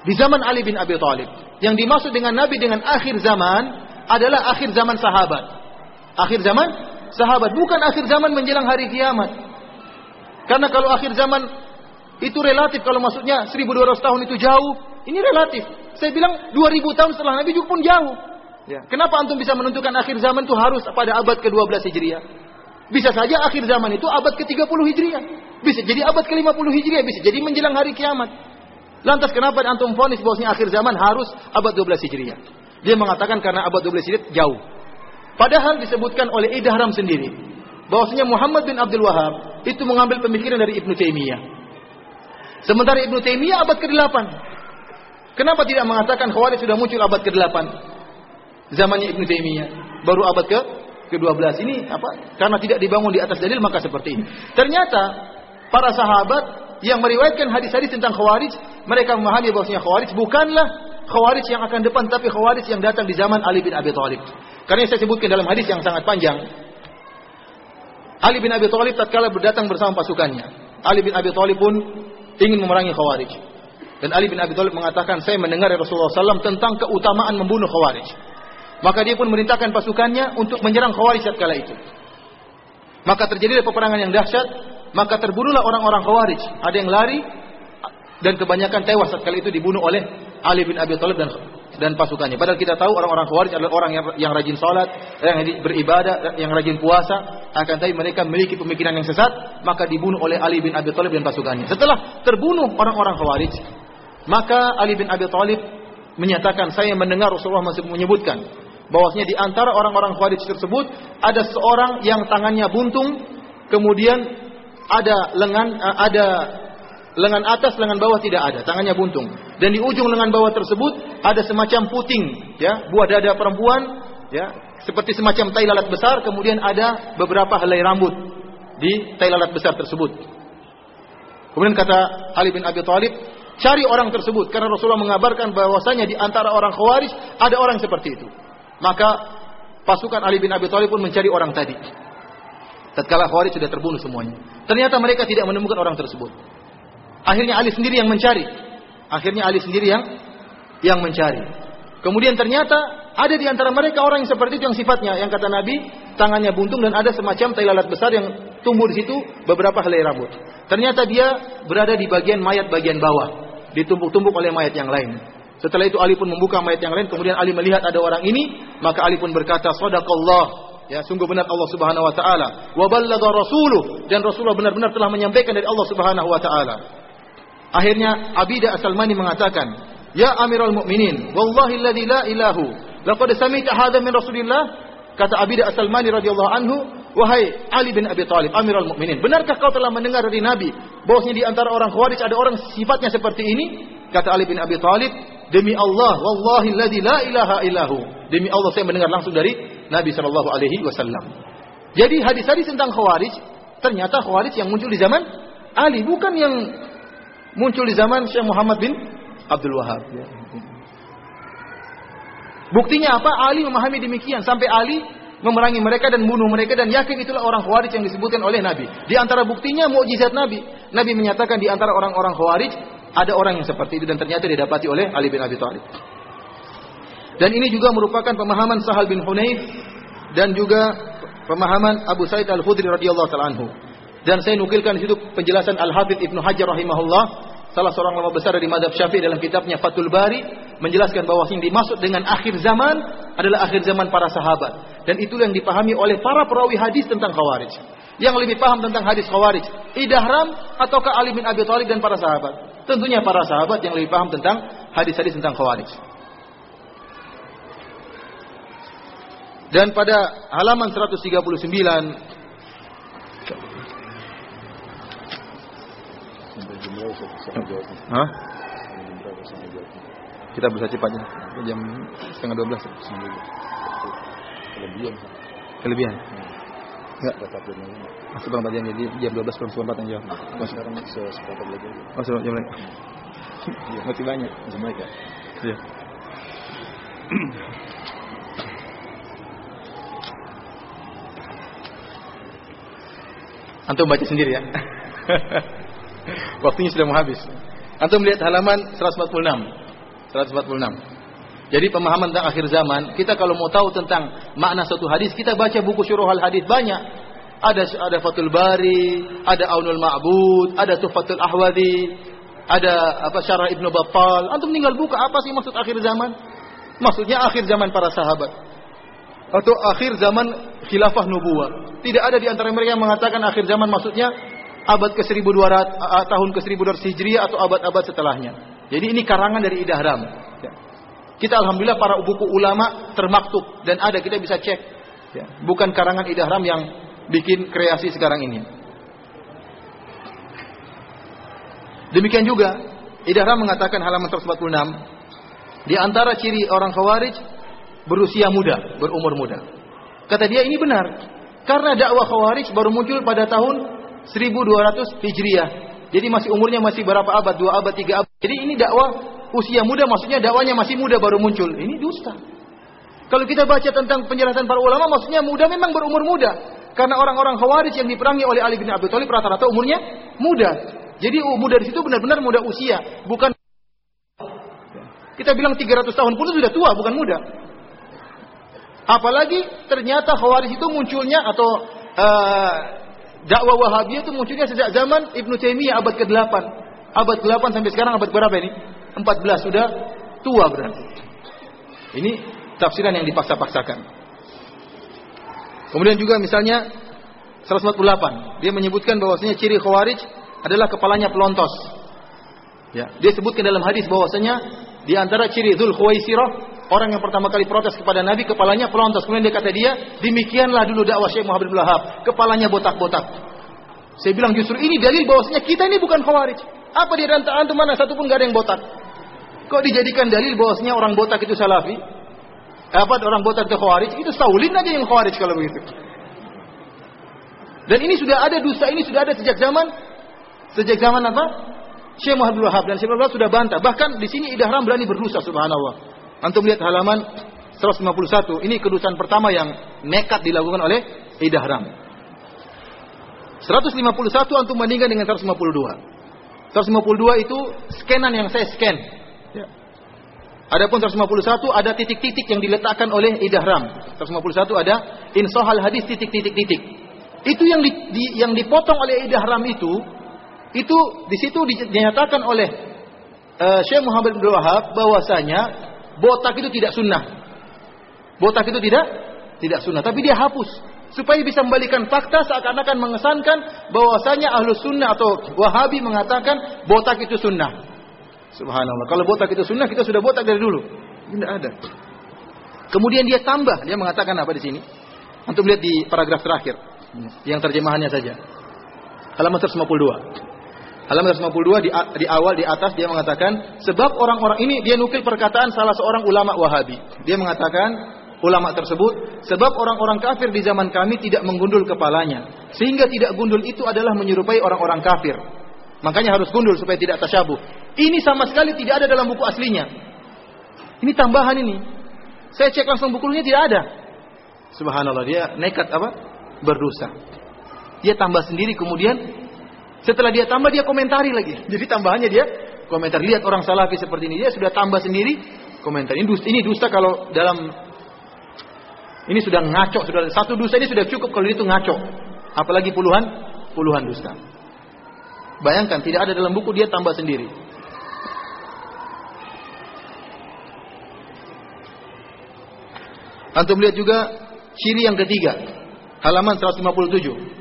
di zaman Ali bin Abi Thalib. Yang dimaksud dengan Nabi dengan akhir zaman adalah akhir zaman sahabat. Akhir zaman sahabat, bukan akhir zaman menjelang hari kiamat. Karena kalau akhir zaman itu relatif kalau maksudnya 1200 tahun itu jauh, ini relatif. Saya bilang 2000 tahun setelah Nabi juga pun jauh. Ya. Kenapa antum bisa menentukan akhir zaman itu harus pada abad ke-12 Hijriah? Bisa saja akhir zaman itu abad ke-30 Hijriah. Bisa jadi abad ke-50 Hijriah, bisa jadi menjelang hari kiamat. Lantas kenapa antum fonis bahwasanya akhir zaman harus abad 12 Hijriah? Dia mengatakan karena abad 12 Hijriah jauh. Padahal disebutkan oleh Idahram sendiri bahwasanya Muhammad bin Abdul Wahab itu mengambil pemikiran dari Ibnu Taimiyah. Sementara Ibnu Taimiyah abad ke-8. Kenapa tidak mengatakan Khawarij sudah muncul abad ke-8? Zamannya Ibnu Taimiyah, baru abad ke ke-12 ini apa? Karena tidak dibangun di atas dalil maka seperti ini. Ternyata para sahabat yang meriwayatkan hadis-hadis tentang Khawarij, mereka memahami bahwasanya Khawarij bukanlah Khawarij yang akan depan tapi Khawarij yang datang di zaman Ali bin Abi Thalib. Karena saya sebutkan dalam hadis yang sangat panjang. Ali bin Abi Thalib tatkala berdatang bersama pasukannya. Ali bin Abi Thalib pun ingin memerangi Khawarij. Dan Ali bin Abi Thalib mengatakan, saya mendengar Rasulullah SAW tentang keutamaan membunuh Khawarij. Maka dia pun merintahkan pasukannya untuk menyerang Khawarij tatkala itu. Maka terjadilah peperangan yang dahsyat, maka terbunuhlah orang-orang Khawarij. Ada yang lari dan kebanyakan tewas tatkala itu dibunuh oleh Ali bin Abi Thalib dan dan pasukannya. Padahal kita tahu orang-orang Khawarij adalah orang yang, yang rajin salat, yang beribadah, yang rajin puasa, akan tapi mereka memiliki pemikiran yang sesat, maka dibunuh oleh Ali bin Abi Thalib dan pasukannya. Setelah terbunuh orang-orang Khawarij, maka Ali bin Abi Thalib menyatakan, saya mendengar Rasulullah masih menyebutkan bahwasanya di antara orang-orang Khawarij tersebut ada seorang yang tangannya buntung, kemudian ada lengan eh, ada lengan atas, lengan bawah tidak ada, tangannya buntung. Dan di ujung lengan bawah tersebut ada semacam puting, ya, buah dada perempuan, ya, seperti semacam tai lalat besar, kemudian ada beberapa helai rambut di tai lalat besar tersebut. Kemudian kata Ali bin Abi Thalib, cari orang tersebut karena Rasulullah mengabarkan bahwasanya di antara orang Khawarij ada orang seperti itu. Maka pasukan Ali bin Abi Thalib pun mencari orang tadi. Tatkala Khawarij sudah terbunuh semuanya. Ternyata mereka tidak menemukan orang tersebut. Akhirnya Ali sendiri yang mencari. Akhirnya Ali sendiri yang yang mencari. Kemudian ternyata ada di antara mereka orang yang seperti itu yang sifatnya yang kata Nabi tangannya buntung dan ada semacam tai lalat besar yang tumbuh di situ beberapa helai rambut. Ternyata dia berada di bagian mayat bagian bawah, ditumpuk-tumpuk oleh mayat yang lain. Setelah itu Ali pun membuka mayat yang lain, kemudian Ali melihat ada orang ini, maka Ali pun berkata, "Shadaqallah." Ya, sungguh benar Allah Subhanahu wa taala. Wa ballagha rasuluh dan Rasulullah benar-benar telah menyampaikan dari Allah Subhanahu wa taala. Akhirnya Abidah As-Salmani mengatakan, "Ya Amirul Mukminin, wallahi alladzi la ilahu, laqad sami'ta hadha min Rasulillah?" Kata Abidah As-Salmani radhiyallahu anhu, "Wahai Ali bin Abi Thalib, Amirul Mukminin, benarkah kau telah mendengar dari Nabi bahwasanya di antara orang Khawarij ada orang sifatnya seperti ini?" Kata Ali bin Abi Thalib, "Demi Allah, wallahi alladzi la ilaha illahu." Demi Allah saya mendengar langsung dari Nabi sallallahu alaihi wasallam. Jadi hadis-hadis tentang Khawarij ternyata Khawarij yang muncul di zaman Ali bukan yang muncul di zaman Syekh Muhammad bin Abdul Wahab. Ya. Buktinya apa? Ali memahami demikian sampai Ali memerangi mereka dan bunuh mereka dan yakin itulah orang Khawarij yang disebutkan oleh Nabi. Di antara buktinya mukjizat Nabi. Nabi menyatakan di antara orang-orang Khawarij ada orang yang seperti itu dan ternyata didapati oleh Ali bin Abi Thalib. Dan ini juga merupakan pemahaman Sahal bin Hunayf dan juga pemahaman Abu Sa'id Al-Khudri radhiyallahu taala anhu. Dan saya nukilkan di situ penjelasan Al-Hafidh Ibnu Hajar rahimahullah, salah seorang ulama besar dari madhab Syafi'i dalam kitabnya Fathul Bari menjelaskan bahwa yang dimaksud dengan akhir zaman adalah akhir zaman para sahabat dan itu yang dipahami oleh para perawi hadis tentang Khawarij. Yang lebih paham tentang hadis Khawarij, Idahram ataukah Ali bin Abi Thalib dan para sahabat? Tentunya para sahabat yang lebih paham tentang hadis-hadis tentang Khawarij. Dan pada halaman 139 Hah? Kita berusaha cepatnya. Jam setengah 12. Sambil kelebihan. Kelebihan. Enggak. Dapat jam lima. Masuk bang tadi jadi jam 12 kurang seperempat yang jawab. Nah, sekarang saya sepakat lagi. aja. Masuk jam lagi. Masih banyak. Jam baik ya? Iya. Antum baca sendiri ya. Waktunya sudah mau habis. Antum lihat halaman 146. 146. Jadi pemahaman tentang akhir zaman, kita kalau mau tahu tentang makna suatu hadis, kita baca buku syuruhal hadis banyak. Ada ada Fathul Bari, ada Aunul Ma'bud, ada Tuhfatul Ahwadi, ada apa Syarah Ibnu Battal. Antum tinggal buka apa sih maksud akhir zaman? Maksudnya akhir zaman para sahabat. Atau akhir zaman khilafah nubuwah. Tidak ada di antara mereka yang mengatakan akhir zaman maksudnya abad ke-1200 a- tahun ke-1200 Hijriah atau abad-abad setelahnya. Jadi ini karangan dari Idahram. Ya. Kita alhamdulillah para buku ulama termaktub dan ada kita bisa cek. Ya. Bukan karangan Idahram yang bikin kreasi sekarang ini. Demikian juga Idahram mengatakan halaman 146 di antara ciri orang Khawarij berusia muda, berumur muda. Kata dia ini benar. Karena dakwah Khawarij baru muncul pada tahun 1200 Hijriah. Jadi masih umurnya masih berapa abad? Dua abad, tiga abad. Jadi ini dakwah usia muda maksudnya dakwanya masih muda baru muncul. Ini dusta. Kalau kita baca tentang penjelasan para ulama maksudnya muda memang berumur muda. Karena orang-orang Khawarij yang diperangi oleh Ali bin Abi Thalib rata-rata umurnya muda. Jadi muda di situ benar-benar muda usia, bukan kita bilang 300 tahun pun sudah tua, bukan muda. Apalagi ternyata Khawarij itu munculnya atau uh, dakwah Wahabiyah itu munculnya sejak zaman Ibnu Taimiyah abad ke-8. Abad ke-8 sampai sekarang abad berapa ini? 14 sudah tua berarti. Ini tafsiran yang dipaksa-paksakan. Kemudian juga misalnya 148, dia menyebutkan bahwasanya ciri Khawarij adalah kepalanya pelontos. Ya, dia sebutkan dalam hadis bahwasanya di antara ciri Dzul Khuwaisirah, orang yang pertama kali protes kepada Nabi kepalanya pelontos. Kemudian dia kata dia, demikianlah dulu dakwah Syekh Muhammad bin Wahab, kepalanya botak-botak. Saya bilang justru ini dalil bahwasanya kita ini bukan Khawarij. Apa di antara antum mana satu pun gak ada yang botak? Kok dijadikan dalil bahwasanya orang botak itu salafi? Apa orang botak itu Khawarij? Itu Saulin aja yang Khawarij kalau begitu. Dan ini sudah ada dusta ini sudah ada sejak zaman sejak zaman apa? Syekh Muhammad bin Wahab dan Syekh Muhammad sudah bantah. Bahkan di sini Idahram berani berdosa subhanallah. Antum lihat halaman 151. Ini kedustaan pertama yang nekat dilakukan oleh Idahram. 151 antum bandingkan dengan 152. 152 itu scanan yang saya scan. Ya. Adapun 151 ada titik-titik yang diletakkan oleh Idahram. 151 ada insohal hadis titik-titik-titik. Itu yang di, di, yang dipotong oleh Idahram itu itu di situ dinyatakan oleh uh, Syekh Muhammad bin Wahab bahwasanya botak itu tidak sunnah. Botak itu tidak tidak sunnah, tapi dia hapus supaya bisa membalikan fakta seakan-akan mengesankan bahwasanya ahlu sunnah atau wahabi mengatakan botak itu sunnah. Subhanallah. Kalau botak itu sunnah kita sudah botak dari dulu. Tidak ada. Kemudian dia tambah, dia mengatakan apa di sini? Untuk lihat di paragraf terakhir yang terjemahannya saja. Halaman 152. Halaman 152 di, di awal di atas dia mengatakan sebab orang-orang ini dia nukil perkataan salah seorang ulama Wahabi. Dia mengatakan ulama tersebut sebab orang-orang kafir di zaman kami tidak menggundul kepalanya sehingga tidak gundul itu adalah menyerupai orang-orang kafir. Makanya harus gundul supaya tidak tasyabuh. Ini sama sekali tidak ada dalam buku aslinya. Ini tambahan ini. Saya cek langsung bukunya tidak ada. Subhanallah dia nekat apa? Berdosa. Dia tambah sendiri kemudian setelah dia tambah dia komentari lagi. Jadi tambahannya dia komentar. Lihat orang salafi seperti ini dia sudah tambah sendiri komentar. Ini dusta, ini dusta kalau dalam ini sudah ngaco sudah satu dusta ini sudah cukup kalau itu ngaco. Apalagi puluhan puluhan dusta. Bayangkan tidak ada dalam buku dia tambah sendiri. Antum lihat juga ciri yang ketiga, halaman 157.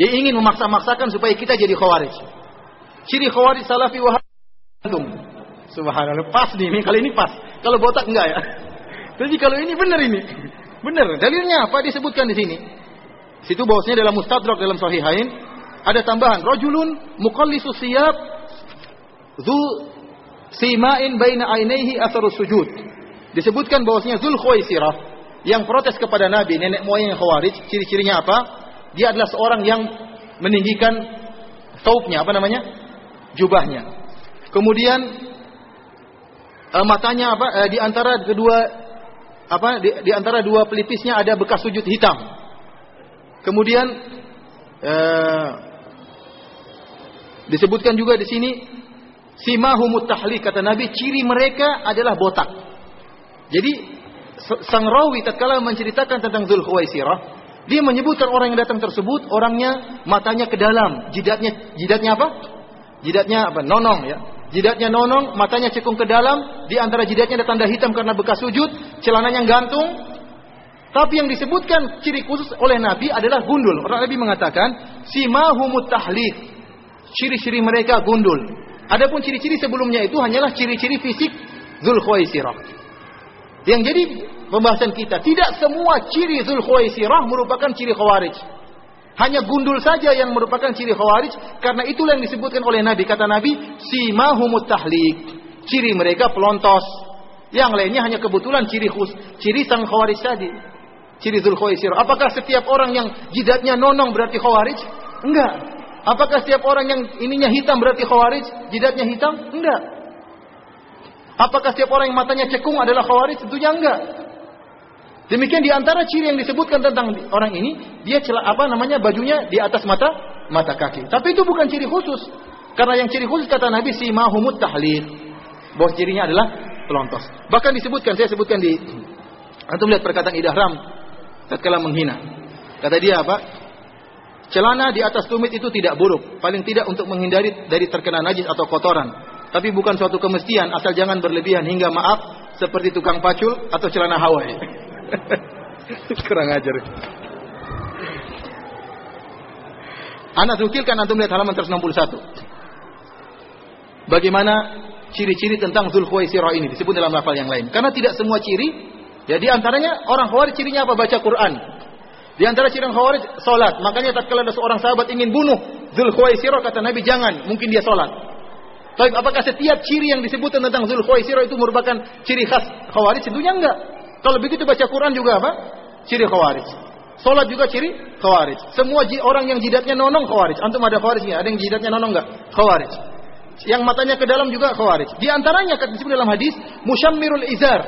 Dia ingin memaksa-maksakan supaya kita jadi khawarij. Ciri khawarij salafi wahabi. Subhanallah, pas nih, kali ini pas. Kalau botak enggak ya. Tapi kalau ini benar ini. Benar. Dalilnya apa disebutkan di sini? Situ bahwasanya dalam Mustadrak dalam Sahihain ada tambahan rajulun muqallisu siyab dzu simain baina ainaihi atharu sujud. Disebutkan bahwasanya Zul Khuwaisirah yang protes kepada Nabi, nenek moyang Khawarij, ciri-cirinya apa? Dia adalah seorang yang meninggikan taubnya, apa namanya? Jubahnya. Kemudian uh, matanya apa? Uh, di antara kedua apa? Di, di antara dua pelipisnya ada bekas sujud hitam. Kemudian uh, disebutkan juga di sini simahumut tahlik kata Nabi ciri mereka adalah botak. Jadi sang rawi tatkala menceritakan tentang Zulkhuwaisirah, dia menyebutkan orang yang datang tersebut orangnya matanya ke dalam, jidatnya jidatnya apa? Jidatnya apa? Nonong ya. Jidatnya nonong, matanya cekung ke dalam, di antara jidatnya ada tanda hitam karena bekas sujud, celananya gantung. Tapi yang disebutkan ciri khusus oleh Nabi adalah gundul. Orang Nabi mengatakan, simahumut tahlik. Ciri-ciri mereka gundul. Adapun ciri-ciri sebelumnya itu hanyalah ciri-ciri fisik Zulkhuwaisirah. Yang jadi pembahasan kita, tidak semua ciri Zulkhuwaisirah merupakan ciri Khawarij. Hanya gundul saja yang merupakan ciri Khawarij karena itulah yang disebutkan oleh Nabi. Kata Nabi, simahumut tahlik. Ciri mereka pelontos. Yang lainnya hanya kebetulan ciri khus, ciri sang Khawarij tadi. Ciri Zulkhuwaisirah. Apakah setiap orang yang jidatnya nonong berarti Khawarij? Enggak. Apakah setiap orang yang ininya hitam berarti khawarij? Jidatnya hitam? Enggak. Apakah setiap orang yang matanya cekung adalah khawarij? Tentunya enggak. Demikian di antara ciri yang disebutkan tentang orang ini, dia celah apa namanya bajunya di atas mata mata kaki. Tapi itu bukan ciri khusus. Karena yang ciri khusus kata Nabi si mahumut tahlil. Bahwa cirinya adalah pelontos. Bahkan disebutkan, saya sebutkan di antum lihat perkataan idahram tatkala menghina. Kata dia apa? Celana di atas tumit itu tidak buruk, paling tidak untuk menghindari dari terkena najis atau kotoran. Tapi bukan suatu kemestian, asal jangan berlebihan hingga maaf seperti tukang pacul atau celana Hawaii. Kurang ajar. Anak tukilkan antum lihat halaman 161. Bagaimana ciri-ciri tentang Zulkhuwaisirah ini disebut dalam lafal yang lain. Karena tidak semua ciri, ya di antaranya orang Khawarij cirinya apa? Baca Quran. Di antara ciri Khawarij salat. Makanya tatkala ada seorang sahabat ingin bunuh Zulkhuwaisirah kata Nabi jangan, mungkin dia salat. Tapi apakah setiap ciri yang disebutkan tentang Zulkhuwaisirah itu merupakan ciri khas Khawarij? Tentunya enggak. Kalau begitu baca Quran juga apa? Ciri Khawarij. Salat juga ciri Khawarij. Semua orang yang jidatnya nonong Khawarij. Antum ada Khawarij Ada yang jidatnya nonong enggak? Khawarij. Yang matanya ke dalam juga Khawarij. Di antaranya disebut dalam hadis Mushammirul Izar.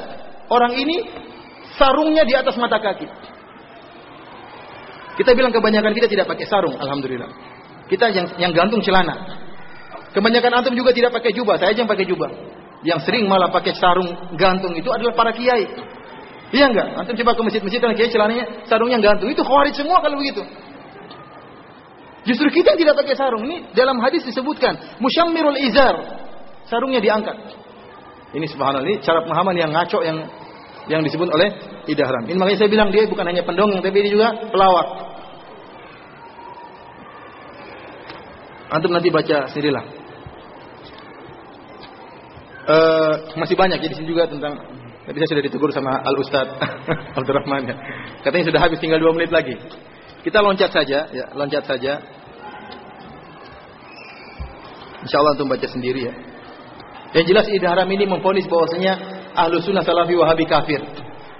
Orang ini sarungnya di atas mata kaki. Kita bilang kebanyakan kita tidak pakai sarung, alhamdulillah. Kita yang yang gantung celana. Kebanyakan antum juga tidak pakai jubah, saya aja yang pakai jubah. Yang sering malah pakai sarung gantung itu adalah para kiai. Iya enggak? Antum coba ke masjid-masjid kan kiai celananya sarungnya gantung. Itu khawarij semua kalau begitu. Justru kita yang tidak pakai sarung. Ini dalam hadis disebutkan musyammirul izar. Sarungnya diangkat. Ini subhanallah ini cara pemahaman yang ngaco yang yang disebut oleh idahram. Ini makanya saya bilang dia bukan hanya pendongeng tapi dia juga pelawak. Antum nanti baca sendirilah. Uh, masih banyak ya di sini juga tentang Tadi saya sudah ditegur sama Al Ustad Abdurrahman ya. Katanya sudah habis tinggal dua menit lagi. Kita loncat saja, ya, loncat saja. Insya Allah untuk baca sendiri ya. Yang jelas idharam ini memfonis bahwasanya ahlu sunnah salafi wahabi kafir.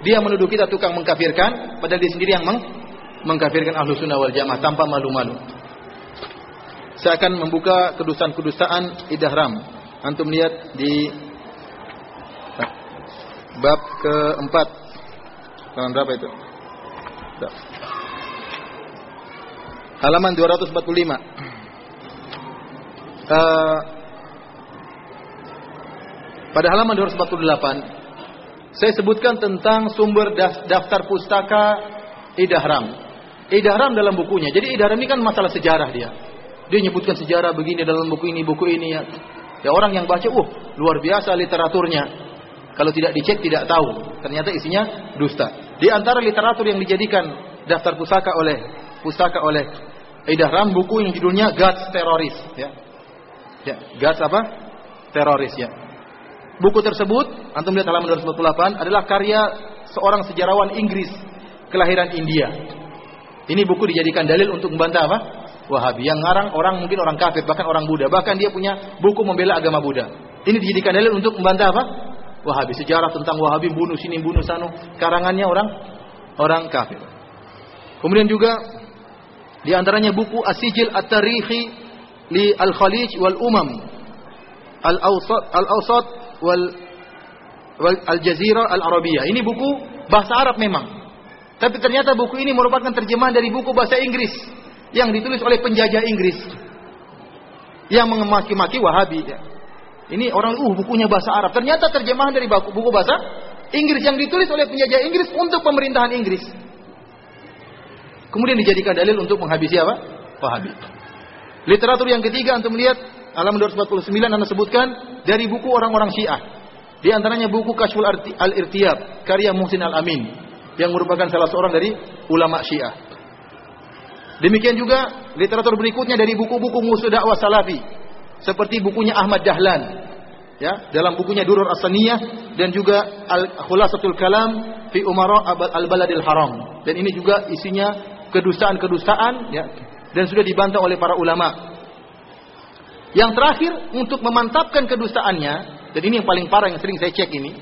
Dia menuduh kita tukang mengkafirkan, padahal dia sendiri yang meng mengkafirkan ahlu sunnah wal jamaah tanpa malu-malu. Saya akan membuka kedustaan-kedustaan idahram. Antum lihat di bab keempat. Halaman berapa itu? Halaman 245. Uh, pada halaman 248 saya sebutkan tentang sumber daftar pustaka Idahram. Idahram dalam bukunya. Jadi Idahram ini kan masalah sejarah dia. Dia nyebutkan sejarah begini dalam buku ini, buku ini ya. Ya orang yang baca, uh, luar biasa literaturnya. Kalau tidak dicek tidak tahu. Ternyata isinya dusta. Di antara literatur yang dijadikan daftar pustaka oleh pustaka oleh Idahram buku yang judulnya Guts Teroris ya. Ya, Guts apa? Teroris ya. Buku tersebut, antum lihat halaman 248 adalah karya seorang sejarawan Inggris kelahiran India. Ini buku dijadikan dalil untuk membantah apa? Wahabi. Yang ngarang orang mungkin orang kafir, bahkan orang Buddha. Bahkan dia punya buku membela agama Buddha. Ini dijadikan dalil untuk membantah apa? Wahabi. Sejarah tentang Wahabi bunuh sini bunuh sana. Karangannya orang orang kafir. Kemudian juga di antaranya buku Asijil At-Tarikhi li Al-Khalij wal Umam. Al-Awsat Al-Awsat wal wal Al-Jazira Al-Arabiyah. Ini buku bahasa Arab memang. Tapi ternyata buku ini merupakan terjemahan dari buku bahasa Inggris yang ditulis oleh penjajah Inggris yang mengemaki-maki Wahabi. Ini orang uh bukunya bahasa Arab. Ternyata terjemahan dari buku, buku bahasa Inggris yang ditulis oleh penjajah Inggris untuk pemerintahan Inggris. Kemudian dijadikan dalil untuk menghabisi apa? Wahabi. Literatur yang ketiga untuk melihat alam 249 Anda sebutkan dari buku orang-orang Syiah. Di antaranya buku Kashful Al-Irtiyab karya Muhsin Al-Amin yang merupakan salah seorang dari ulama Syiah. Demikian juga literatur berikutnya dari buku-buku musuh dakwah salafi seperti bukunya Ahmad Dahlan ya dalam bukunya Durur As-Saniyah dan juga Al-Khulasatul Kalam fi Umara Al-Baladil Haram dan ini juga isinya kedustaan-kedustaan ya dan sudah dibantah oleh para ulama. Yang terakhir untuk memantapkan kedustaannya dan ini yang paling parah yang sering saya cek ini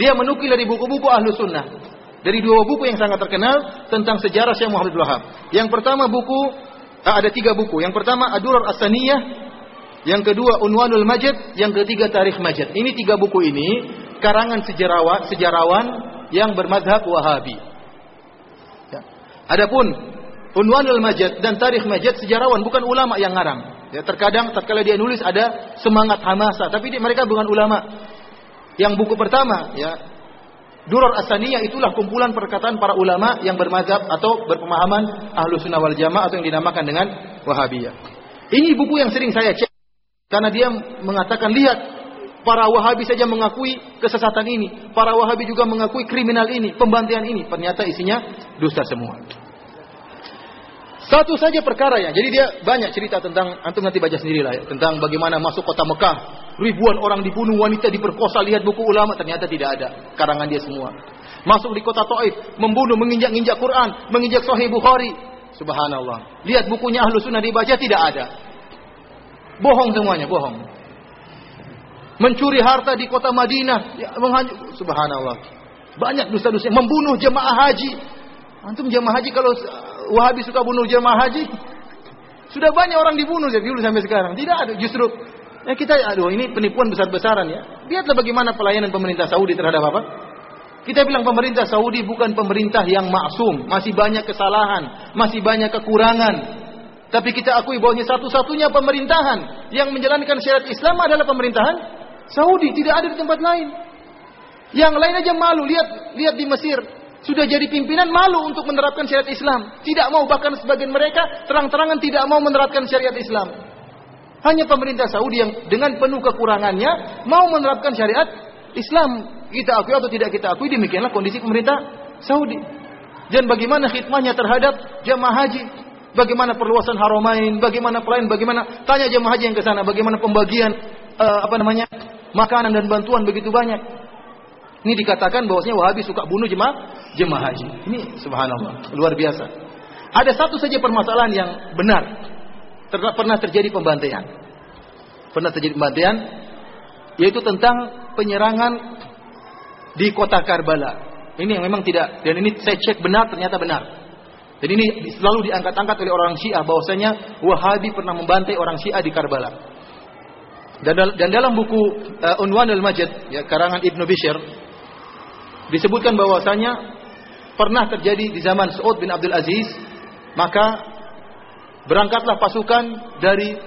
dia menukil dari buku-buku Ahlu Sunnah dari dua buku yang sangat terkenal tentang sejarah Syekh Muhammad Wahab. Yang pertama buku ah, ada tiga buku. Yang pertama Adurar As-Saniyah, yang kedua Unwanul Majid, yang ketiga Tarikh Majid. Ini tiga buku ini karangan sejarawan sejarawan yang bermadhab Wahabi. Ya. Adapun Unwanul Majid dan Tarikh Majid sejarawan bukan ulama yang ngarang. Ya, terkadang tatkala dia nulis ada semangat hamasa, tapi dia, mereka bukan ulama. Yang buku pertama ya Durar Asaniyah itulah kumpulan perkataan para ulama yang bermazhab atau berpemahaman ahlu sunnah wal jamaah atau yang dinamakan dengan Wahabiyah. Ini buku yang sering saya cek karena dia mengatakan lihat para Wahabi saja mengakui kesesatan ini, para Wahabi juga mengakui kriminal ini, pembantian ini. Ternyata isinya dusta semua. Satu saja perkara ya. Jadi dia banyak cerita tentang antum nanti baca sendiri lah ya, tentang bagaimana masuk kota Mekah, ribuan orang dibunuh, wanita diperkosa, lihat buku ulama ternyata tidak ada karangan dia semua. Masuk di kota Taif, membunuh, menginjak-injak Quran, menginjak Sahih Bukhari. Subhanallah. Lihat bukunya Ahlu Sunnah dibaca tidak ada. Bohong semuanya, bohong. Mencuri harta di kota Madinah, ya, Subhanallah. Banyak dosa-dosa. Membunuh jemaah haji. Antum jemaah haji kalau Wahabi suka bunuh jemaah haji. Sudah banyak orang dibunuh dari dulu sampai sekarang. Tidak ada. Justru ya kita aduh ini penipuan besar-besaran ya. Lihatlah bagaimana pelayanan pemerintah Saudi terhadap apa? Kita bilang pemerintah Saudi bukan pemerintah yang maksum, masih banyak kesalahan, masih banyak kekurangan. Tapi kita akui bahwa satu-satunya pemerintahan yang menjalankan syariat Islam adalah pemerintahan Saudi, tidak ada di tempat lain. Yang lain aja malu, lihat lihat di Mesir, sudah jadi pimpinan malu untuk menerapkan syariat Islam. Tidak mau bahkan sebagian mereka terang-terangan tidak mau menerapkan syariat Islam. Hanya pemerintah Saudi yang dengan penuh kekurangannya mau menerapkan syariat Islam. Kita akui atau tidak kita akui demikianlah kondisi pemerintah Saudi. Dan bagaimana khidmahnya terhadap jamaah haji. Bagaimana perluasan haromain, bagaimana pelayan, bagaimana tanya jamaah haji yang ke sana, bagaimana pembagian uh, apa namanya makanan dan bantuan begitu banyak. Ini dikatakan bahwasanya Wahabi suka bunuh jemaah jemaah haji. Ini subhanallah, luar biasa. Ada satu saja permasalahan yang benar. Ter pernah terjadi pembantaian. Pernah terjadi pembantaian yaitu tentang penyerangan di kota Karbala. Ini yang memang tidak dan ini saya cek benar ternyata benar. Dan ini selalu diangkat-angkat oleh orang Syiah bahwasanya Wahabi pernah membantai orang Syiah di Karbala. Dan, dan dalam buku uh, Unwan al-Majid ya karangan Ibnu Bishr disebutkan bahwasanya pernah terjadi di zaman Saud bin Abdul Aziz, maka berangkatlah pasukan dari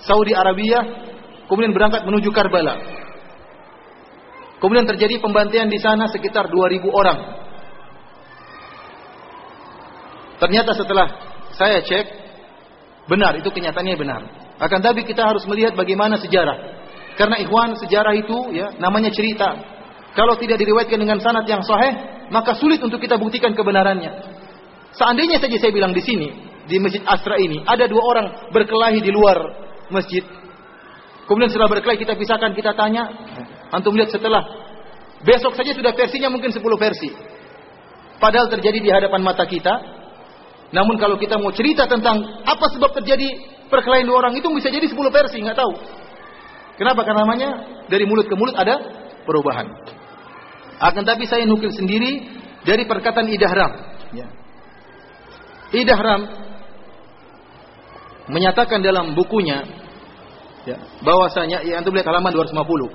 Saudi Arabia kemudian berangkat menuju Karbala. Kemudian terjadi pembantaian di sana sekitar 2000 orang. Ternyata setelah saya cek benar itu kenyataannya benar. Akan tapi kita harus melihat bagaimana sejarah. Karena ikhwan sejarah itu ya namanya cerita. Kalau tidak diriwayatkan dengan sanad yang sahih, maka sulit untuk kita buktikan kebenarannya. Seandainya saja saya bilang di sini, di Masjid Asra ini, ada dua orang berkelahi di luar masjid. Kemudian setelah berkelahi kita pisahkan, kita tanya, antum lihat setelah besok saja sudah versinya mungkin 10 versi. Padahal terjadi di hadapan mata kita, Namun kalau kita mau cerita tentang apa sebab terjadi perkelahian dua orang itu bisa jadi 10 versi, nggak tahu. Kenapa? Karena namanya dari mulut ke mulut ada perubahan. Akan tapi saya nukil sendiri dari perkataan Idahram. Ya. Idahram menyatakan dalam bukunya ya, bahwasanya ya antum lihat halaman 250.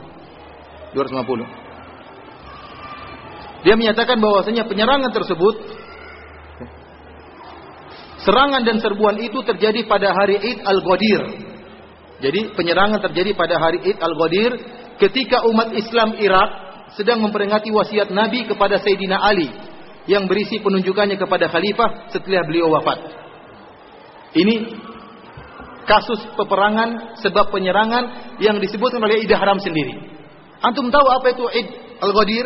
250. Dia menyatakan bahwasanya penyerangan tersebut serangan dan serbuan itu terjadi pada hari Id Al-Ghadir. Jadi penyerangan terjadi pada hari Id Al-Ghadir ketika umat Islam Irak sedang memperingati wasiat Nabi kepada Sayyidina Ali yang berisi penunjukannya kepada khalifah setelah beliau wafat. Ini kasus peperangan sebab penyerangan yang disebutkan oleh Ida Haram sendiri. Antum tahu apa itu Id Al-Ghadir?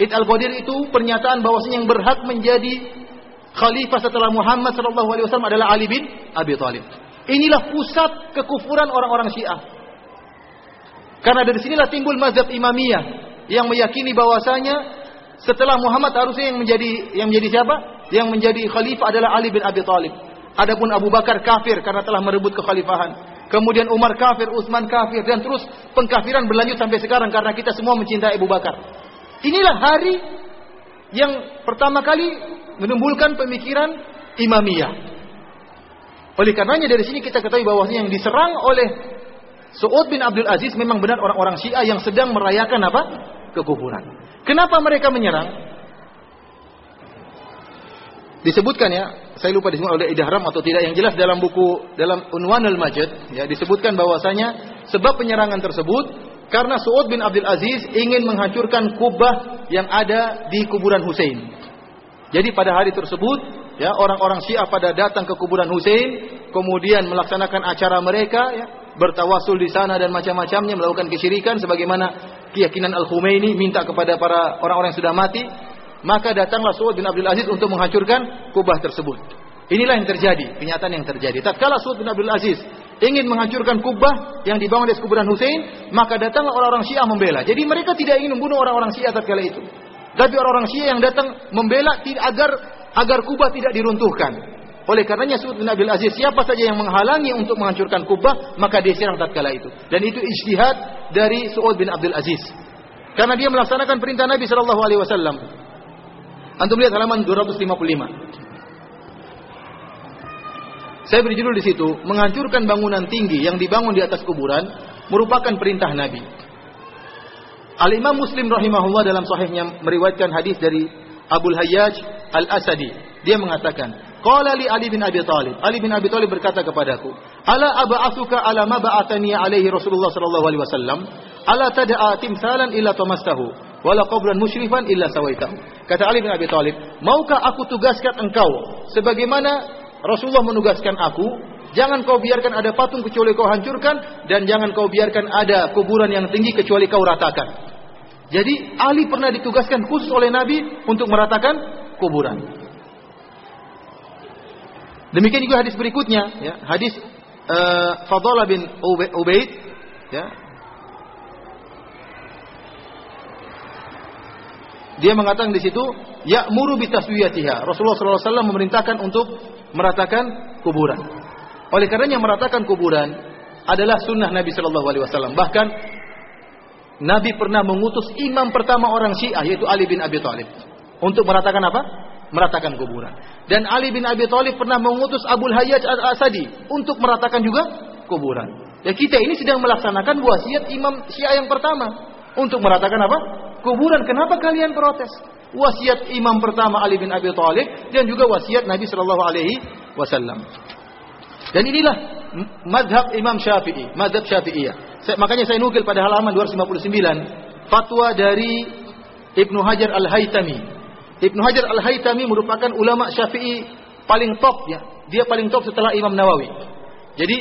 Id Al-Ghadir itu pernyataan bahwasanya yang berhak menjadi khalifah setelah Muhammad sallallahu alaihi wasallam adalah Ali bin Abi Thalib. Inilah pusat kekufuran orang-orang Syiah. Karena dari sinilah timbul mazhab Imamiyah yang meyakini bahwasanya setelah Muhammad harusnya yang menjadi yang menjadi siapa? Yang menjadi khalifah adalah Ali bin Abi Thalib. Adapun Abu Bakar kafir karena telah merebut kekhalifahan. Kemudian Umar kafir, Utsman kafir dan terus pengkafiran berlanjut sampai sekarang karena kita semua mencintai Abu Bakar. Inilah hari yang pertama kali menimbulkan pemikiran Imamiyah. Oleh karenanya dari sini kita ketahui bahwa yang diserang oleh Suud bin Abdul Aziz memang benar orang-orang Syiah yang sedang merayakan apa? Kekuburan. Kenapa mereka menyerang? Disebutkan ya, saya lupa disebut oleh Idahram atau tidak yang jelas dalam buku dalam Unwan al-Majid ya disebutkan bahwasanya sebab penyerangan tersebut karena Suud bin Abdul Aziz ingin menghancurkan kubah yang ada di kuburan Hussein. Jadi pada hari tersebut Ya, orang-orang Syiah pada datang ke kuburan Hussein, kemudian melaksanakan acara mereka, ya, bertawasul di sana dan macam-macamnya, melakukan kesyirikan sebagaimana keyakinan Al-Khumaini minta kepada para orang-orang yang sudah mati, maka datanglah Suud bin Abdul Aziz untuk menghancurkan kubah tersebut. Inilah yang terjadi, kenyataan yang terjadi. Tatkala Suud bin Abdul Aziz ingin menghancurkan kubah yang dibangun di kuburan Hussein, maka datanglah orang-orang Syiah membela. Jadi mereka tidak ingin membunuh orang-orang Syiah tatkala itu. Tapi orang-orang Syiah yang datang membela agar agar Kubah tidak diruntuhkan. Oleh karenanya Suud bin Abil Aziz siapa saja yang menghalangi untuk menghancurkan Kubah maka dia serang tatkala itu. Dan itu ijtihad dari Suud bin Abdul Aziz. Karena dia melaksanakan perintah Nabi Shallallahu Alaihi Wasallam. Antum lihat halaman 255. Saya beri judul di situ, menghancurkan bangunan tinggi yang dibangun di atas kuburan merupakan perintah Nabi. Al Imam Muslim rahimahullah dalam sahihnya meriwayatkan hadis dari Abul Hayyaj Al-Asadi. Dia mengatakan, Qala li Ali bin Abi Thalib. Ali bin Abi Thalib berkata kepadaku, "Ala ab'atsuka ala ma ba'athani alaihi Rasulullah sallallahu alaihi wasallam? Ala tad'a timsalan illa tamastahu, wala qabran musyrifan illa sawaitahu." Kata Ali bin Abi Thalib, "Maukah aku tugaskan engkau sebagaimana Rasulullah menugaskan aku Jangan kau biarkan ada patung kecuali kau hancurkan dan jangan kau biarkan ada kuburan yang tinggi kecuali kau ratakan. Jadi Ali pernah ditugaskan khusus oleh Nabi untuk meratakan kuburan. Demikian juga hadis berikutnya, ya, hadis uh, Fadalah bin Ubaid, ya. Dia mengatakan di situ, ya muru bitaswiyatiha. Rasulullah SAW memerintahkan untuk meratakan kuburan. Oleh karenanya meratakan kuburan adalah sunnah Nabi Shallallahu Alaihi Wasallam. Bahkan Nabi pernah mengutus imam pertama orang Syiah yaitu Ali bin Abi Thalib untuk meratakan apa? Meratakan kuburan. Dan Ali bin Abi Thalib pernah mengutus Abu Hayyaj al-Asadi untuk meratakan juga kuburan. Ya kita ini sedang melaksanakan wasiat imam Syiah yang pertama untuk meratakan apa? Kuburan. Kenapa kalian protes? Wasiat imam pertama Ali bin Abi Thalib dan juga wasiat Nabi Shallallahu Alaihi Wasallam. Dan inilah madhab Imam Syafi'i, madhab Syafi'iyah. Saya, makanya saya nukil pada halaman 259 fatwa dari Ibnu Hajar Al-Haytami. Ibnu Hajar Al-Haytami merupakan ulama Syafi'i paling top ya. Dia paling top setelah Imam Nawawi. Jadi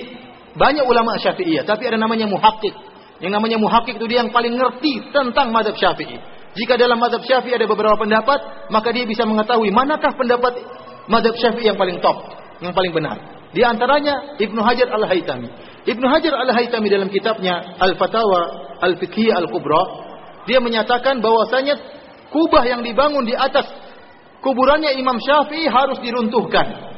banyak ulama Syafi'iyah, tapi ada namanya muhakkik. Yang namanya muhakkik itu dia yang paling ngerti tentang madhab Syafi'i. Jika dalam madhab Syafi'i ada beberapa pendapat, maka dia bisa mengetahui manakah pendapat madhab Syafi'i yang paling top, yang paling benar. Di antaranya Ibnu Hajar Al-Haytami. Ibnu Hajar Al-Haytami dalam kitabnya Al-Fatawa Al-Fiqhiyah Al-Kubra, dia menyatakan bahwasanya kubah yang dibangun di atas kuburannya Imam Syafi'i harus diruntuhkan.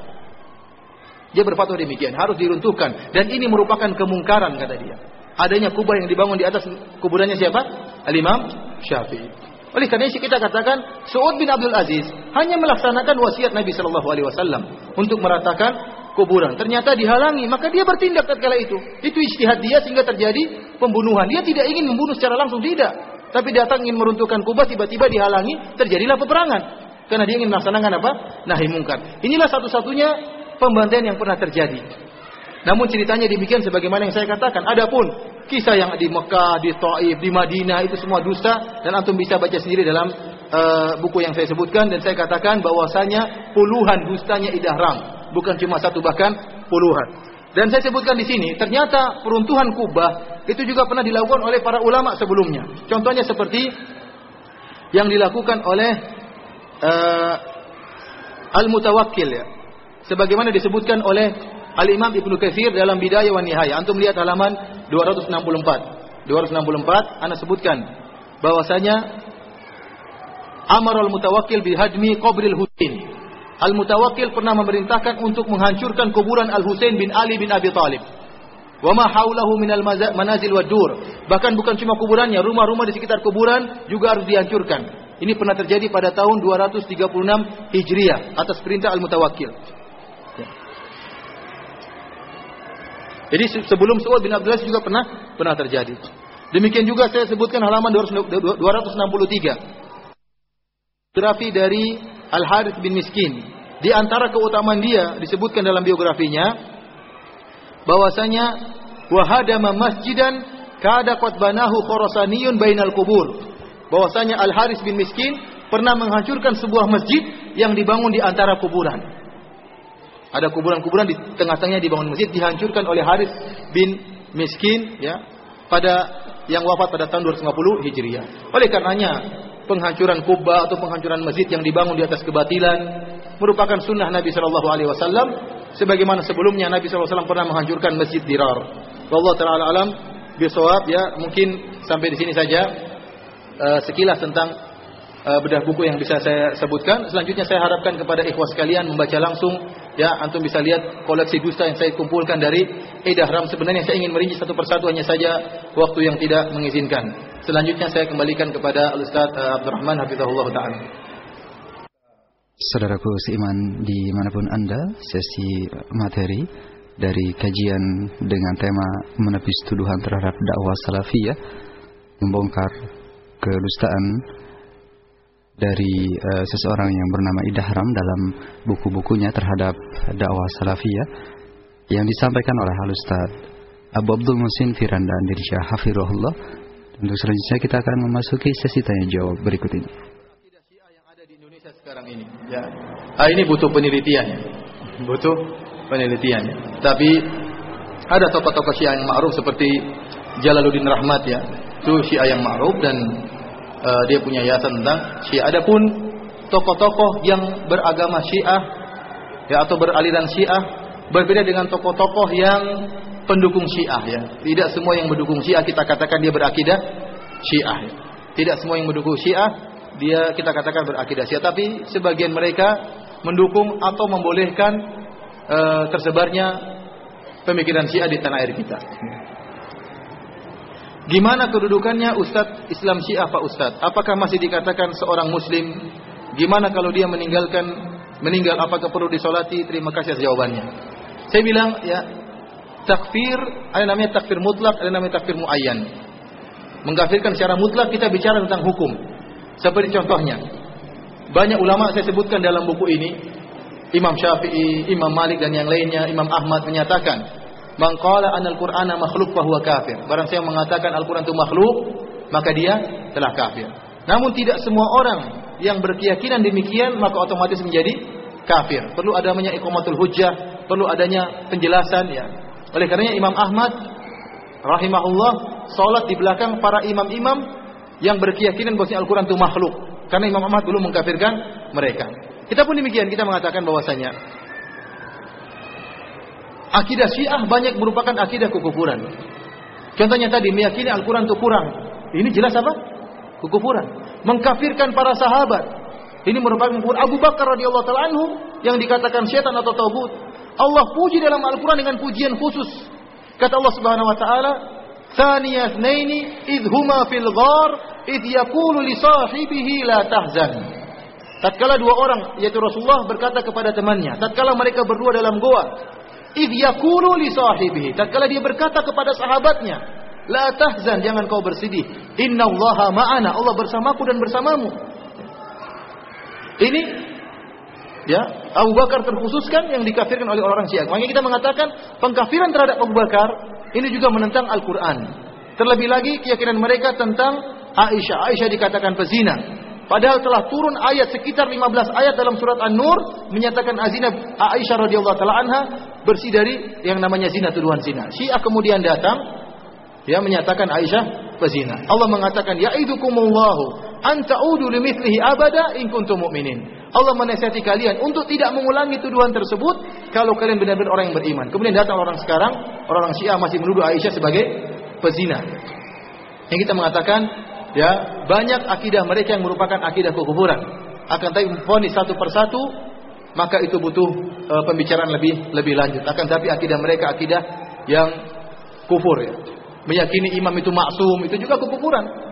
Dia berfatwa demikian, harus diruntuhkan dan ini merupakan kemungkaran kata dia. Adanya kubah yang dibangun di atas kuburannya siapa? Al-Imam Syafi'i. Oleh karena itu kita katakan Saud bin Abdul Aziz hanya melaksanakan wasiat Nabi Shallallahu Alaihi Wasallam untuk meratakan kuburan. Ternyata dihalangi, maka dia bertindak tatkala itu. Itu istihad dia sehingga terjadi pembunuhan. Dia tidak ingin membunuh secara langsung tidak, tapi datang ingin meruntuhkan kubah tiba-tiba dihalangi, terjadilah peperangan. Karena dia ingin melaksanakan apa? Nahi mungkar. Inilah satu-satunya pembantaian yang pernah terjadi. Namun ceritanya demikian sebagaimana yang saya katakan. Adapun kisah yang di Mekah, di Taif, di Madinah itu semua dusta dan antum bisa baca sendiri dalam uh, buku yang saya sebutkan dan saya katakan bahwasanya puluhan dustanya idahram, bukan cuma satu bahkan puluhan. Dan saya sebutkan di sini, ternyata peruntuhan Kubah itu juga pernah dilakukan oleh para ulama sebelumnya. Contohnya seperti yang dilakukan oleh uh, Al-Mutawakkil ya. Sebagaimana disebutkan oleh Al-Imam Ibnu Katsir dalam Bidayah wa Nihayah. Antum lihat halaman 264. 264 ana sebutkan bahwasanya Amar al-Mutawakkil bihadmi qabril Husain. Al-Mutawakkil pernah memerintahkan untuk menghancurkan kuburan Al-Husain bin Ali bin Abi Talib. Wa ma haulahu minal manazil wa dur. Bahkan bukan cuma kuburannya, rumah-rumah di sekitar kuburan juga harus dihancurkan. Ini pernah terjadi pada tahun 236 Hijriah atas perintah Al-Mutawakkil. Jadi sebelum Su'ud bin Abdullah juga pernah pernah terjadi. Demikian juga saya sebutkan halaman 263. Biografi dari Al Harith bin Miskin. Di antara keutamaan dia disebutkan dalam biografinya bahwasanya wahadama masjidan kada qad banahu khurasaniyun bainal kubur. Bahwasanya Al Harith bin Miskin pernah menghancurkan sebuah masjid yang dibangun di antara kuburan. Ada kuburan-kuburan di tengah-tengahnya dibangun masjid dihancurkan oleh Haris bin Miskin ya pada yang wafat pada tahun 250 Hijriah. Oleh karenanya penghancuran kubah atau penghancuran masjid yang dibangun di atas kebatilan merupakan sunnah Nabi Shallallahu Alaihi Wasallam sebagaimana sebelumnya Nabi Wasallam pernah menghancurkan masjid Dirar. Allah Taala alam bisawab ya mungkin sampai di sini saja uh, sekilas tentang uh, bedah buku yang bisa saya sebutkan. Selanjutnya saya harapkan kepada ikhwas sekalian membaca langsung Ya, antum bisa lihat koleksi dusta yang saya kumpulkan dari Edah Ram. Sebenarnya saya ingin merinci satu persatu hanya saja waktu yang tidak mengizinkan. Selanjutnya saya kembalikan kepada Al-Ustaz uh, Abdurrahman Hafizahullah Ta'ala. Saudaraku seiman di mana pun Anda, sesi materi dari kajian dengan tema menepis tuduhan terhadap dakwah salafiyah, membongkar kedustaan dari uh, seseorang yang bernama Idahram dalam buku-bukunya terhadap dakwah salafiyah yang disampaikan oleh Al Ustaz Abu Abdul Musin Firanda Andirsya Hafirullah. Untuk selanjutnya kita akan memasuki sesi tanya jawab berikut ini. yang ada di Indonesia sekarang ini, ya. Ah, ini butuh penelitian, butuh penelitian. Tapi ada tokoh-tokoh Syiah yang ma'ruf seperti Jalaluddin Rahmat ya, itu Syiah yang ma'ruf dan uh, dia punya yayasan tentang Syiah. Adapun tokoh-tokoh yang beragama Syiah ya atau beraliran Syiah berbeda dengan tokoh-tokoh yang pendukung Syiah ya. Tidak semua yang mendukung Syiah kita katakan dia berakidah Syiah. Ya. Tidak semua yang mendukung Syiah dia kita katakan berakidah Syiah, tapi sebagian mereka mendukung atau membolehkan uh, tersebarnya pemikiran Syiah di tanah air kita. Gimana kedudukannya Ustadz Islam Syiah Pak Ustadz? Apakah masih dikatakan seorang Muslim? Gimana kalau dia meninggalkan meninggal apakah perlu disolati? Terima kasih atas jawabannya. Saya bilang ya takfir ada namanya takfir mutlak, ada namanya takfir muayyan. Mengkafirkan secara mutlak kita bicara tentang hukum. Seperti contohnya, banyak ulama saya sebutkan dalam buku ini, Imam Syafi'i, Imam Malik dan yang lainnya, Imam Ahmad menyatakan Man qala anal Qur'ana makhluk fahuwa kafir. Barang siapa mengatakan Al-Qur'an itu makhluk, maka dia telah kafir. Namun tidak semua orang yang berkeyakinan demikian maka otomatis menjadi kafir. Perlu adanya iqamatul hujjah, perlu adanya penjelasan ya. Oleh karenanya Imam Ahmad rahimahullah salat di belakang para imam-imam yang berkeyakinan bahwa Al-Qur'an itu makhluk. Karena Imam Ahmad belum mengkafirkan mereka. Kita pun demikian, kita mengatakan bahwasanya Akidah Syiah banyak merupakan akidah kekufuran. Contohnya tadi meyakini Al-Quran itu kurang. Ini jelas apa? Kekufuran. Mengkafirkan para sahabat. Ini merupakan kekufuran. Abu Bakar radhiyallahu taala anhu yang dikatakan setan atau taubat. Allah puji dalam Al-Quran dengan pujian khusus. Kata Allah Subhanahu Wa Taala, "Thaniya thnaini idh huma fil ghar idh yaqulu li sahibihi la tahzan." Tatkala dua orang yaitu Rasulullah berkata kepada temannya, tatkala mereka berdua dalam goa, idh yaqulu li sahibihi, tatkala dia berkata kepada sahabatnya, la tahzan, jangan kau bersedih. Innallaha ma'ana, Allah bersamaku dan bersamamu. Ini ya Abu Bakar terkhususkan yang dikafirkan oleh orang Syiah. Makanya kita mengatakan pengkafiran terhadap Abu Bakar ini juga menentang Al-Quran. Terlebih lagi keyakinan mereka tentang Aisyah. Aisyah dikatakan pezina. Padahal telah turun ayat sekitar 15 ayat dalam surat An-Nur menyatakan azina Aisyah radhiyallahu taala anha bersih dari yang namanya zina tuduhan zina. Syiah kemudian datang ya menyatakan Aisyah pezina. Allah mengatakan ya'idukumullahu an ta'udu limithlihi abada in kuntum mu'minin. Allah menasihati kalian untuk tidak mengulangi tuduhan tersebut kalau kalian benar-benar orang yang beriman. Kemudian datang orang sekarang, orang-orang Syiah masih menuduh Aisyah sebagai pezina. Yang kita mengatakan ya banyak akidah mereka yang merupakan akidah kekufuran. Akan tapi ponis satu persatu maka itu butuh e, pembicaraan lebih lebih lanjut. Akan tapi akidah mereka akidah yang kufur ya. Meyakini imam itu maksum itu juga kekufuran.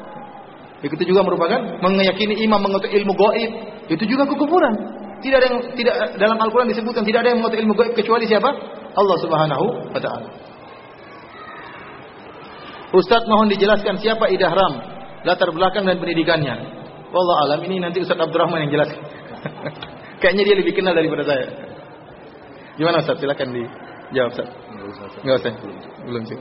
Itu juga merupakan meyakini imam mengutuk ilmu gaib itu juga kekufuran. Tidak ada yang tidak dalam Al-Qur'an disebutkan tidak ada yang mengutuk ilmu gaib kecuali siapa? Allah Subhanahu wa taala. Ustadz mohon dijelaskan siapa idahram, latar belakang dan pendidikannya. Wallah alam ini nanti Ustadz Abdurrahman yang jelaskan. Kayaknya dia lebih kenal daripada saya. Gimana Ustadz? Silakan dijawab Ustadz. Enggak usah. Belum sih.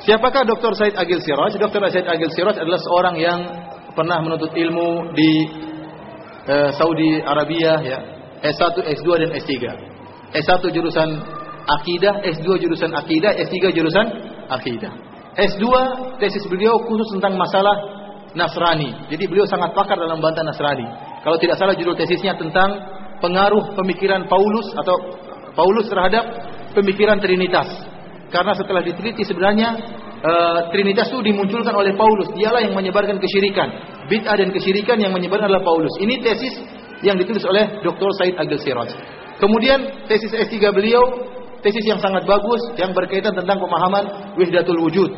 Siapakah Dr. Said Agil Siraj? Dr. Said Agil Siraj adalah seorang yang pernah menuntut ilmu di eh, Saudi Arabia ya. S1, S2 dan S3. S1 jurusan akidah, S2 jurusan akidah, S3 jurusan akidah. S2 tesis beliau khusus tentang masalah Nasrani. Jadi beliau sangat pakar dalam bantah Nasrani. Kalau tidak salah judul tesisnya tentang pengaruh pemikiran Paulus atau Paulus terhadap pemikiran Trinitas. Karena setelah diteliti sebenarnya uh, Trinitas itu dimunculkan oleh Paulus. Dialah yang menyebarkan kesyirikan. Bid'ah dan kesyirikan yang menyebarkan adalah Paulus. Ini tesis yang ditulis oleh Dr. Said Agil Siraj. Kemudian tesis S3 beliau tesis yang sangat bagus yang berkaitan tentang pemahaman wihdatul wujud.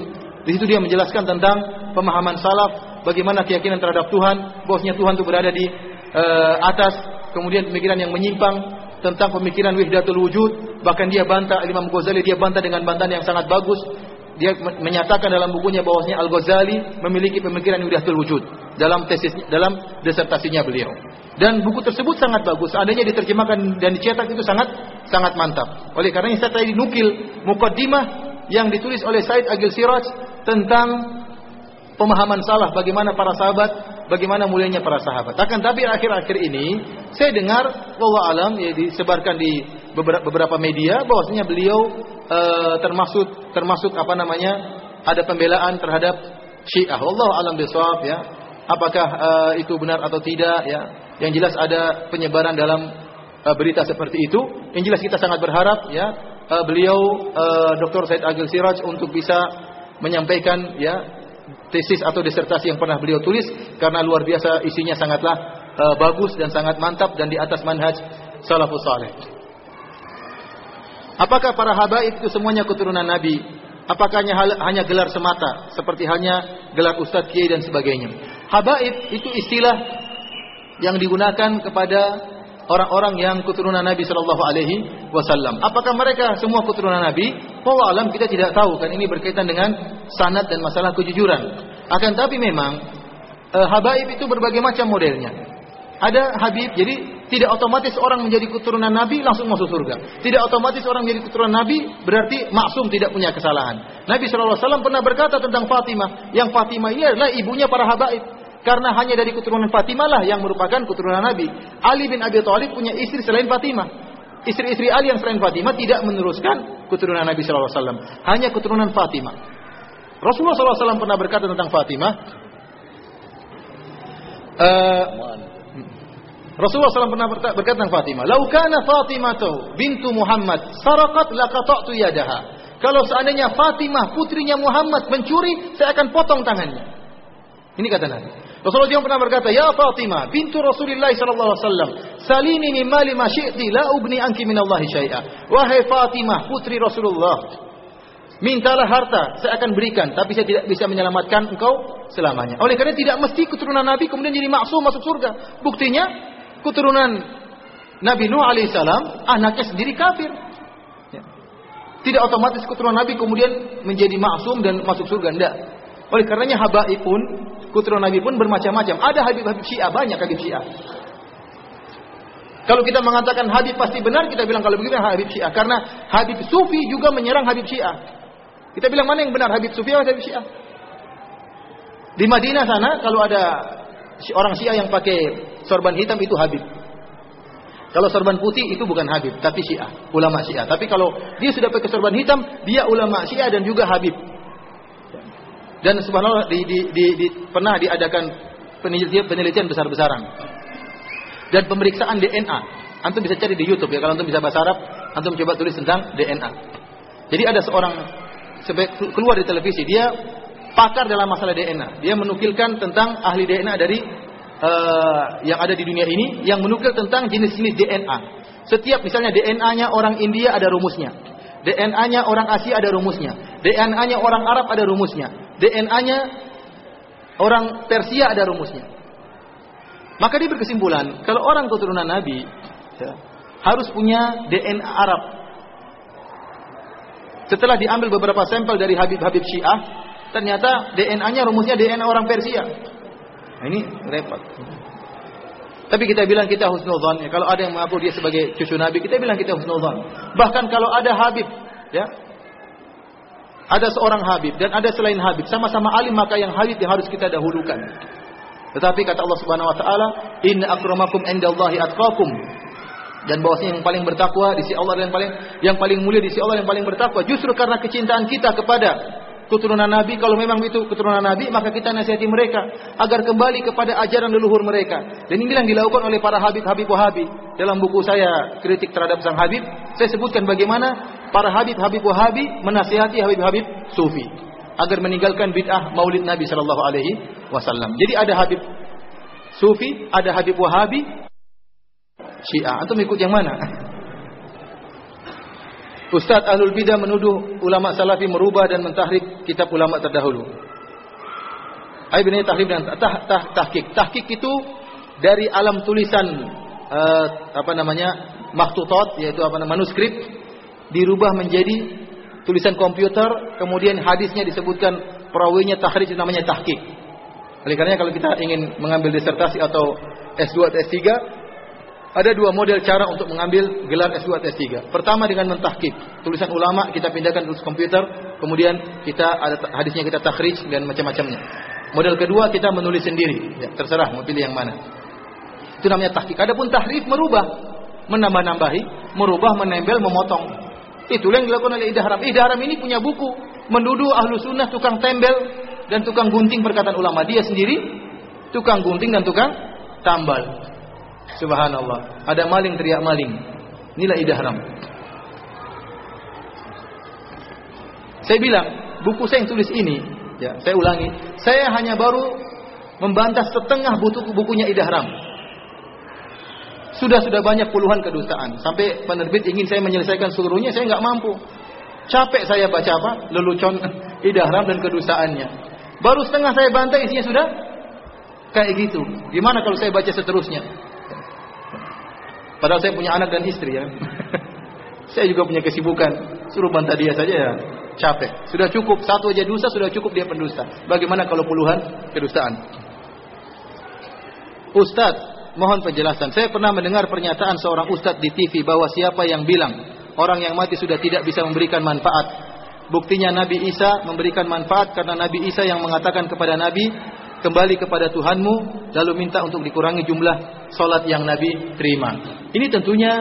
Di situ dia menjelaskan tentang pemahaman salaf, bagaimana keyakinan terhadap Tuhan, bahwasanya Tuhan itu berada di uh, atas, kemudian pemikiran yang menyimpang tentang pemikiran wihdatul wujud, bahkan dia bantah Imam Ghazali dia bantah dengan bantahan yang sangat bagus. Dia menyatakan dalam bukunya bahwasanya Al Ghazali memiliki pemikiran wihdatul wujud dalam tesis dalam disertasinya beliau. Dan buku tersebut sangat bagus. Adanya diterjemahkan dan dicetak itu sangat sangat mantap. Oleh karena saya tadi nukil mukaddimah yang ditulis oleh Said Agil Siraj tentang pemahaman salah bagaimana para sahabat, bagaimana mulianya para sahabat. Akan tapi akhir-akhir ini saya dengar bahwa alam ya disebarkan di beberapa, media bahwasanya beliau e, termasuk termasuk apa namanya ada pembelaan terhadap Syiah. Allah alam bisawab ya. Apakah e, itu benar atau tidak ya? Yang jelas ada penyebaran dalam e, berita seperti itu. Yang jelas kita sangat berharap ya e, beliau e, Dr. Said Agil Siraj untuk bisa menyampaikan ya tesis atau disertasi yang pernah beliau tulis karena luar biasa isinya sangatlah e, bagus dan sangat mantap dan di atas manhaj salafus saleh. Apakah para habaib itu semuanya keturunan Nabi? Apakah hanya gelar semata seperti hanya gelar ustadz kiai dan sebagainya? Habaib itu istilah yang digunakan kepada orang-orang yang keturunan Nabi Shallallahu Alaihi Wasallam. Apakah mereka semua keturunan Nabi? Wallah alam kita tidak tahu kan ini berkaitan dengan sanad dan masalah kejujuran. Akan tapi memang eh, habaib itu berbagai macam modelnya. Ada habib, jadi tidak otomatis orang menjadi keturunan Nabi langsung masuk surga. Tidak otomatis orang menjadi keturunan Nabi berarti maksum tidak punya kesalahan. Nabi SAW pernah berkata tentang Fatimah, yang Fatimah ini adalah ibunya para habaib. Karena hanya dari keturunan Fatimah lah yang merupakan keturunan Nabi. Ali bin Abi Thalib punya istri selain Fatimah. Istri-istri Ali yang selain Fatimah tidak meneruskan keturunan Nabi SAW. Hanya keturunan Fatimah. Rasulullah SAW pernah berkata tentang Fatimah. Uh, Rasulullah SAW pernah berkata tentang Fatimah, "Lau kana Fatimah bintu Muhammad sarakat laqata'tu yadaha." Kalau seandainya Fatimah putrinya Muhammad mencuri, saya akan potong tangannya. Ini kata Nabi. Rasulullah SAW pernah berkata, "Ya Fatimah, bintu Rasulullah sallallahu alaihi wasallam, salini min mali ma syi'ti la ugni anki min Allah syai'a." Wahai Fatimah, putri Rasulullah, mintalah harta, saya akan berikan, tapi saya tidak bisa menyelamatkan engkau selamanya. Oleh karena tidak mesti keturunan Nabi kemudian jadi maksum masuk surga. Buktinya keturunan Nabi Nuh alaihissalam anaknya sendiri kafir. Ya. Tidak otomatis keturunan Nabi kemudian menjadi maksum dan masuk surga, tidak. Oleh karenanya habaib pun, keturunan Nabi pun bermacam-macam. Ada habib-habib Syiah, banyak habib Syiah. Kalau kita mengatakan Habib pasti benar, kita bilang kalau begitu Habib Syiah. Karena Habib Sufi juga menyerang Habib Syiah. Kita bilang mana yang benar, Habib Sufi atau Habib Syiah? Di Madinah sana, kalau ada orang Syiah yang pakai sorban hitam itu Habib. Kalau sorban putih itu bukan Habib, tapi Syiah, ulama Syiah. Tapi kalau dia sudah pakai sorban hitam, dia ulama Syiah dan juga Habib. Dan subhanallah di, di, di, di, pernah diadakan penelitian, penelitian besar-besaran. Dan pemeriksaan DNA. Antum bisa cari di YouTube ya kalau antum bisa bahasa Arab, antum coba tulis tentang DNA. Jadi ada seorang keluar di televisi, dia pakar dalam masalah DNA. Dia menukilkan tentang ahli DNA dari uh, yang ada di dunia ini yang menukil tentang jenis-jenis DNA. Setiap misalnya DNA-nya orang India ada rumusnya. DNA-nya orang Asia ada rumusnya. DNA-nya orang Arab ada rumusnya. DNA-nya orang Persia ada rumusnya. Maka dia berkesimpulan, kalau orang keturunan Nabi ya, harus punya DNA Arab. Setelah diambil beberapa sampel dari Habib-Habib Syiah, ternyata DNA-nya rumusnya DNA orang Persia. Nah, ini repot. Tapi kita bilang kita husnuzan. Ya, kalau ada yang mengaku dia sebagai cucu Nabi, kita bilang kita husnuzan. Bahkan kalau ada Habib, ya, ada seorang Habib dan ada selain Habib, sama-sama alim maka yang Habib yang harus kita dahulukan. Tetapi kata Allah Subhanahu wa taala, "Inna akramakum indallahi atqakum." Dan bahwasanya yang paling bertakwa di sisi Allah dan yang paling yang paling mulia di sisi Allah yang paling bertakwa justru karena kecintaan kita kepada keturunan Nabi kalau memang itu keturunan Nabi maka kita nasihati mereka agar kembali kepada ajaran leluhur mereka dan ini yang dilakukan oleh para Habib Habib Wahabi dalam buku saya kritik terhadap sang Habib saya sebutkan bagaimana para Habib-Habib Wahabi menasihati Habib-Habib Sufi agar meninggalkan bid'ah Maulid Nabi Shallallahu Alaihi Wasallam. Jadi ada Habib Sufi, ada Habib Wahabi, Syiah. Antum ikut yang mana? Ustadz Ahlul Bidah menuduh ulama salafi merubah dan mentahrik kitab ulama terdahulu. Ayo ini tahrib dan tah, tah, tahkik. Tahkik itu dari alam tulisan uh, apa namanya maktutot yaitu apa namanya manuskrip dirubah menjadi tulisan komputer, kemudian hadisnya disebutkan perawinya tahrij namanya tahqiq. Oleh karena kalau kita ingin mengambil disertasi atau S2 atau S3, ada dua model cara untuk mengambil gelar S2 atau S3. Pertama dengan mentahqiq. Tulisan ulama kita pindahkan ke komputer, kemudian kita ada hadisnya kita takhrij dan macam-macamnya. Model kedua kita menulis sendiri, ya, terserah mau pilih yang mana. Itu namanya tahqiq. Adapun tahrif merubah, menambah-nambahi, merubah, menempel, memotong. Itulah yang dilakukan oleh. Ida Haram ini punya buku menuduh ahlu sunnah tukang tembel dan tukang gunting perkataan ulama. Dia sendiri tukang gunting dan tukang tambal. Subhanallah. Ada maling teriak maling. Inilah Ida Haram. Saya bilang, buku saya yang tulis ini, ya, saya ulangi, saya hanya baru membantah setengah buku bukunya Ida Haram. Sudah sudah banyak puluhan kedustaan. Sampai penerbit ingin saya menyelesaikan seluruhnya, saya nggak mampu. Capek saya baca apa? Lelucon idahram dan kedustaannya. Baru setengah saya bantai isinya sudah kayak gitu. Gimana kalau saya baca seterusnya? Padahal saya punya anak dan istri ya. saya juga punya kesibukan. Suruh bantah dia saja ya capek. Sudah cukup satu aja dosa sudah cukup dia pendusta. Bagaimana kalau puluhan kedustaan? Ustadz, mohon penjelasan. Saya pernah mendengar pernyataan seorang ustadz di TV bahwa siapa yang bilang orang yang mati sudah tidak bisa memberikan manfaat. Buktinya Nabi Isa memberikan manfaat karena Nabi Isa yang mengatakan kepada Nabi, kembali kepada Tuhanmu, lalu minta untuk dikurangi jumlah solat yang Nabi terima. Ini tentunya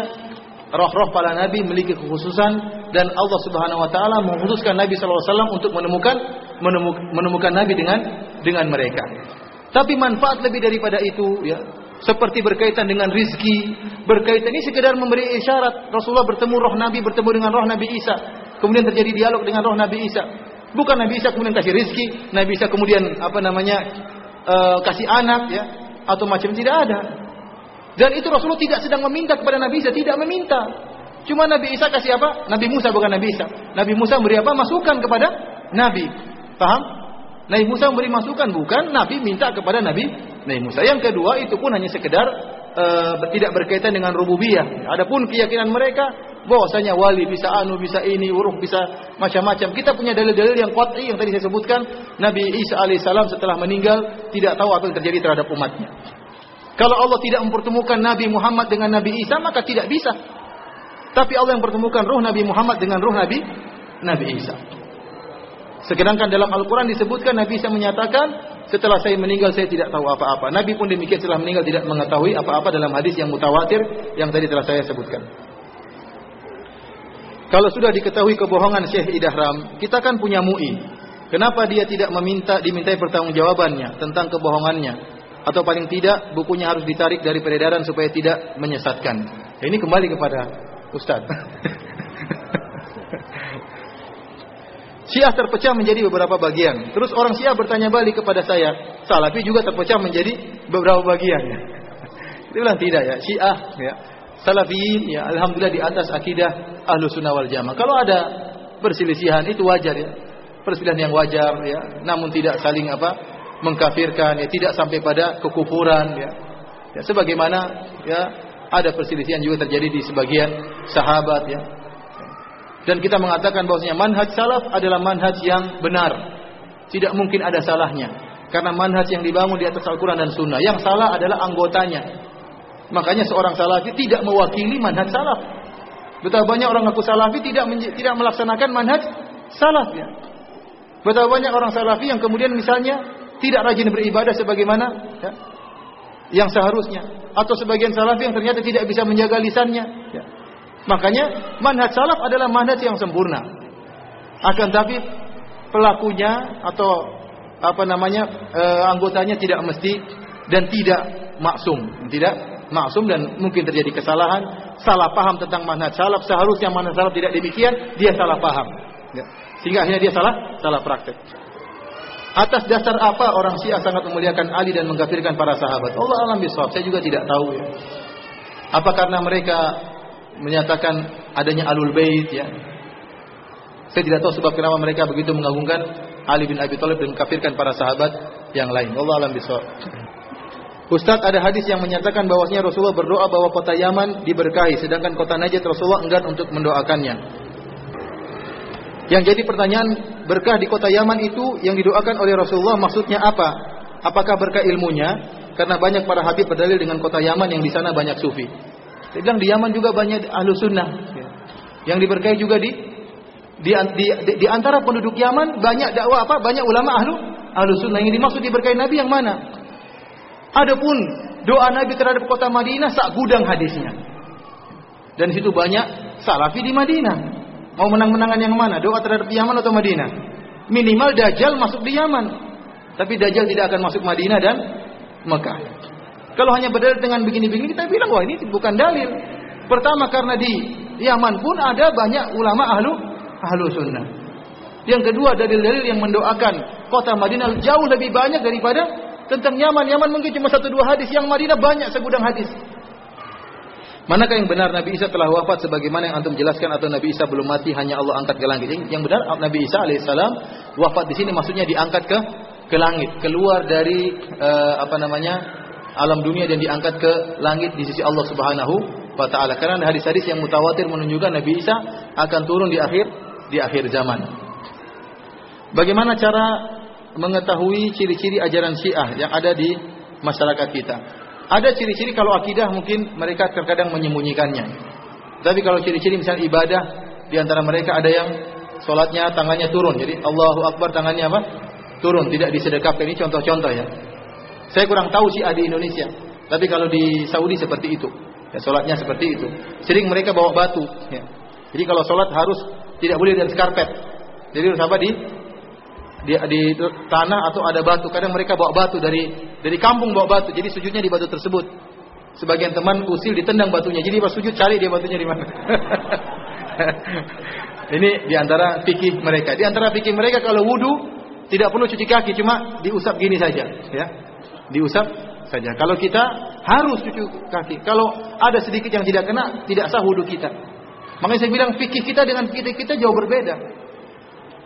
roh-roh para Nabi memiliki kekhususan dan Allah Subhanahu Wa Taala mengkhususkan Nabi SAW untuk menemukan menemukan Nabi dengan dengan mereka. Tapi manfaat lebih daripada itu, ya seperti berkaitan dengan rizki, berkaitan ini sekedar memberi isyarat. Rasulullah bertemu roh Nabi, bertemu dengan roh Nabi Isa. Kemudian terjadi dialog dengan roh Nabi Isa. Bukan Nabi Isa kemudian kasih rizki, Nabi Isa kemudian apa namanya eh, kasih anak ya atau macam tidak ada. Dan itu Rasulullah tidak sedang meminta kepada Nabi Isa, tidak meminta. Cuma Nabi Isa kasih apa? Nabi Musa bukan Nabi Isa. Nabi Musa memberi apa? Masukan kepada Nabi. Paham? Nabi Musa memberi masukan bukan Nabi minta kepada Nabi Nabi Musa. Yang kedua itu pun hanya sekedar uh, tidak berkaitan dengan rububiyah. Adapun keyakinan mereka bahwasanya wali bisa anu, bisa ini, huruf bisa macam-macam. Kita punya dalil-dalil yang qat'i yang tadi saya sebutkan. Nabi Isa alaihissalam setelah meninggal tidak tahu apa yang terjadi terhadap umatnya. Kalau Allah tidak mempertemukan Nabi Muhammad dengan Nabi Isa maka tidak bisa. Tapi Allah yang pertemukan ruh Nabi Muhammad dengan ruh Nabi Nabi Isa. Sedangkan dalam Al-Quran disebutkan Nabi Isa menyatakan setelah saya meninggal saya tidak tahu apa-apa. Nabi pun demikian setelah meninggal tidak mengetahui apa-apa dalam hadis yang mutawatir yang tadi telah saya sebutkan. Kalau sudah diketahui kebohongan Syekh Idahram, kita kan punya MUI. Kenapa dia tidak meminta dimintai pertanggungjawabannya tentang kebohongannya? Atau paling tidak bukunya harus ditarik dari peredaran supaya tidak menyesatkan. Ini kembali kepada Ustaz. Syiah terpecah menjadi beberapa bagian. Terus orang Syiah bertanya balik kepada saya, Salafi juga terpecah menjadi beberapa bagian. Dia bilang tidak ya, Syiah ya. Salafiyin ya alhamdulillah di atas akidah Ahlu Sunnah wal Jamaah. Kalau ada perselisihan itu wajar ya. Perselisihan yang wajar ya, namun tidak saling apa? mengkafirkan ya, tidak sampai pada kekufuran ya. Ya sebagaimana ya ada perselisihan juga terjadi di sebagian sahabat ya. Dan kita mengatakan bahwasanya manhaj salaf adalah manhaj yang benar. Tidak mungkin ada salahnya. Karena manhaj yang dibangun di atas Al-Quran dan Sunnah. Yang salah adalah anggotanya. Makanya seorang salafi tidak mewakili manhaj salaf. Betapa banyak orang ngaku salafi tidak tidak melaksanakan manhaj salaf ya. Betapa banyak orang salafi yang kemudian misalnya tidak rajin beribadah sebagaimana ya, yang seharusnya atau sebagian salafi yang ternyata tidak bisa menjaga lisannya ya. Makanya manhaj salaf adalah manhaj yang sempurna. Akan tapi pelakunya atau apa namanya e, anggotanya tidak mesti dan tidak maksum, tidak maksum dan mungkin terjadi kesalahan, salah paham tentang manhaj salaf. Seharusnya manhaj salaf tidak demikian, dia salah paham. Ya. Sehingga akhirnya dia salah salah praktek. Atas dasar apa orang Syiah sangat memuliakan Ali dan mengkafirkan para sahabat? Allah alam bisawab. Saya juga tidak tahu ya. Apa karena mereka menyatakan adanya alul bait ya. Saya tidak tahu sebab kenapa mereka begitu mengagungkan Ali bin Abi Thalib dan kafirkan para sahabat yang lain. Allah alam bisawab. Ustadz ada hadis yang menyatakan bahwasanya Rasulullah berdoa bahwa kota Yaman diberkahi sedangkan kota Najd Rasulullah enggan untuk mendoakannya. Yang jadi pertanyaan berkah di kota Yaman itu yang didoakan oleh Rasulullah maksudnya apa? Apakah berkah ilmunya? Karena banyak para habib berdalil dengan kota Yaman yang di sana banyak sufi. Bilang di Yaman juga banyak ahlu sunnah. Yang diberkahi juga di di, di, di, di antara penduduk Yaman banyak dakwah apa? Banyak ulama ahlu ahlu sunnah. Yang dimaksud diberkahi Nabi yang mana? Adapun doa Nabi terhadap kota Madinah sak gudang hadisnya. Dan situ banyak salafi di Madinah. Mau menang-menangan yang mana? Doa terhadap Yaman atau Madinah? Minimal Dajjal masuk di Yaman. Tapi Dajjal tidak akan masuk Madinah dan Mekah. Kalau hanya berdalil dengan begini-begini kita bilang wah ini bukan dalil. Pertama karena di Yaman pun ada banyak ulama ahlu ahlu sunnah. Yang kedua dalil-dalil yang mendoakan kota Madinah jauh lebih banyak daripada tentang Yaman. Yaman mungkin cuma satu dua hadis, yang Madinah banyak segudang hadis. Manakah yang benar Nabi Isa telah wafat sebagaimana yang antum jelaskan atau Nabi Isa belum mati hanya Allah angkat ke langit? Yang benar Nabi Isa alaihissalam wafat di sini maksudnya diangkat ke ke langit, keluar dari uh, apa namanya alam dunia dan diangkat ke langit di sisi Allah Subhanahu wa taala. Karena hadis-hadis yang mutawatir menunjukkan Nabi Isa akan turun di akhir di akhir zaman. Bagaimana cara mengetahui ciri-ciri ajaran Syiah yang ada di masyarakat kita? Ada ciri-ciri kalau akidah mungkin mereka terkadang menyembunyikannya. Tapi kalau ciri-ciri misalnya ibadah di antara mereka ada yang sholatnya tangannya turun. Jadi Allahu Akbar tangannya apa? Turun, tidak disedekapkan. Ini contoh-contoh ya. Saya kurang tahu sih di Indonesia. Tapi kalau di Saudi seperti itu. Ya, sholatnya seperti itu. Sering mereka bawa batu. Ya. Jadi kalau sholat harus tidak boleh di karpet. Jadi harus apa di di, di tanah atau ada batu. Kadang mereka bawa batu dari dari kampung bawa batu. Jadi sujudnya di batu tersebut. Sebagian teman usil ditendang batunya. Jadi pas sujud cari dia batunya di mana. Ini di antara fikih mereka. Di antara fikih mereka kalau wudhu tidak perlu cuci kaki, cuma diusap gini saja, ya. diusap saja. Kalau kita harus cuci kaki. Kalau ada sedikit yang tidak kena, tidak sah wudhu kita. Makanya saya bilang fikih kita dengan fikih kita jauh berbeda.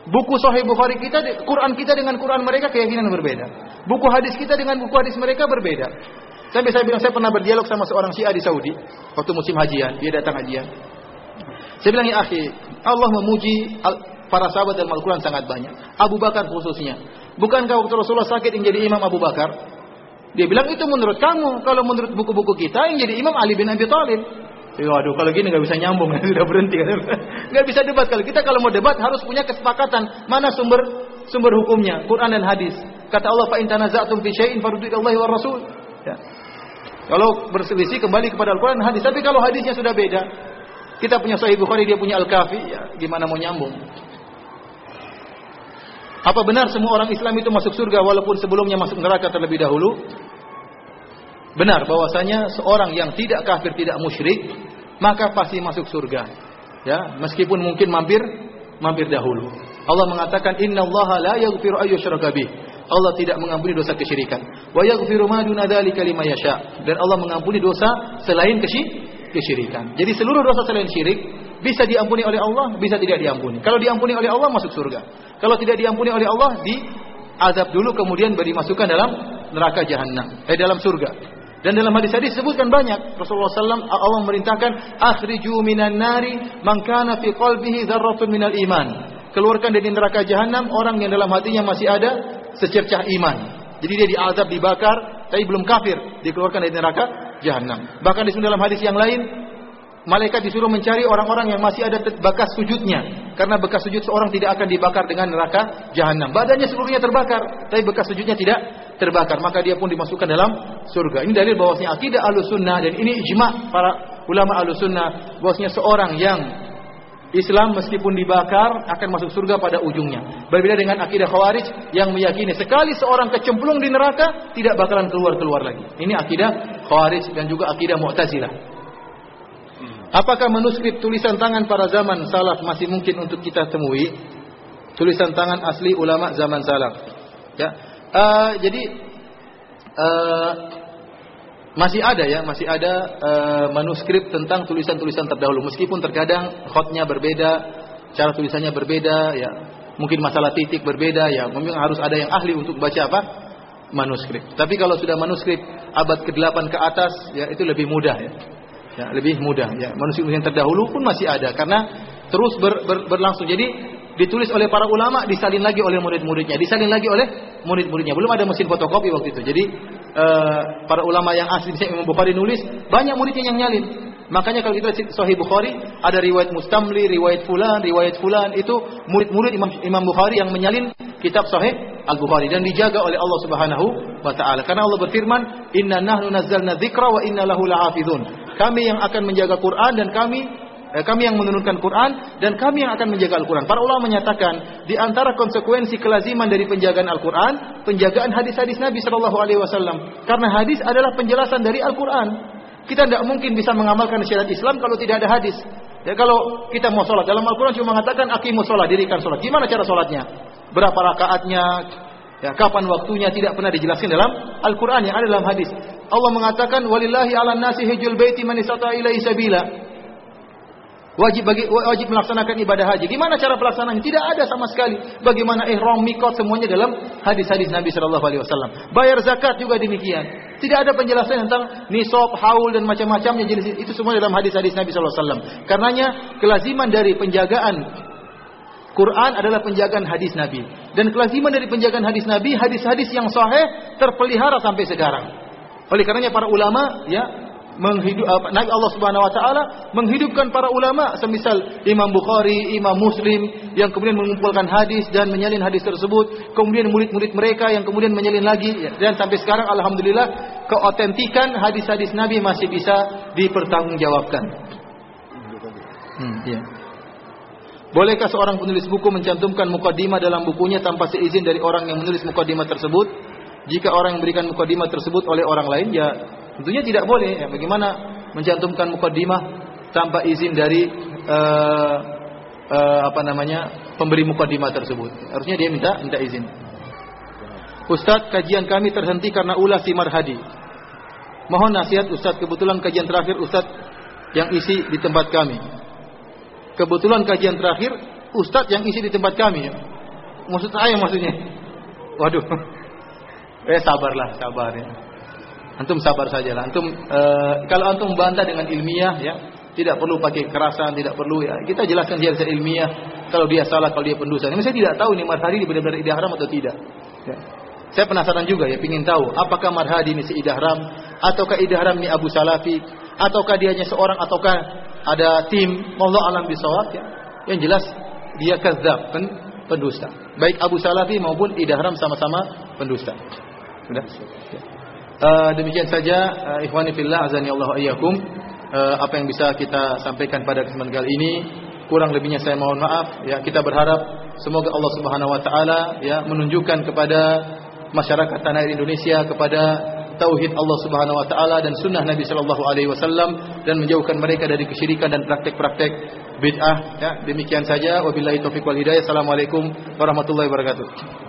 Buku Sahih Bukhari kita, Quran kita dengan Quran mereka keyakinan berbeda. Buku hadis kita dengan buku hadis mereka berbeda. Saya bisa bilang saya pernah berdialog sama seorang Syiah di Saudi waktu musim hajian, dia datang hajian. Saya bilang ya akhi, Allah memuji para sahabat dalam Al-Quran sangat banyak. Abu Bakar khususnya. Bukankah waktu Rasulullah sakit yang jadi imam Abu Bakar? Dia bilang itu menurut kamu. Kalau menurut buku-buku kita yang jadi imam Ali bin Abi Thalib. Ya, aduh, kalau gini nggak bisa nyambung, sudah berhenti. Nggak bisa debat. Kalau kita kalau mau debat harus punya kesepakatan mana sumber sumber hukumnya, Quran dan hadis. Kata Allah, "Fa in tanaza'tum fi syai'in faruddu ila Allah wa Rasul." Ya. Kalau berselisih kembali kepada Al-Quran hadis. Tapi kalau hadisnya sudah beda, kita punya Sahih Bukhari, dia punya Al-Kafi, ya gimana mau nyambung? Apa benar semua orang Islam itu masuk surga walaupun sebelumnya masuk neraka terlebih dahulu? Benar bahwasanya seorang yang tidak kafir, tidak musyrik, maka pasti masuk surga. Ya, meskipun mungkin mampir mampir dahulu. Allah mengatakan innallaha la yaghfiru ayyushraka bih. Allah tidak mengampuni dosa kesyirikan. Wa yaghfiru ma duna dzalika liman yasha. Dan Allah mengampuni dosa selain kesyirikan. Jadi seluruh dosa selain syirik bisa diampuni oleh Allah, bisa tidak diampuni. Kalau diampuni oleh Allah masuk surga. Kalau tidak diampuni oleh Allah di azab dulu kemudian dimasukkan dalam neraka jahanam, eh dalam surga. Dan dalam hadis-hadis disebutkan banyak. Rasulullah SAW Allah memerintahkan akhriju minan nari man fi qalbihi dzarratun minal iman. Keluarkan dari neraka jahanam orang yang dalam hatinya masih ada secercah iman. Jadi dia diazab, dibakar, tapi belum kafir, dikeluarkan dari neraka jahanam. Bahkan di dalam hadis yang lain malaikat disuruh mencari orang-orang yang masih ada bekas sujudnya. Karena bekas sujud seorang tidak akan dibakar dengan neraka jahanam. Badannya seluruhnya terbakar, tapi bekas sujudnya tidak terbakar. Maka dia pun dimasukkan dalam surga. Ini dalil bahwasanya akidah sunnah dan ini ijma para ulama sunnah bahwasanya seorang yang Islam meskipun dibakar akan masuk surga pada ujungnya. Berbeda dengan akidah Khawarij yang meyakini sekali seorang kecemplung di neraka tidak bakalan keluar-keluar lagi. Ini akidah Khawarij dan juga akidah Mu'tazilah. Apakah manuskrip tulisan tangan para zaman salaf masih mungkin untuk kita temui? Tulisan tangan asli ulama zaman salaf. Ya. Uh, jadi uh, masih ada ya, masih ada uh, manuskrip tentang tulisan-tulisan terdahulu meskipun terkadang khotnya berbeda, cara tulisannya berbeda ya. Mungkin masalah titik berbeda ya. Memang harus ada yang ahli untuk baca apa? manuskrip. Tapi kalau sudah manuskrip abad ke-8 ke atas ya itu lebih mudah ya ya, lebih mudah. Ya manusia yang terdahulu pun masih ada karena terus ber, ber, berlangsung. Jadi ditulis oleh para ulama disalin lagi oleh murid-muridnya disalin lagi oleh murid-muridnya. Belum ada mesin fotokopi waktu itu. Jadi uh, para ulama yang asli Imam Bukhari nulis banyak muridnya yang nyalin. Makanya kalau kita Sahih Bukhari ada riwayat Mustamli, riwayat Fulan, riwayat Fulan. Itu murid-murid Imam, Imam Bukhari yang menyalin kitab Sahih Al Bukhari dan dijaga oleh Allah Subhanahu wa taala. Karena Allah berfirman, "Inna nahnu nazzalna dzikra wa inna lahu lahafizun." Kami yang akan menjaga Quran dan kami eh, kami yang menurunkan Quran dan kami yang akan menjaga Al-Quran. Para ulama menyatakan di antara konsekuensi kelaziman dari penjagaan Al-Quran, penjagaan hadis-hadis Nabi Shallallahu Alaihi Wasallam. Karena hadis adalah penjelasan dari Al-Quran. Kita tidak mungkin bisa mengamalkan syariat Islam kalau tidak ada hadis. Ya kalau kita mau sholat dalam Al-Quran cuma mengatakan akimu sholat, dirikan sholat. Gimana cara sholatnya? Berapa rakaatnya? Ya, kapan waktunya tidak pernah dijelaskan dalam Al-Quran yang ada dalam hadis. Allah mengatakan walillahi ala nasi hijul baiti man istata ilaihi sabila. Wajib bagi wajib melaksanakan ibadah haji. Gimana cara pelaksanaannya? Tidak ada sama sekali. Bagaimana ihram, mikot semuanya dalam hadis-hadis Nabi wasallam. Bayar zakat juga demikian. Tidak ada penjelasan tentang nisab, haul dan macam-macamnya jenis itu semua dalam hadis-hadis Nabi Shallallahu alaihi wasallam. Karenanya kelaziman dari penjagaan Quran adalah penjagaan hadis Nabi. Dan kelaziman dari penjagaan hadis Nabi, hadis-hadis yang sahih terpelihara sampai sekarang. Oleh karenanya para ulama ya menghidup Nabi Allah Subhanahu wa taala menghidupkan para ulama semisal Imam Bukhari, Imam Muslim yang kemudian mengumpulkan hadis dan menyalin hadis tersebut, kemudian murid-murid mereka yang kemudian menyalin lagi ya. dan sampai sekarang alhamdulillah keotentikan hadis-hadis Nabi masih bisa dipertanggungjawabkan. Hmm, ya. Bolehkah seorang penulis buku mencantumkan mukadimah dalam bukunya tanpa seizin dari orang yang menulis mukadimah tersebut? Jika orang yang memberikan mukadimah tersebut oleh orang lain, ya Tentunya tidak boleh. Ya, bagaimana mencantumkan mukaddimah tanpa izin dari uh, uh, apa namanya pemberi mukaddimah tersebut. Harusnya dia minta minta izin. Ustadz, kajian kami terhenti karena ulah si Marhadi. Mohon nasihat Ustadz, kebetulan kajian terakhir Ustadz yang isi di tempat kami. Kebetulan kajian terakhir Ustadz yang isi di tempat kami. Maksud saya maksudnya. Waduh. Eh sabarlah, sabar ya. Antum sabar saja lah. Antum e, kalau antum bantah dengan ilmiah ya, tidak perlu pakai kekerasan, tidak perlu ya. Kita jelaskan dia secara ilmiah. Kalau dia salah, kalau dia pendusta. Ini saya tidak tahu ini marhadi ini benar-benar haram atau tidak. Ya. Saya penasaran juga ya, ingin tahu apakah marhadi ini si idah haram ataukah idah haram ini Abu Salafi ataukah dia hanya seorang ataukah ada tim Allah alam bisawab ya. Yang jelas dia kadzab, pen, pendusta. Baik Abu Salafi maupun idah haram sama-sama pendusta. Sudah. Uh, demikian saja uh, ikhwani fillah azani Allah ayyakum uh, apa yang bisa kita sampaikan pada kesempatan kali ini kurang lebihnya saya mohon maaf ya kita berharap semoga Allah Subhanahu wa taala ya menunjukkan kepada masyarakat tanah air Indonesia kepada tauhid Allah Subhanahu wa taala dan sunnah Nabi sallallahu alaihi wasallam dan menjauhkan mereka dari kesyirikan dan praktek-praktek bid'ah ya. Demikian saja. Wabillahi taufik wal hidayah. Assalamualaikum warahmatullahi wabarakatuh